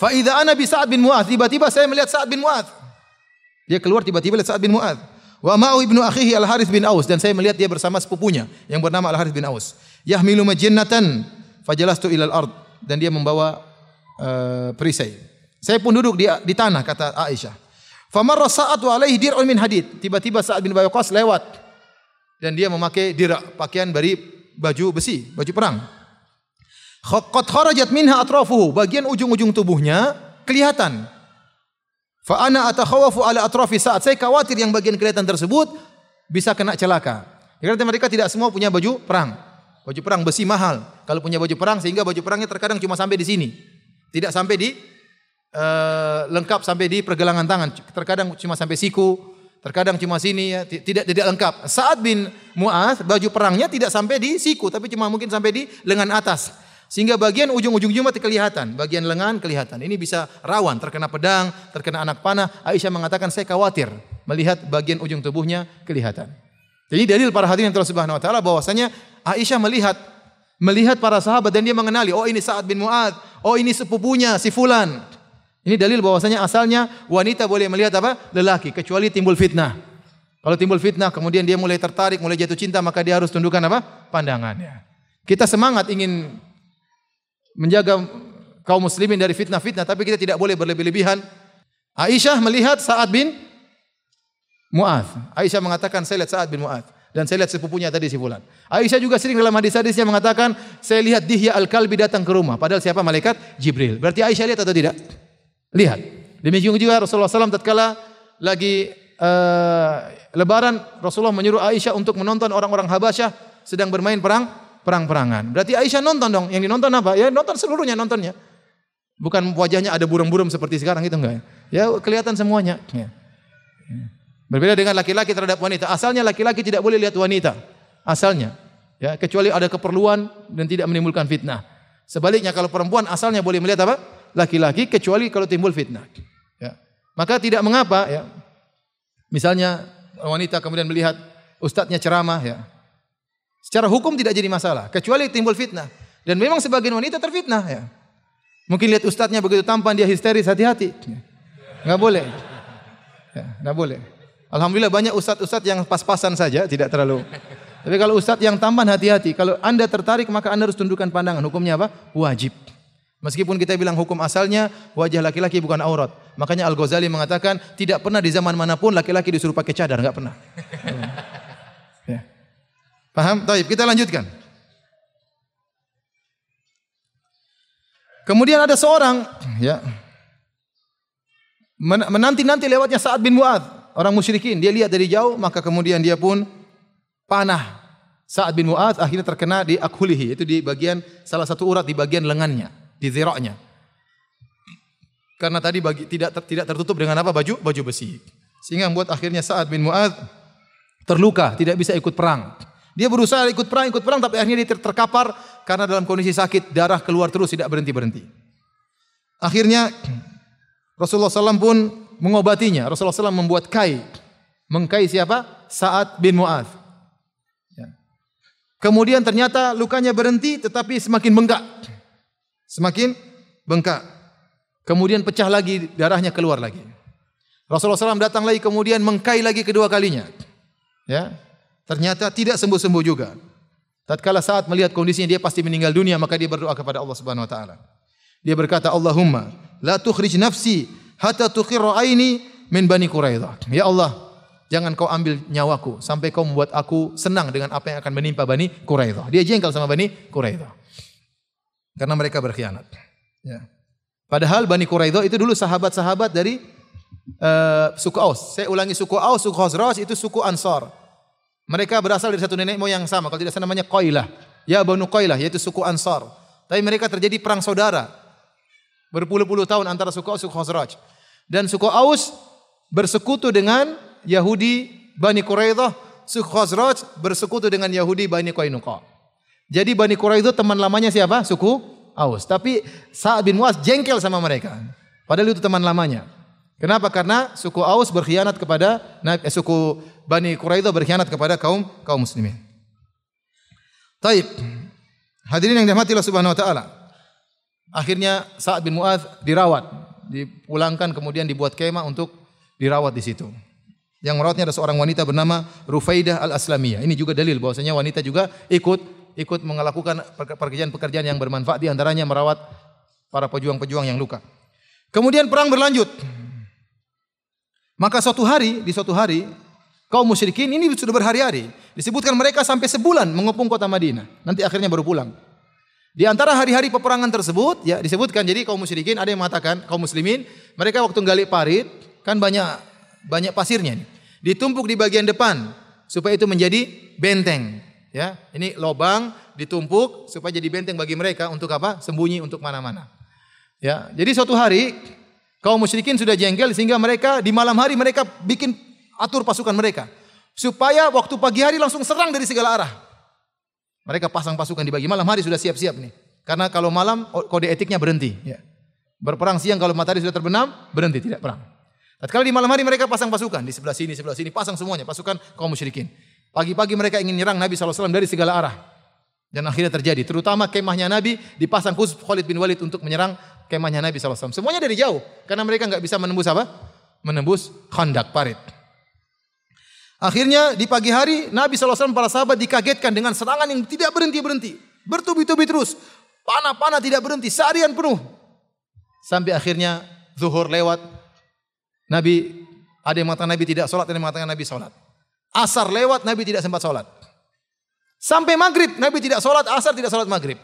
Faida ana bi Sa'ad bin Mu'adz. Tiba-tiba saya melihat Sa'ad bin Mu'adz. Dia keluar tiba-tiba lihat Sa'ad bin Mu'adz. Wa ma'u ibnu akhihi Al Harith bin Aus dan saya melihat dia bersama sepupunya yang bernama Al Harith bin Aus. Yahmilu majinnatan fajalastu ilal ard dan dia membawa uh, perisai. Saya pun duduk di, di tanah kata Aisyah. Famarra sa'at wa alaihi dir'un min hadid. Tiba-tiba Sa'ad bin Abi Waqqas lewat dan dia memakai dira, pakaian dari baju besi, baju perang. Qad kharajat minha atrafuhu, bagian ujung-ujung tubuhnya kelihatan. Fa ana atakhawafu ala atrafi saat. Saya khawatir yang bagian kelihatan tersebut bisa kena celaka. Karena mereka tidak semua punya baju perang. Baju perang besi mahal. Kalau punya baju perang sehingga baju perangnya terkadang cuma sampai di sini. Tidak sampai di uh, lengkap sampai di pergelangan tangan. Terkadang cuma sampai siku, terkadang cuma sini ya, tidak tidak lengkap. Saat bin Muaz baju perangnya tidak sampai di siku tapi cuma mungkin sampai di lengan atas. Sehingga bagian ujung-ujung jumat kelihatan, bagian lengan kelihatan. Ini bisa rawan, terkena pedang, terkena anak panah. Aisyah mengatakan saya khawatir melihat bagian ujung tubuhnya kelihatan. Jadi dalil para hadirin yang Subhanahu wa taala bahwasanya Aisyah melihat melihat para sahabat dan dia mengenali, oh ini Sa'ad bin Mu'ad, oh ini sepupunya si fulan. Ini dalil bahwasanya asalnya wanita boleh melihat apa? lelaki kecuali timbul fitnah. Kalau timbul fitnah kemudian dia mulai tertarik, mulai jatuh cinta maka dia harus tundukkan apa? pandangannya. Kita semangat ingin menjaga kaum muslimin dari fitnah-fitnah, tapi kita tidak boleh berlebih-lebihan. Aisyah melihat Sa'ad bin Mu'ad. Aisyah mengatakan, saya lihat Sa'ad bin Mu'ad. Dan saya lihat sepupunya tadi si Fulan. Aisyah juga sering dalam hadis-hadisnya mengatakan, saya lihat Dihya Al-Kalbi datang ke rumah. Padahal siapa? Malaikat Jibril. Berarti Aisyah lihat atau tidak? Lihat. Demikian juga Rasulullah SAW tatkala lagi uh, lebaran, Rasulullah menyuruh Aisyah untuk menonton orang-orang Habasyah sedang bermain perang perang-perangan. Berarti Aisyah nonton dong. Yang dinonton apa? Ya nonton seluruhnya nontonnya. Bukan wajahnya ada buram-buram seperti sekarang itu enggak. Ya kelihatan semuanya. Ya. Berbeda dengan laki-laki terhadap wanita. Asalnya laki-laki tidak boleh lihat wanita. Asalnya. Ya, kecuali ada keperluan dan tidak menimbulkan fitnah. Sebaliknya kalau perempuan asalnya boleh melihat apa? Laki-laki kecuali kalau timbul fitnah. Ya. Maka tidak mengapa ya. Misalnya wanita kemudian melihat ustadznya ceramah ya. Secara hukum tidak jadi masalah, kecuali timbul fitnah. Dan memang sebagian wanita terfitnah ya. Mungkin lihat ustadznya begitu tampan dia histeris, hati-hati. Enggak boleh. Ya, enggak boleh. Alhamdulillah banyak ustadz-ustadz yang pas-pasan saja, tidak terlalu. Tapi kalau ustadz yang tampan hati-hati. Kalau anda tertarik maka anda harus tundukkan pandangan. Hukumnya apa? Wajib. Meskipun kita bilang hukum asalnya wajah laki-laki bukan aurat. Makanya Al-Ghazali mengatakan tidak pernah di zaman mana pun laki-laki disuruh pakai cadar, enggak pernah. Paham? Taib, kita lanjutkan. Kemudian ada seorang ya menanti-nanti lewatnya Sa'ad bin Mu'ad, orang musyrikin. Dia lihat dari jauh, maka kemudian dia pun panah. Sa'ad bin Mu'ad akhirnya terkena di akhulihi, itu di bagian salah satu urat di bagian lengannya, di ziraknya. Karena tadi bagi, tidak tidak tertutup dengan apa baju baju besi. Sehingga membuat akhirnya Sa'ad bin Mu'ad terluka, tidak bisa ikut perang. Dia berusaha ikut perang, ikut perang, tapi akhirnya dia terkapar karena dalam kondisi sakit, darah keluar terus, tidak berhenti-berhenti. Akhirnya Rasulullah SAW pun mengobatinya. Rasulullah SAW membuat kai. Mengkai siapa? Sa'ad bin Mu'ad. Ya. Kemudian ternyata lukanya berhenti, tetapi semakin bengkak. Semakin bengkak. Kemudian pecah lagi, darahnya keluar lagi. Rasulullah SAW datang lagi, kemudian mengkai lagi kedua kalinya. Ya, Ternyata tidak sembuh-sembuh juga. Tatkala saat melihat kondisinya dia pasti meninggal dunia, maka dia berdoa kepada Allah Subhanahu wa taala. Dia berkata, "Allahumma la tukhrij nafsi hatta tuqirra aini min Bani Quraidah." Ya Allah, jangan kau ambil nyawaku sampai kau membuat aku senang dengan apa yang akan menimpa Bani Quraidah. Dia jengkel sama Bani Quraidah. Karena mereka berkhianat. Ya. Padahal Bani Quraidah itu dulu sahabat-sahabat dari uh, suku Aus. Saya ulangi suku Aus, suku Khazraj itu suku Ansar. Mereka berasal dari satu nenek moyang sama. Kalau tidak salah namanya Qailah. Ya Banu Qailah, yaitu suku Ansar. Tapi mereka terjadi perang saudara. Berpuluh-puluh tahun antara suku Aus suku Khazraj. Dan suku Aus bersekutu dengan Yahudi Bani Quraidah. Suku Khazraj bersekutu dengan Yahudi Bani Qainuqa. Jadi Bani Quraidah teman lamanya siapa? Suku Aus. Tapi Sa'ad bin Muaz jengkel sama mereka. Padahal itu teman lamanya. Kenapa? Karena suku Aus berkhianat kepada eh, suku Bani Quraidah berkhianat kepada kaum kaum muslimin. Taib. Hadirin yang dirahmati Allah Subhanahu wa taala. Akhirnya Sa'ad bin Mu'adz dirawat, dipulangkan kemudian dibuat kemah untuk dirawat di situ. Yang merawatnya ada seorang wanita bernama Rufaidah Al-Aslamiyah. Ini juga dalil bahwasanya wanita juga ikut ikut melakukan pekerjaan-pekerjaan yang bermanfaat di antaranya merawat para pejuang-pejuang yang luka. Kemudian perang berlanjut. Maka suatu hari, di suatu hari, kaum musyrikin ini sudah berhari-hari. Disebutkan mereka sampai sebulan mengepung kota Madinah. Nanti akhirnya baru pulang. Di antara hari-hari peperangan tersebut, ya disebutkan jadi kaum musyrikin ada yang mengatakan kaum muslimin, mereka waktu gali parit, kan banyak banyak pasirnya nih. Ditumpuk di bagian depan supaya itu menjadi benteng. Ya, ini lobang ditumpuk supaya jadi benteng bagi mereka untuk apa? Sembunyi untuk mana-mana. Ya, jadi suatu hari kaum musyrikin sudah jengkel sehingga mereka di malam hari mereka bikin atur pasukan mereka supaya waktu pagi hari langsung serang dari segala arah. Mereka pasang pasukan di pagi malam hari sudah siap-siap nih. Karena kalau malam kode etiknya berhenti. Ya. Berperang siang kalau matahari sudah terbenam berhenti tidak perang. Tatkala di malam hari mereka pasang pasukan di sebelah sini, sebelah sini, pasang semuanya pasukan kaum musyrikin. Pagi-pagi mereka ingin menyerang Nabi SAW dari segala arah. Dan akhirnya terjadi. Terutama kemahnya Nabi dipasang khusus Khalid bin Walid untuk menyerang kemahnya Nabi SAW. Semuanya dari jauh. Karena mereka nggak bisa menembus apa? Menembus khandak, parit. Akhirnya di pagi hari Nabi SAW para sahabat dikagetkan dengan serangan yang tidak berhenti-berhenti. Bertubi-tubi terus. Panah-panah tidak berhenti. Seharian penuh. Sampai akhirnya zuhur lewat. Nabi ada yang mengatakan Nabi tidak sholat, ada yang mengatakan Nabi sholat. Asar lewat, Nabi tidak sempat sholat. Sampai maghrib, Nabi tidak sholat, asar tidak sholat maghrib.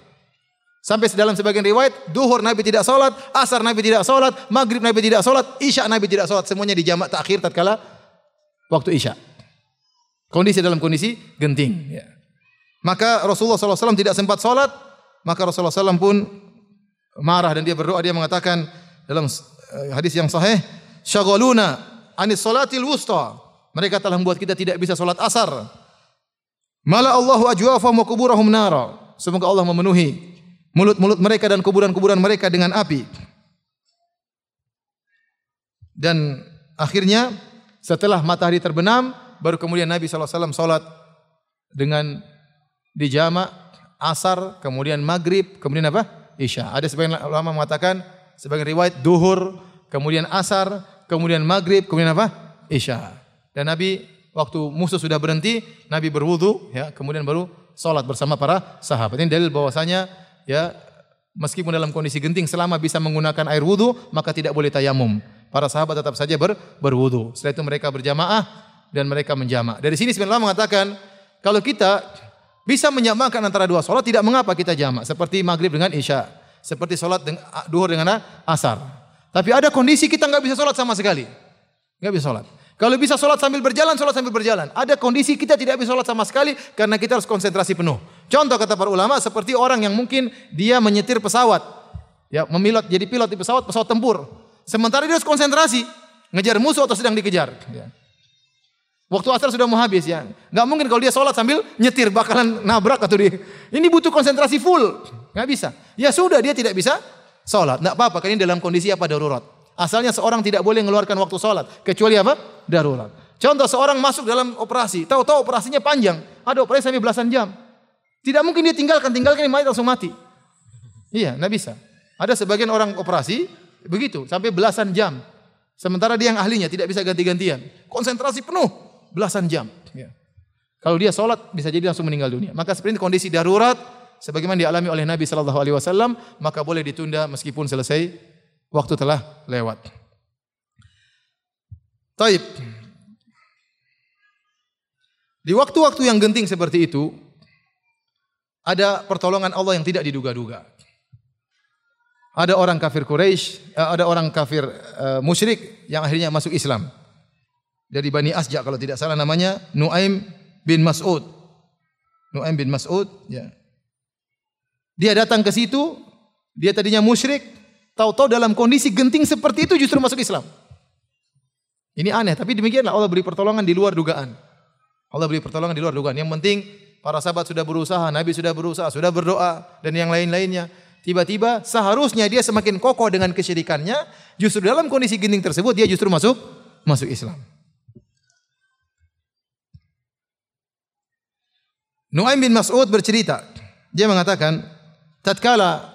Sampai dalam sebagian riwayat, duhur Nabi tidak sholat, asar Nabi tidak sholat, maghrib Nabi tidak sholat, isya Nabi tidak sholat. Semuanya di jamak takhir tatkala waktu isya. Kondisi dalam kondisi genting. Ya. Maka Rasulullah SAW tidak sempat sholat, maka Rasulullah SAW pun marah dan dia berdoa, dia mengatakan dalam eh, hadis yang sahih, syaghaluna anis salatil wusta mereka telah membuat kita tidak bisa solat asar. Mala Allahu ajwafahum wa kuburahum nara. Semoga Allah memenuhi mulut-mulut mereka dan kuburan-kuburan mereka dengan api. Dan akhirnya setelah matahari terbenam, baru kemudian Nabi SAW salat dengan dijamak asar, kemudian maghrib, kemudian apa? Isya. Ada sebagian ulama mengatakan sebagian riwayat duhur, kemudian asar, kemudian maghrib, kemudian apa? Isya. Dan Nabi waktu musuh sudah berhenti, Nabi berwudu, ya, kemudian baru sholat bersama para sahabat. Ini dalil bahwasanya ya meskipun dalam kondisi genting selama bisa menggunakan air wudu maka tidak boleh tayamum. Para sahabat tetap saja ber, berwudu. Setelah itu mereka berjamaah dan mereka menjamak. Dari sini sebenarnya mengatakan kalau kita bisa menyamakan antara dua sholat tidak mengapa kita jamak seperti maghrib dengan isya, seperti sholat dengan duhur dengan asar. Tapi ada kondisi kita nggak bisa sholat sama sekali, nggak bisa sholat. Kalau bisa sholat sambil berjalan, sholat sambil berjalan. Ada kondisi kita tidak bisa sholat sama sekali karena kita harus konsentrasi penuh. Contoh kata para ulama seperti orang yang mungkin dia menyetir pesawat, ya memilot jadi pilot di pesawat pesawat tempur. Sementara dia harus konsentrasi ngejar musuh atau sedang dikejar. Ya. Waktu asar sudah mau habis ya. Gak mungkin kalau dia sholat sambil nyetir bakalan nabrak atau di. Ini butuh konsentrasi full. Gak bisa. Ya sudah dia tidak bisa sholat. Gak apa-apa. Karena ini dalam kondisi apa darurat. Asalnya seorang tidak boleh mengeluarkan waktu sholat. Kecuali apa? Darurat. Contoh seorang masuk dalam operasi. Tahu-tahu operasinya panjang. Ada operasi sampai belasan jam. Tidak mungkin dia tinggalkan. Tinggalkan ini langsung mati. Iya, nggak bisa. Ada sebagian orang operasi begitu sampai belasan jam. Sementara dia yang ahlinya tidak bisa ganti-gantian. Konsentrasi penuh belasan jam. Ya. Kalau dia sholat bisa jadi langsung meninggal dunia. Maka seperti kondisi darurat sebagaimana dialami oleh Nabi Shallallahu Alaihi Wasallam maka boleh ditunda meskipun selesai Waktu telah lewat. Taib. Di waktu-waktu yang genting seperti itu, ada pertolongan Allah yang tidak diduga-duga. Ada orang kafir Quraisy, eh, ada orang kafir uh, musyrik yang akhirnya masuk Islam. Dari Bani Asja kalau tidak salah namanya Nuaim bin Mas'ud. Nuaim bin Mas'ud, ya. Dia datang ke situ, dia tadinya musyrik, Tahu-tahu dalam kondisi genting seperti itu justru masuk Islam. Ini aneh, tapi demikianlah Allah beri pertolongan di luar dugaan. Allah beri pertolongan di luar dugaan. Yang penting para sahabat sudah berusaha, Nabi sudah berusaha, sudah berdoa dan yang lain-lainnya. Tiba-tiba seharusnya dia semakin kokoh dengan kesyirikannya, justru dalam kondisi genting tersebut dia justru masuk masuk Islam. Nuaim bin Mas'ud bercerita, dia mengatakan, tatkala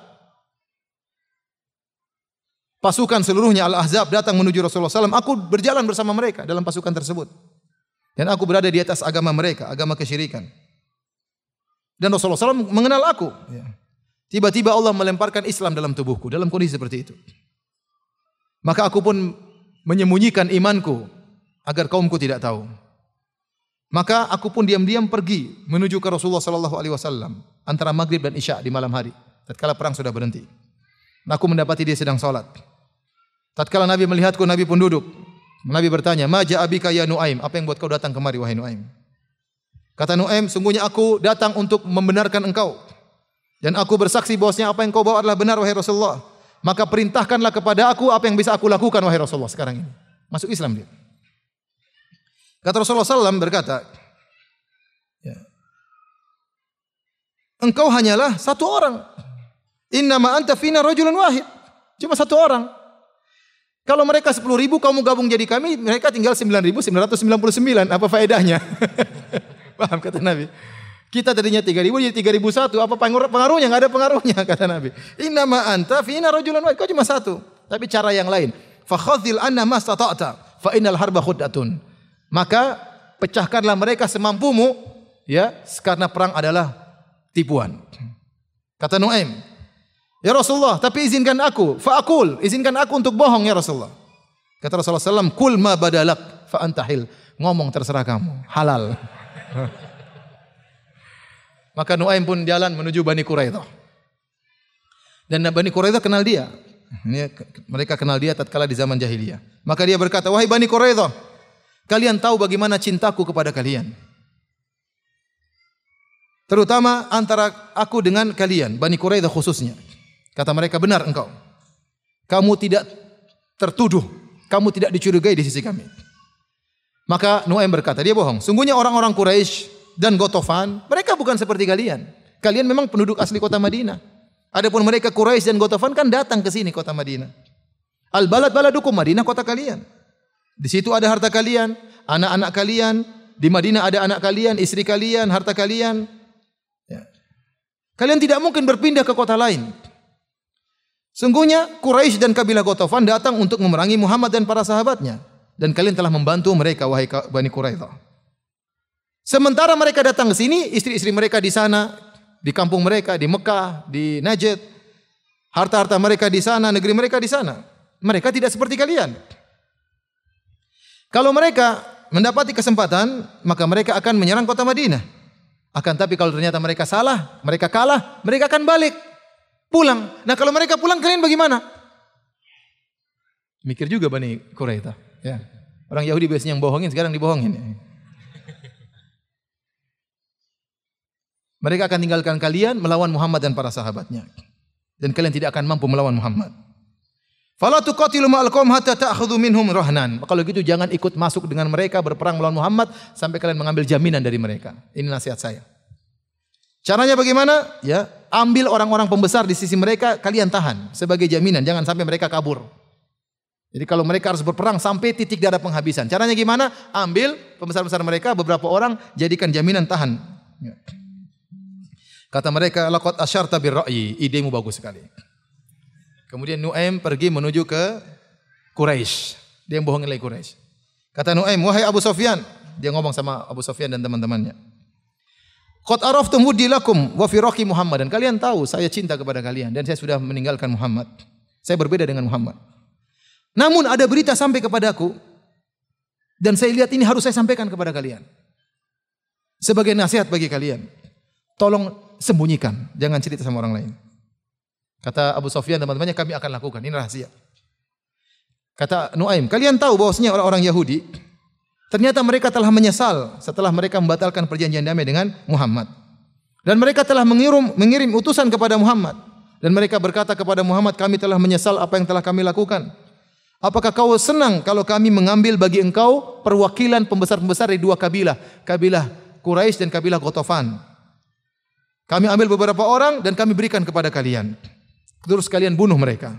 pasukan seluruhnya Al-Ahzab datang menuju Rasulullah SAW, aku berjalan bersama mereka dalam pasukan tersebut. Dan aku berada di atas agama mereka, agama kesyirikan. Dan Rasulullah SAW mengenal aku. Ya. Tiba-tiba Allah melemparkan Islam dalam tubuhku, dalam kondisi seperti itu. Maka aku pun menyembunyikan imanku agar kaumku tidak tahu. Maka aku pun diam-diam pergi menuju ke Rasulullah sallallahu alaihi wasallam antara maghrib dan isya di malam hari. Tatkala perang sudah berhenti. Aku mendapati dia sedang sholat. Tatkala Nabi melihatku, Nabi pun duduk Nabi bertanya, "Ma abika ya Nuaim? Apa yang buat kau datang kemari wahai Nuaim?" Kata Nuaim, "Sungguhnya aku datang untuk membenarkan engkau dan aku bersaksi bahwasanya apa yang kau bawa adalah benar wahai Rasulullah. Maka perintahkanlah kepada aku apa yang bisa aku lakukan wahai Rasulullah sekarang ini." Masuk Islam dia. Kata Rasulullah SAW berkata, ya, Engkau hanyalah satu orang. Innama anta fina rajulun wahid. Cuma satu orang. Kalau mereka 10 ribu, kamu gabung jadi kami, mereka tinggal 9.999. Apa faedahnya? Paham kata Nabi. Kita tadinya 3 ribu jadi 3 ribu satu. Apa pengaruhnya? Nggak ada pengaruhnya kata Nabi. Innama anta fina rajulan wahid. Kau cuma satu. Tapi cara yang lain. Fakhadhil anna mastata'ta. Fa innal harba khuddatun. Maka pecahkanlah mereka semampumu. Ya, karena perang adalah tipuan. Kata Nuaim, Ya Rasulullah, tapi izinkan aku. Fa'akul, izinkan aku untuk bohong ya Rasulullah. Kata Rasulullah SAW, Kul ma badalak fa'antahil. Ngomong terserah kamu. Halal. Maka Nuaim pun jalan menuju Bani Quraidah. Dan Bani Quraidah kenal dia. Mereka kenal dia tatkala di zaman jahiliyah. Maka dia berkata, "Wahai Bani Quraidah, kalian tahu bagaimana cintaku kepada kalian. Terutama antara aku dengan kalian, Bani Quraidah khususnya. Kata mereka, benar engkau. Kamu tidak tertuduh. Kamu tidak dicurigai di sisi kami. Maka Nuaim berkata, dia bohong. Sungguhnya orang-orang Quraisy dan Gotofan, mereka bukan seperti kalian. Kalian memang penduduk asli kota Madinah. Adapun mereka Quraisy dan Gotofan kan datang ke sini kota Madinah. Al-balad baladukum Madinah kota kalian. Di situ ada harta kalian, anak-anak kalian, di Madinah ada anak kalian, istri kalian, harta kalian. Ya. Kalian tidak mungkin berpindah ke kota lain. Sungguhnya Quraisy dan kabilah Ghatafan datang untuk memerangi Muhammad dan para sahabatnya dan kalian telah membantu mereka wahai Bani Quraidah. Sementara mereka datang ke sini, istri-istri mereka di sana, di kampung mereka, di Mekah, di Najd, harta-harta mereka di sana, negeri mereka di sana. Mereka tidak seperti kalian. Kalau mereka mendapati kesempatan, maka mereka akan menyerang kota Madinah. Akan tapi kalau ternyata mereka salah, mereka kalah, mereka akan balik. Pulang. Nah kalau mereka pulang kalian bagaimana? Mikir juga Bani Quraidah. Ya. Orang Yahudi biasanya yang bohongin, sekarang dibohongin. Mereka akan tinggalkan kalian melawan Muhammad dan para sahabatnya. Dan kalian tidak akan mampu melawan Muhammad. Fala tuqatilu ma'al qaum hatta ta'khudhu minhum rahnan. Kalau gitu jangan ikut masuk dengan mereka berperang melawan Muhammad sampai kalian mengambil jaminan dari mereka. Ini nasihat saya. Caranya bagaimana? Ya, ambil orang-orang pembesar di sisi mereka, kalian tahan sebagai jaminan, jangan sampai mereka kabur. Jadi kalau mereka harus berperang sampai titik darah penghabisan. Caranya gimana? Ambil pembesar-pembesar mereka, beberapa orang jadikan jaminan tahan. Ya. Kata mereka, laqad asyarta birra'yi, idemu bagus sekali. Kemudian Nuaim pergi menuju ke Quraisy. Dia yang bohongin lagi Quraisy. Kata Nuaim, wahai Abu Sofyan, dia ngomong sama Abu Sofyan dan teman-temannya. Qad araftum wudilakum wa firaqi Muhammad dan kalian tahu saya cinta kepada kalian dan saya sudah meninggalkan Muhammad. Saya berbeda dengan Muhammad. Namun ada berita sampai kepadaku dan saya lihat ini harus saya sampaikan kepada kalian. Sebagai nasihat bagi kalian. Tolong sembunyikan, jangan cerita sama orang lain. Kata Abu Sofyan teman-temannya kami akan lakukan, ini rahasia. Kata Nuaim, kalian tahu bahwasanya orang-orang Yahudi Ternyata mereka telah menyesal setelah mereka membatalkan perjanjian damai dengan Muhammad. Dan mereka telah mengirim, mengirim utusan kepada Muhammad. Dan mereka berkata kepada Muhammad, kami telah menyesal apa yang telah kami lakukan. Apakah kau senang kalau kami mengambil bagi engkau perwakilan pembesar-pembesar dari dua kabilah. Kabilah Quraisy dan kabilah Gotofan. Kami ambil beberapa orang dan kami berikan kepada kalian. Terus kalian bunuh mereka.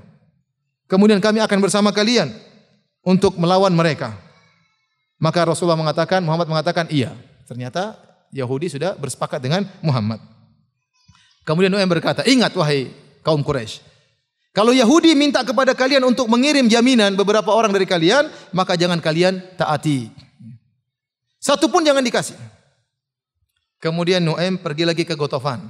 Kemudian kami akan bersama kalian untuk melawan mereka. Maka Rasulullah mengatakan, Muhammad mengatakan, iya. Ternyata Yahudi sudah bersepakat dengan Muhammad. Kemudian Nuaim berkata, ingat wahai kaum Quraisy, kalau Yahudi minta kepada kalian untuk mengirim jaminan beberapa orang dari kalian, maka jangan kalian taati. Satu pun jangan dikasih. Kemudian Nuaim pergi lagi ke Gotofan.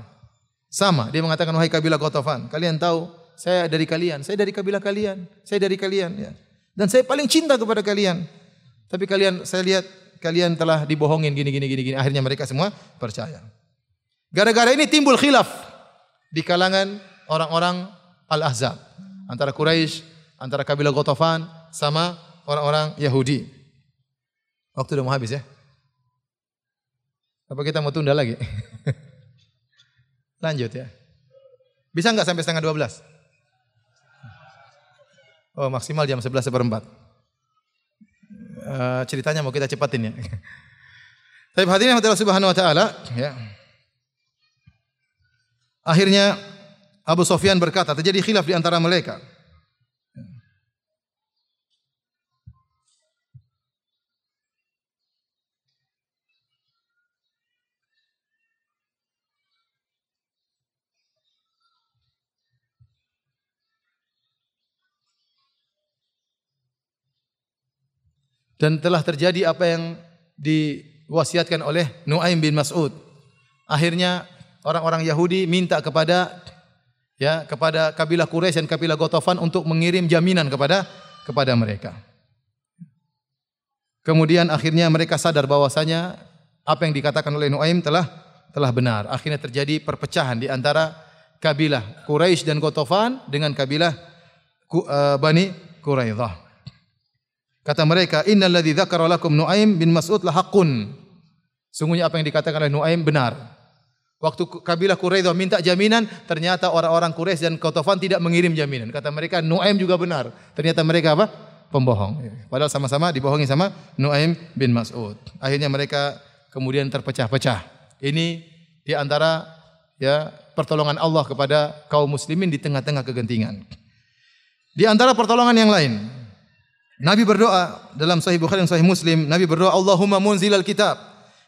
Sama, dia mengatakan wahai kabilah Gotofan, kalian tahu saya dari kalian, saya dari kabilah kalian, saya dari kalian ya. Dan saya paling cinta kepada kalian. Tapi kalian saya lihat kalian telah dibohongin gini gini gini gini. Akhirnya mereka semua percaya. Gara-gara ini timbul khilaf di kalangan orang-orang Al-Ahzab antara Quraisy, antara kabilah Ghatafan sama orang-orang Yahudi. Waktu udah mau habis ya. Apa kita mau tunda lagi? Lanjut ya. Bisa nggak sampai setengah 12? Oh maksimal jam 11 seperempat. Uh, ceritanya mau kita cepatin ya. Tapi hadirin Allah Subhanahu wa taala ya. Akhirnya Abu Sofyan berkata, terjadi khilaf di antara mereka. Dan telah terjadi apa yang diwasiatkan oleh Nuaim bin Mas'ud. Akhirnya orang-orang Yahudi minta kepada ya kepada kabilah Quraisy dan kabilah Gotofan untuk mengirim jaminan kepada kepada mereka. Kemudian akhirnya mereka sadar bahwasanya apa yang dikatakan oleh Nuaim telah telah benar. Akhirnya terjadi perpecahan di antara kabilah Quraisy dan Gotofan dengan kabilah uh, Bani Quraidah. Kata mereka, "Innal ladzi dzakara lakum Nuaim bin Mas'ud la haqqun." Sungguhnya apa yang dikatakan oleh Nuaim benar. Waktu kabilah Quraidah minta jaminan, ternyata orang-orang Quraisy dan Qatafan tidak mengirim jaminan. Kata mereka, Nuaim juga benar. Ternyata mereka apa? Pembohong. Padahal sama-sama dibohongi sama Nuaim bin Mas'ud. Akhirnya mereka kemudian terpecah-pecah. Ini di antara ya pertolongan Allah kepada kaum muslimin di tengah-tengah kegentingan. Di antara pertolongan yang lain, Nabi berdoa dalam Sahih Bukhari dan Sahih Muslim, Nabi berdoa, Allahumma munzilal kitab.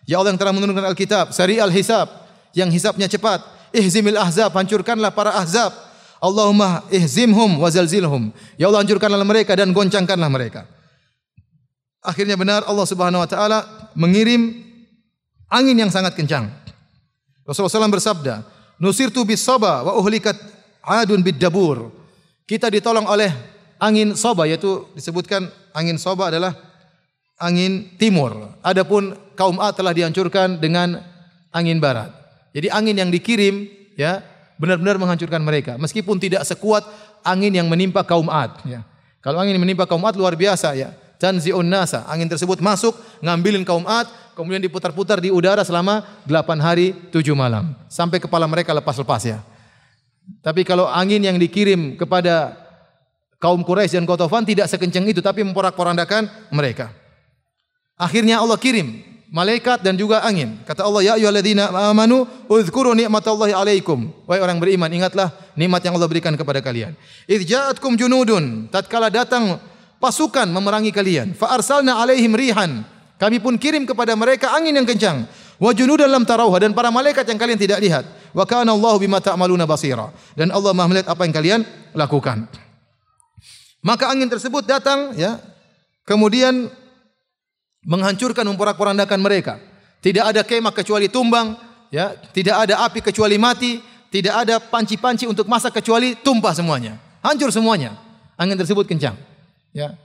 Ya Allah yang telah menurunkan Alkitab, sari al-hisab, yang hisabnya cepat. Ihzimil ahzab, hancurkanlah para ahzab. Allahumma ihzimhum wa zalzilhum. Ya Allah hancurkanlah mereka dan goncangkanlah mereka. Akhirnya benar Allah Subhanahu wa taala mengirim angin yang sangat kencang. Rasulullah SAW bersabda, "Nusirtu bis saba wa uhlikat adun bid dabur." Kita ditolong oleh angin soba yaitu disebutkan angin soba adalah angin timur. Adapun kaum Ad telah dihancurkan dengan angin barat. Jadi angin yang dikirim ya benar-benar menghancurkan mereka meskipun tidak sekuat angin yang menimpa kaum Ad ya. Kalau angin yang menimpa kaum Ad luar biasa ya. Tanzi'un nasa, angin tersebut masuk ngambilin kaum Ad, kemudian diputar-putar di udara selama 8 hari 7 malam sampai kepala mereka lepas-lepas ya. Tapi kalau angin yang dikirim kepada kaum Quraisy dan Qatafan tidak sekencang itu tapi memporak-porandakan mereka. Akhirnya Allah kirim malaikat dan juga angin. Kata Allah, "Ya ayyuhalladzina amanu, udzkuru nikmatallahi alaikum." Wahai orang beriman, ingatlah nikmat yang Allah berikan kepada kalian. Idz ja'atkum junudun, tatkala datang pasukan memerangi kalian, fa arsalna alaihim rihan. Kami pun kirim kepada mereka angin yang kencang. Wa junudan lam tarauha dan para malaikat yang kalian tidak lihat. Wa kana Allahu bima ta'maluna basira. Dan Allah Maha melihat apa yang kalian lakukan. Maka angin tersebut datang ya, kemudian menghancurkan memporak-porandakan mereka. Tidak ada kemah kecuali tumbang, ya, tidak ada api kecuali mati, tidak ada panci-panci untuk masak kecuali tumpah semuanya. Hancur semuanya. Angin tersebut kencang. Ya.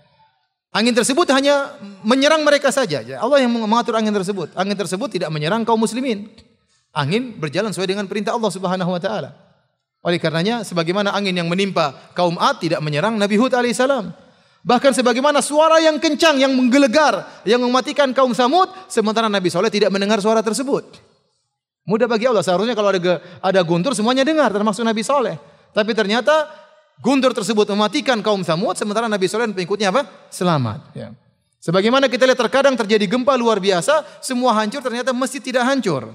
Angin tersebut hanya menyerang mereka saja. Ya, Allah yang mengatur angin tersebut. Angin tersebut tidak menyerang kaum muslimin. Angin berjalan sesuai dengan perintah Allah Subhanahu wa taala. Oleh karenanya sebagaimana angin yang menimpa kaum Ad tidak menyerang Nabi Hud alaihissalam. Bahkan sebagaimana suara yang kencang yang menggelegar yang mematikan kaum Samud sementara Nabi Soleh tidak mendengar suara tersebut. Mudah bagi Allah seharusnya kalau ada ada guntur semuanya dengar termasuk Nabi Soleh. Tapi ternyata guntur tersebut mematikan kaum Samud sementara Nabi Soleh dan pengikutnya apa? Selamat. Ya. Sebagaimana kita lihat terkadang terjadi gempa luar biasa, semua hancur ternyata mesti tidak hancur.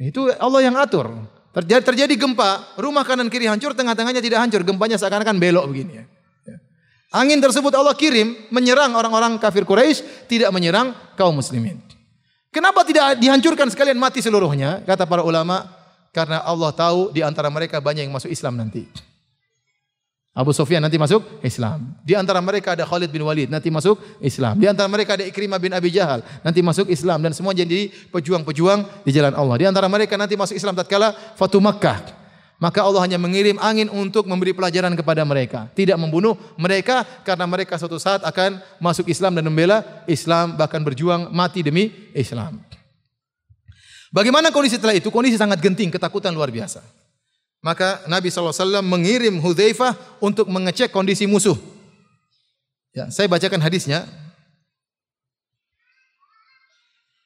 Itu Allah yang atur. Terjadi, terjadi gempa, rumah kanan kiri hancur, tengah-tengahnya tidak hancur, gempanya seakan-akan belok begini ya. ya. Angin tersebut Allah kirim menyerang orang-orang kafir Quraisy, tidak menyerang kaum muslimin. Kenapa tidak dihancurkan sekalian mati seluruhnya? Kata para ulama, karena Allah tahu di antara mereka banyak yang masuk Islam nanti. Abu Sufyan nanti masuk Islam. Di antara mereka ada Khalid bin Walid nanti masuk Islam. Di antara mereka ada Ikrimah bin Abi Jahal nanti masuk Islam dan semua jadi pejuang-pejuang di jalan Allah. Di antara mereka nanti masuk Islam tatkala Fatu Makkah. Maka Allah hanya mengirim angin untuk memberi pelajaran kepada mereka, tidak membunuh mereka karena mereka suatu saat akan masuk Islam dan membela Islam bahkan berjuang mati demi Islam. Bagaimana kondisi setelah itu? Kondisi sangat genting, ketakutan luar biasa. Maka Nabi SAW mengirim Hudzaifah untuk mengecek kondisi musuh. Ya, saya bacakan hadisnya.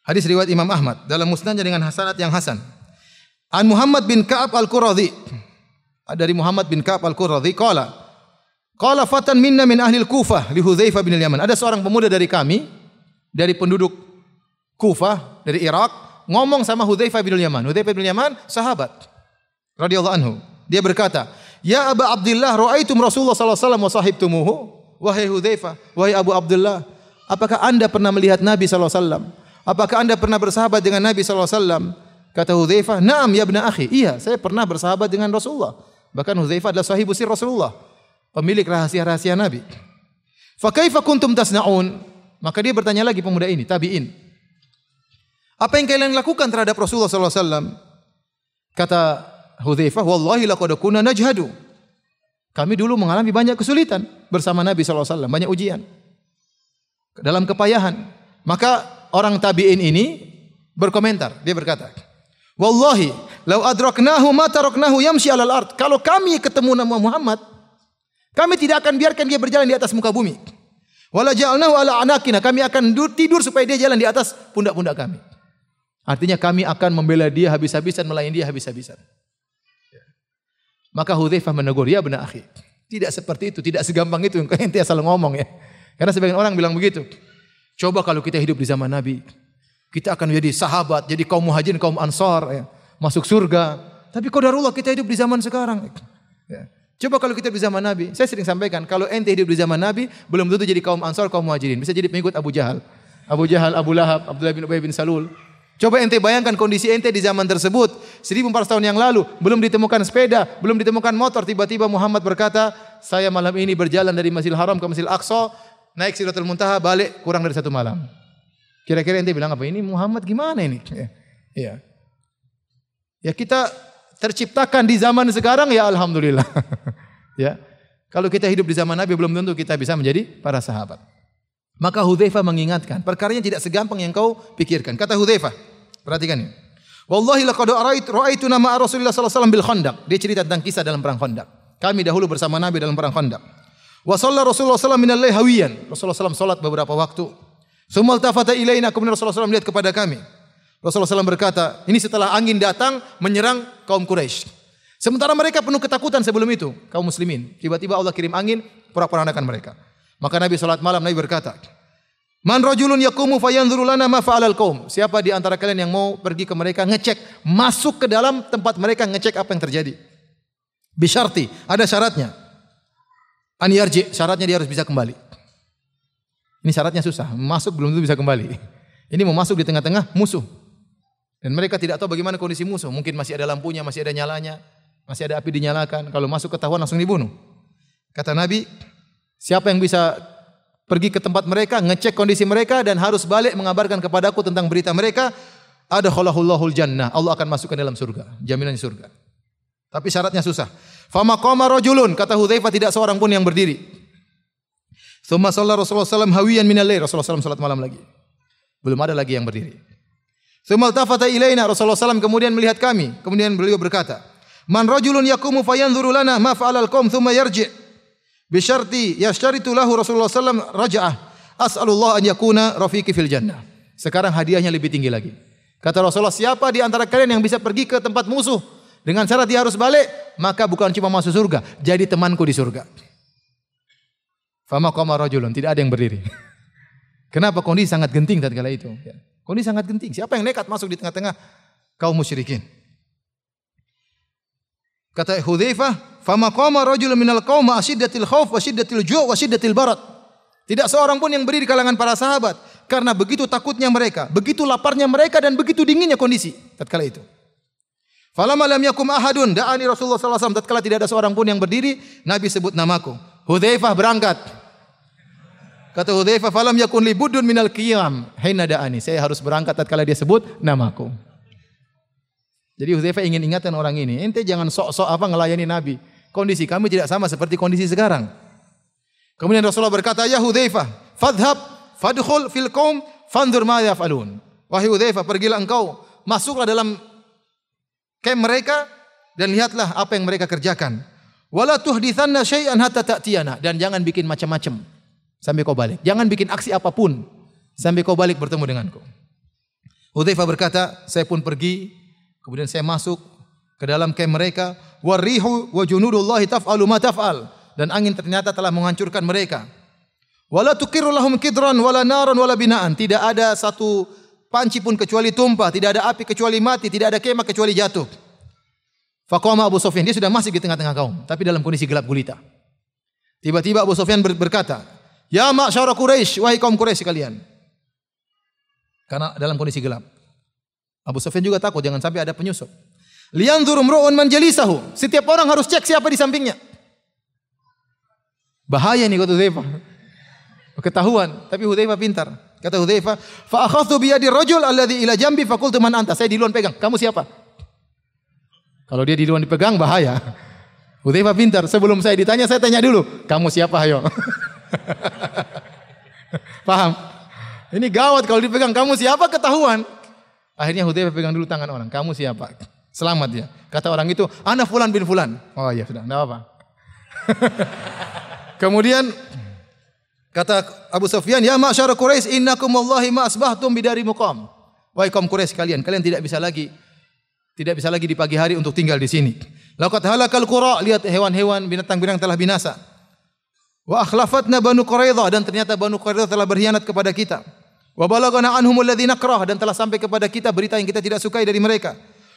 Hadis riwayat Imam Ahmad dalam musnadnya dengan hasanat yang hasan. An Muhammad bin Ka'ab Al-Quradhi. Dari Muhammad bin Ka'ab Al-Quradhi qala Qala fatan minna min ahli Kufah li Hudzaifah bin Yaman. Ada seorang pemuda dari kami dari penduduk Kufah dari Irak ngomong sama Hudzaifah bin Yaman. Hudzaifah bin Yaman sahabat radhiyallahu anhu. Dia berkata, "Ya Aba Abdullah, ra'aitum Rasulullah sallallahu alaihi wasallam wa sahibtumuhu?" Wahai Hudzaifah, wahai Abu Abdullah, apakah Anda pernah melihat Nabi sallallahu alaihi wasallam? Apakah Anda pernah bersahabat dengan Nabi sallallahu alaihi wasallam? Kata Hudzaifah, "Na'am ya ibna akhi." Iya, saya pernah bersahabat dengan Rasulullah. Bahkan Hudzaifah adalah sahibu sir Rasulullah, pemilik rahasia-rahasia Nabi. Fa kaifa kuntum tasnaun? Maka dia bertanya lagi pemuda ini, tabi'in. Apa yang kalian lakukan terhadap Rasulullah sallallahu alaihi wasallam? Kata Hudzaifah, "Wallahi laqad kunna najhadu." Kami dulu mengalami banyak kesulitan bersama Nabi sallallahu alaihi wasallam, banyak ujian. Dalam kepayahan. Maka orang tabi'in ini berkomentar, dia berkata, Wallahi, lau adraknahu ma taraknahu yamshi alal ard. Kalau kami ketemu nama Muhammad, kami tidak akan biarkan dia berjalan di atas muka bumi. Wala ja'alnahu ala anakina. Kami akan tidur supaya dia jalan di atas pundak-pundak kami. Artinya kami akan membela dia habis-habisan, melayani dia habis-habisan. Maka Hudzaifah menegur, "Ya benar akhi, tidak seperti itu, tidak segampang itu yang ente asal ngomong ya." Karena sebagian orang bilang begitu. Coba kalau kita hidup di zaman Nabi, kita akan menjadi sahabat, jadi kaum muhajirin, kaum ansar, ya, masuk surga. Tapi kodarullah kita hidup di zaman sekarang. Ya. Coba kalau kita di zaman Nabi, saya sering sampaikan, kalau ente hidup di zaman Nabi, belum tentu jadi kaum ansar, kaum muhajirin. Bisa jadi pengikut Abu Jahal. Abu Jahal, Abu Lahab, Abdullah bin Ubay bin Salul. Coba ente bayangkan kondisi ente di zaman tersebut. 1400 tahun yang lalu, belum ditemukan sepeda, belum ditemukan motor. Tiba-tiba Muhammad berkata, saya malam ini berjalan dari Masjidil Haram ke Masjidil Aqsa, naik Sidratul Muntaha, balik kurang dari satu malam. Kira-kira ente bilang apa? Ini Muhammad gimana ini? Ya. Ya, ya kita terciptakan di zaman sekarang ya alhamdulillah. ya. Kalau kita hidup di zaman Nabi belum tentu kita bisa menjadi para sahabat. Maka Hudzaifah mengingatkan, perkaranya tidak segampang yang kau pikirkan. Kata Hudzaifah, perhatikan ini. Wallahi laqad ra'aitu nama Rasulullah sallallahu alaihi wasallam bil Khandaq. Dia cerita tentang kisah dalam perang Khandaq. Kami dahulu bersama Nabi dalam perang Khandaq. Wa shalla Rasulullah sallallahu alaihi wasallam hawiyan. Rasulullah sallallahu salat beberapa waktu. Sumal tafata ilaina kemudian Rasulullah SAW melihat kepada kami. Rasulullah SAW berkata, ini setelah angin datang menyerang kaum Quraisy. Sementara mereka penuh ketakutan sebelum itu, kaum muslimin. Tiba-tiba Allah kirim angin, porak-porandakan mereka. Maka Nabi salat malam Nabi berkata, Man rajulun yakumu fayanzuru lana ma fa'alal qaum. Siapa di antara kalian yang mau pergi ke mereka ngecek, masuk ke dalam tempat mereka ngecek apa yang terjadi. Bisyarti, ada syaratnya. An yarji, syaratnya dia harus bisa kembali. Ini syaratnya susah. Masuk belum tentu bisa kembali. Ini mau masuk di tengah-tengah musuh. Dan mereka tidak tahu bagaimana kondisi musuh. Mungkin masih ada lampunya, masih ada nyalanya, masih ada api dinyalakan. Kalau masuk ketahuan langsung dibunuh. Kata Nabi, siapa yang bisa pergi ke tempat mereka, ngecek kondisi mereka dan harus balik mengabarkan kepadaku tentang berita mereka, ada kholahullahul jannah. Allah akan masukkan dalam surga. Jaminannya surga. Tapi syaratnya susah. Fama qama rajulun, kata Hudzaifah tidak seorang pun yang berdiri. Suma sholat Rasulullah SAW hawiyan minal lail. Rasulullah SAW salat malam lagi. Belum ada lagi yang berdiri. Suma tafata ilaina Rasulullah SAW kemudian melihat kami. Kemudian beliau berkata, Man rajulun yakumu fayanzuru lana ma fa'alal qawm thumma yarji' bisyarti yashtaritu lahu Rasulullah SAW raja'ah. As'alullah an yakuna rafiqi fil jannah. Sekarang hadiahnya lebih tinggi lagi. Kata Rasulullah, siapa di antara kalian yang bisa pergi ke tempat musuh dengan syarat dia harus balik, maka bukan cuma masuk surga, jadi temanku di surga. Fama qama rajulun, tidak ada yang berdiri. Kenapa kondisi sangat genting tatkala itu? Ya. Kondisi sangat genting. Siapa yang nekat masuk di tengah-tengah kaum musyrikin? Kata Hudzaifah, "Fama qama rajulun minal qaum asyiddatil khauf wa syiddatil ju' wa syiddatil barat." Tidak seorang pun yang berdiri di kalangan para sahabat karena begitu takutnya mereka, begitu laparnya mereka dan begitu dinginnya kondisi tatkala itu. Falamma lam yakum ahadun da'ani Rasulullah sallallahu alaihi tatkala tidak ada seorang pun yang berdiri, Nabi sebut namaku. Hudzaifah berangkat. Kata Hudzaifah, "Falam yakun li budun minal qiyam hina da'ani." Saya harus berangkat tatkala dia sebut namaku. Jadi Hudzaifah ingin ingatkan orang ini, ente jangan sok-sok apa ngelayani Nabi. Kondisi kami tidak sama seperti kondisi sekarang. Kemudian Rasulullah berkata, "Ya Hudzaifah, fadhhab fadkhul fil qaum fanzur ma yaf'alun." Wahai Hudzaifah, pergilah engkau, masuklah dalam camp mereka dan lihatlah apa yang mereka kerjakan. Wala tuhditsanna syai'an hatta ta'tiyana dan jangan bikin macam-macam sampai kau balik. Jangan bikin aksi apa pun sampai kau balik bertemu denganku. Hudzaifah berkata, saya pun pergi, kemudian saya masuk ke dalam kem mereka, warihu wa junudullahi taf'alu ma taf'al dan angin ternyata telah menghancurkan mereka. Wala lahum kidran wala naran wala binaan. Tidak ada satu panci pun kecuali tumpah, tidak ada api kecuali mati, tidak ada kemah kecuali jatuh. Faqama Abu Sufyan, dia sudah masih di tengah-tengah kaum, tapi dalam kondisi gelap gulita. Tiba-tiba Abu Sufyan berkata, "Ya ma'syara Quraisy, wahai kaum Quraisy sekalian." Karena dalam kondisi gelap. Abu Sufyan juga takut jangan sampai ada penyusup. Liyanzur imru'un man jalisahu. Setiap orang harus cek siapa di sampingnya. Bahaya nih kata Hudzaifah. Ketahuan, tapi Hudzaifah pintar. Kata Hudzaifah, "Fa akhadtu bi yadi rajul alladhi ila jambi fa qultu man anta?" Saya duluan pegang. Kamu siapa? Kalau dia duluan dipegang bahaya. Hudzaifah pintar. Sebelum saya ditanya, saya tanya dulu, "Kamu siapa, ayo?" Paham? Ini gawat kalau dipegang kamu siapa ketahuan. Akhirnya Hudzaifah pegang dulu tangan orang. Kamu siapa? Selamat dia. Kata orang itu, "Ana fulan bin fulan." Oh iya sudah, enggak apa-apa. Kemudian kata Abu Sufyan, "Ya ma'syar Quraisy, innakum wallahi ma asbahtum bidari muqam." Wahai kaum Quraisy kalian, kalian tidak bisa lagi tidak bisa lagi di pagi hari untuk tinggal di sini. Laqad halakal qura, lihat hewan-hewan, binatang-binatang telah binasa. Wa akhlafatna Banu Quraidah dan ternyata Banu Quraidah telah berkhianat kepada kita. Wa balagana anhum alladzi nakrah dan telah sampai kepada kita berita yang kita tidak sukai dari mereka.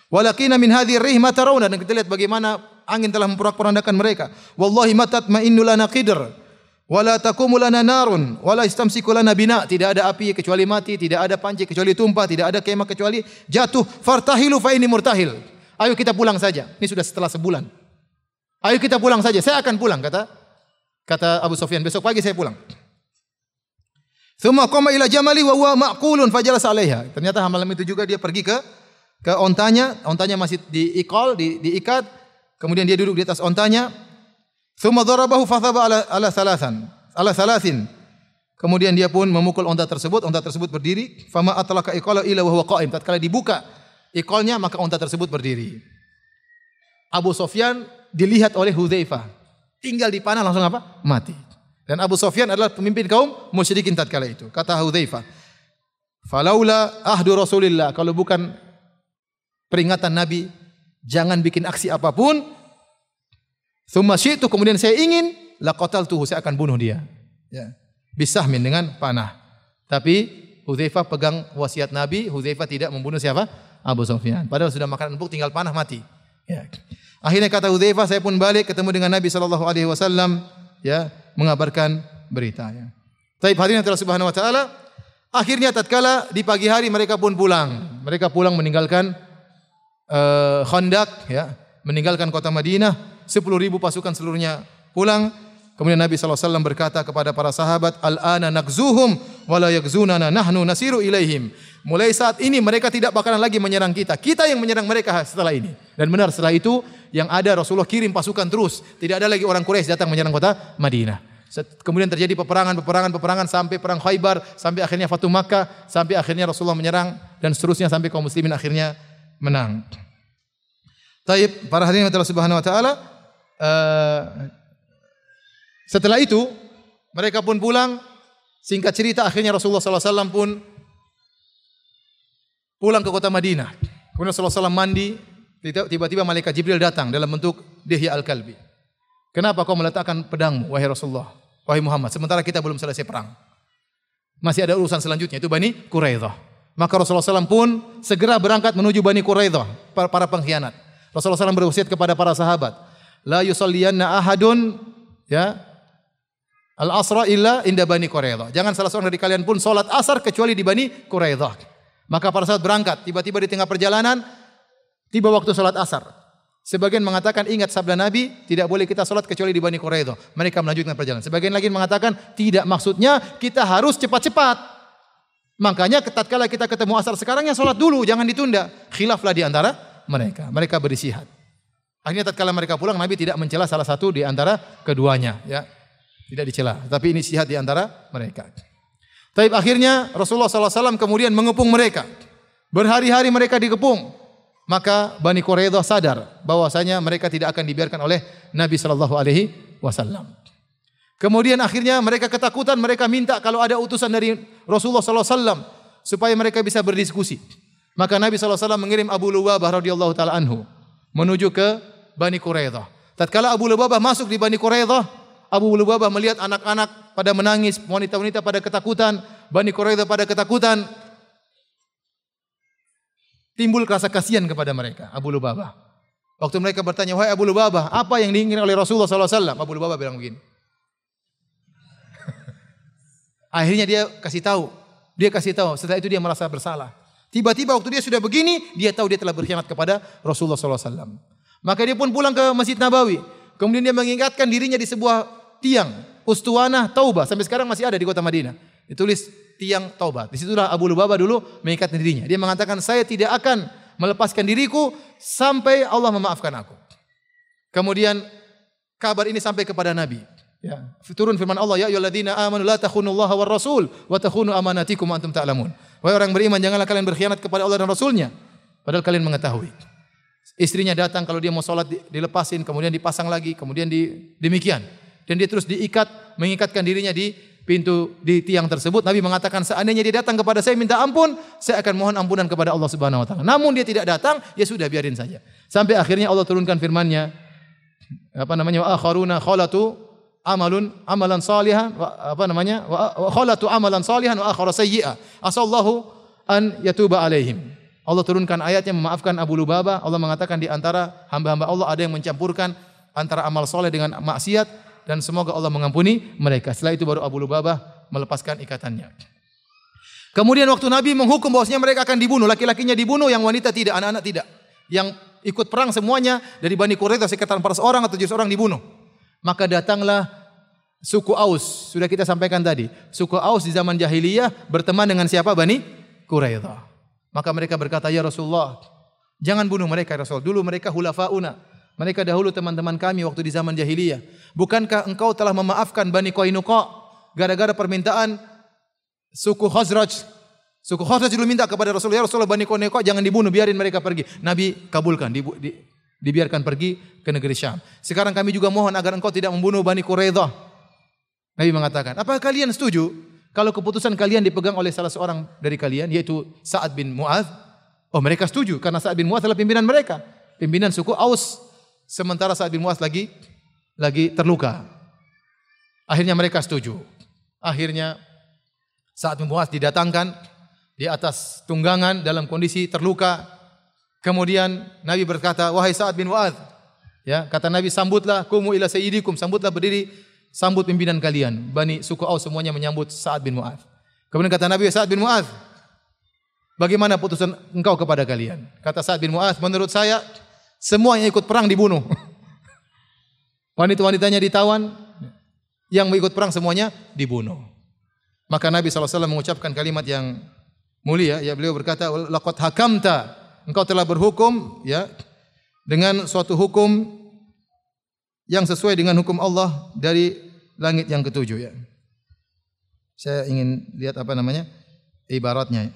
Walakina min hadhihi rih ma tarawna dan kita lihat bagaimana angin telah memporak-porandakan mereka. Wallahi matat ma'innu lana qidr wala taqumu lana narun wala istamsiku lana bina. Tidak ada api kecuali mati, tidak ada panci kecuali tumpah, tidak ada kemah kecuali jatuh. Fartahilu fa ini murtahil. Ayo kita pulang saja. Ini sudah setelah sebulan. Ayo kita pulang saja. Saya akan pulang kata kata Abu Sufyan. Besok pagi saya pulang. Thumma qama ila jamali wa huwa ma'qulun fajalasa 'alaiha. Ternyata malam itu juga dia pergi ke ke ontanya, ontanya masih diikol, di, diikat, kemudian dia duduk di atas ontanya. Thumma darabahu fathaba ala ala salasan, ala salasin. Kemudian dia pun memukul onta tersebut, onta tersebut berdiri. Fama atlaka iqala ila wa huwa qa'im. Tatkala dibuka ikolnya maka onta tersebut berdiri. Abu Sofyan dilihat oleh Hudzaifah. Tinggal di panah langsung apa? Mati. Dan Abu Sofyan adalah pemimpin kaum musyrikin tatkala itu. Kata Hudzaifah, "Falaula ahdu Rasulillah, kalau bukan peringatan Nabi, jangan bikin aksi apa pun. Thumma syi'tu, kemudian saya ingin, tuh saya akan bunuh dia. Ya. Bisahmin dengan panah. Tapi Hudzaifah pegang wasiat Nabi, Hudzaifah tidak membunuh siapa? Abu Sufyan. Padahal sudah makan empuk tinggal panah mati. Ya. Akhirnya kata Hudzaifah, saya pun balik ketemu dengan Nabi sallallahu alaihi wasallam ya, mengabarkan berita ya. Tapi hadirin telah subhanahu wa taala, akhirnya tatkala di pagi hari mereka pun pulang. Mereka pulang meninggalkan uh, Khandak ya, meninggalkan kota Madinah, 10 ribu pasukan seluruhnya pulang. Kemudian Nabi SAW berkata kepada para sahabat, Al-ana nakzuhum wala yakzunana nahnu nasiru ilaihim. Mulai saat ini mereka tidak bakalan lagi menyerang kita. Kita yang menyerang mereka setelah ini. Dan benar setelah itu yang ada Rasulullah kirim pasukan terus. Tidak ada lagi orang Quraisy datang menyerang kota Madinah. Kemudian terjadi peperangan, peperangan, peperangan sampai perang Khaybar, sampai akhirnya Fatu Makkah, sampai akhirnya Rasulullah menyerang dan seterusnya sampai kaum muslimin akhirnya menang. Taib para hadirin Allah Subhanahu wa taala uh, setelah itu mereka pun pulang singkat cerita akhirnya Rasulullah SAW pun pulang ke kota Madinah. Kemudian Rasulullah SAW mandi, tiba-tiba malaikat Jibril datang dalam bentuk Dihya Al-Kalbi. Kenapa kau meletakkan pedangmu, wahai Rasulullah, wahai Muhammad, sementara kita belum selesai perang? Masih ada urusan selanjutnya, itu Bani Quraidah. Maka Rasulullah SAW pun segera berangkat menuju Bani Quraidah, para, pengkhianat. Rasulullah SAW berwasiat kepada para sahabat, la yusalliyanna ahadun ya al asra illa inda Bani Quraidah. Jangan salah seorang dari kalian pun salat asar kecuali di Bani Quraidah. Maka para sahabat berangkat, tiba-tiba di tengah perjalanan tiba waktu salat asar. Sebagian mengatakan ingat sabda Nabi, tidak boleh kita salat kecuali di Bani Quraidah. Mereka melanjutkan perjalanan. Sebagian lagi mengatakan tidak maksudnya kita harus cepat-cepat. Makanya tatkala kita ketemu asar sekarang ya salat dulu, jangan ditunda. Khilaflah di antara mereka. Mereka berisihat. Akhirnya tatkala mereka pulang Nabi tidak mencela salah satu di antara keduanya, ya. Tidak dicela, tapi ini sihat di antara mereka. Tapi akhirnya Rasulullah SAW kemudian mengepung mereka. Berhari-hari mereka dikepung. Maka Bani Quraidah sadar bahwasanya mereka tidak akan dibiarkan oleh Nabi Shallallahu Alaihi Wasallam. Kemudian akhirnya mereka ketakutan, mereka minta kalau ada utusan dari Rasulullah wasallam supaya mereka bisa berdiskusi. Maka Nabi wasallam mengirim Abu Lubabah radhiyallahu taala anhu menuju ke Bani Quraidah. Tatkala Abu Lubabah masuk di Bani Quraidah, Abu Lubabah melihat anak-anak pada menangis, wanita-wanita pada ketakutan, Bani Quraidah pada ketakutan. Timbul rasa kasihan kepada mereka, Abu Lubabah. Waktu mereka bertanya, "Wahai Abu Lubabah, apa yang diinginkan oleh Rasulullah wasallam?" Abu Lubabah bilang begini. Akhirnya dia kasih tahu. Dia kasih tahu. Setelah itu dia merasa bersalah. Tiba-tiba waktu dia sudah begini, dia tahu dia telah berkhianat kepada Rasulullah SAW. Maka dia pun pulang ke Masjid Nabawi. Kemudian dia mengingatkan dirinya di sebuah tiang. Ustuana Taubah. Sampai sekarang masih ada di kota Madinah. Ditulis tiang Taubah. Di situlah Abu Lubaba dulu mengikat dirinya. Dia mengatakan, saya tidak akan melepaskan diriku sampai Allah memaafkan aku. Kemudian kabar ini sampai kepada Nabi. Ya, turun firman Allah, ya ayyuhalladzina amanu la takhunullaha war rasul wa takhunu amanatikum antum ta'lamun. Wahai orang beriman, janganlah kalian berkhianat kepada Allah dan Rasulnya. Padahal kalian mengetahui. Istrinya datang kalau dia mau sholat dilepasin, kemudian dipasang lagi, kemudian di, demikian. Dan dia terus diikat, mengikatkan dirinya di pintu di tiang tersebut. Nabi mengatakan seandainya dia datang kepada saya minta ampun, saya akan mohon ampunan kepada Allah Subhanahu wa taala. Namun dia tidak datang, ya sudah biarin saja. Sampai akhirnya Allah turunkan firman-Nya apa namanya wa akharuna khalatu amalun amalan salihan apa namanya wa khalatu amalan salihan wa akhara sayyi'a asallahu an yatuba alaihim Allah turunkan ayatnya memaafkan Abu Lubabah Allah mengatakan di antara hamba-hamba Allah ada yang mencampurkan antara amal soleh dengan maksiat dan semoga Allah mengampuni mereka setelah itu baru Abu Lubabah melepaskan ikatannya Kemudian waktu Nabi menghukum bahwasanya mereka akan dibunuh, laki-lakinya dibunuh, yang wanita tidak, anak-anak tidak. Yang ikut perang semuanya dari Bani Quraidah sekitar 400 orang atau 700 orang dibunuh. Maka datanglah suku Aus, sudah kita sampaikan tadi. Suku Aus di zaman jahiliyah berteman dengan siapa? Bani Quraidah. Maka mereka berkata, "Ya Rasulullah, jangan bunuh mereka ya Rasul. Dulu mereka hulafauna. Mereka dahulu teman-teman kami waktu di zaman jahiliyah. Bukankah engkau telah memaafkan Bani Qainuqa gara-gara permintaan suku Khazraj? Suku Khazraj dulu minta kepada Rasulullah, ya Rasulullah Bani Qainuqa jangan dibunuh, biarin mereka pergi. Nabi kabulkan, di, di, dibiarkan pergi ke negeri Syam. Sekarang kami juga mohon agar engkau tidak membunuh Bani Quraidah. Nabi mengatakan, apa kalian setuju kalau keputusan kalian dipegang oleh salah seorang dari kalian yaitu Sa'ad bin Mu'adz? Oh, mereka setuju karena Sa'ad bin Mu'adz adalah pimpinan mereka, pimpinan suku Aus. Sementara Sa'ad bin Mu'adz lagi lagi terluka. Akhirnya mereka setuju. Akhirnya Sa'ad bin Mu'adz didatangkan di atas tunggangan dalam kondisi terluka. Kemudian Nabi berkata, "Wahai Sa'ad bin Mu'adz, ya, kata Nabi, sambutlah kumu ila sayyidikum, sambutlah berdiri sambut pimpinan kalian. Bani suku Aus semuanya menyambut Sa'ad bin Mu'adz. Kemudian kata Nabi Sa'ad bin Mu'adz, bagaimana putusan engkau kepada kalian? Kata Sa'ad bin Mu'adz, menurut saya semua yang ikut perang dibunuh. Wanita-wanitanya ditawan, yang ikut perang semuanya dibunuh. Maka Nabi SAW mengucapkan kalimat yang mulia, ya beliau berkata, "Laqad hakamta." Engkau telah berhukum ya dengan suatu hukum yang sesuai dengan hukum Allah dari langit yang ketujuh ya. Saya ingin lihat apa namanya ibaratnya.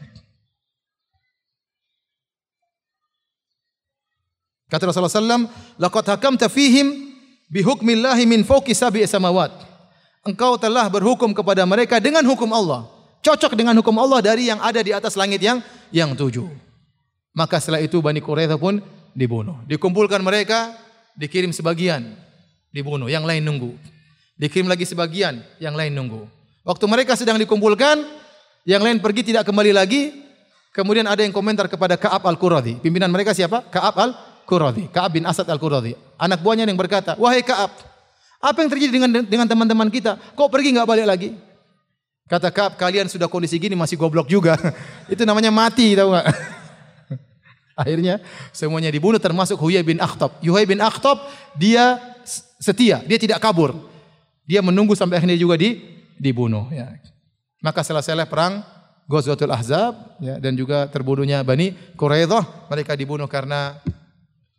Kata Rasulullah SAW, Laqad hakamta fihim bihukmillahi min fawqi sab'i samawat. Engkau telah berhukum kepada mereka dengan hukum Allah. Cocok dengan hukum Allah dari yang ada di atas langit yang yang tujuh. Maka setelah itu Bani Quraidah pun dibunuh. Dikumpulkan mereka, dikirim sebagian, dibunuh, yang lain nunggu. Dikirim lagi sebagian, yang lain nunggu. Waktu mereka sedang dikumpulkan, yang lain pergi tidak kembali lagi. Kemudian ada yang komentar kepada Ka'ab Al-Quradi. Pimpinan mereka siapa? Ka'ab Al-Quradi. Ka'ab bin Asad Al-Quradi. Anak buahnya yang berkata, "Wahai Ka'ab, apa yang terjadi dengan dengan teman-teman kita? Kok pergi nggak balik lagi?" Kata Ka'ab, "Kalian sudah kondisi gini masih goblok juga." Itu namanya mati, tahu nggak? Akhirnya semuanya dibunuh termasuk Huyai bin Akhtab. Huyai bin Akhtab dia setia, dia tidak kabur. Dia menunggu sampai akhirnya juga di, dibunuh. Ya. Maka selesai perang Ghazwatul Ahzab ya, dan juga terbunuhnya Bani Quraidah. Mereka dibunuh karena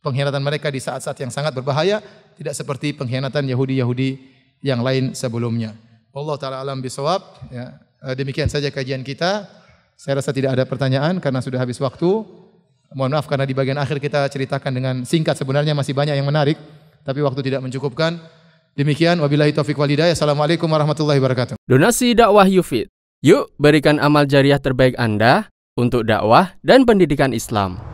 pengkhianatan mereka di saat-saat yang sangat berbahaya. Tidak seperti pengkhianatan Yahudi-Yahudi yang lain sebelumnya. Allah Ta'ala alam bisawab. Ya. Eh, demikian saja kajian kita. Saya rasa tidak ada pertanyaan karena sudah habis waktu. Mohon maaf karena di bagian akhir kita ceritakan dengan singkat sebenarnya masih banyak yang menarik. Tapi waktu tidak mencukupkan. Demikian wabillahi taufik wal hidayah. Assalamualaikum warahmatullahi wabarakatuh. Donasi dakwah Yufid. Yuk berikan amal jariah terbaik Anda untuk dakwah dan pendidikan Islam.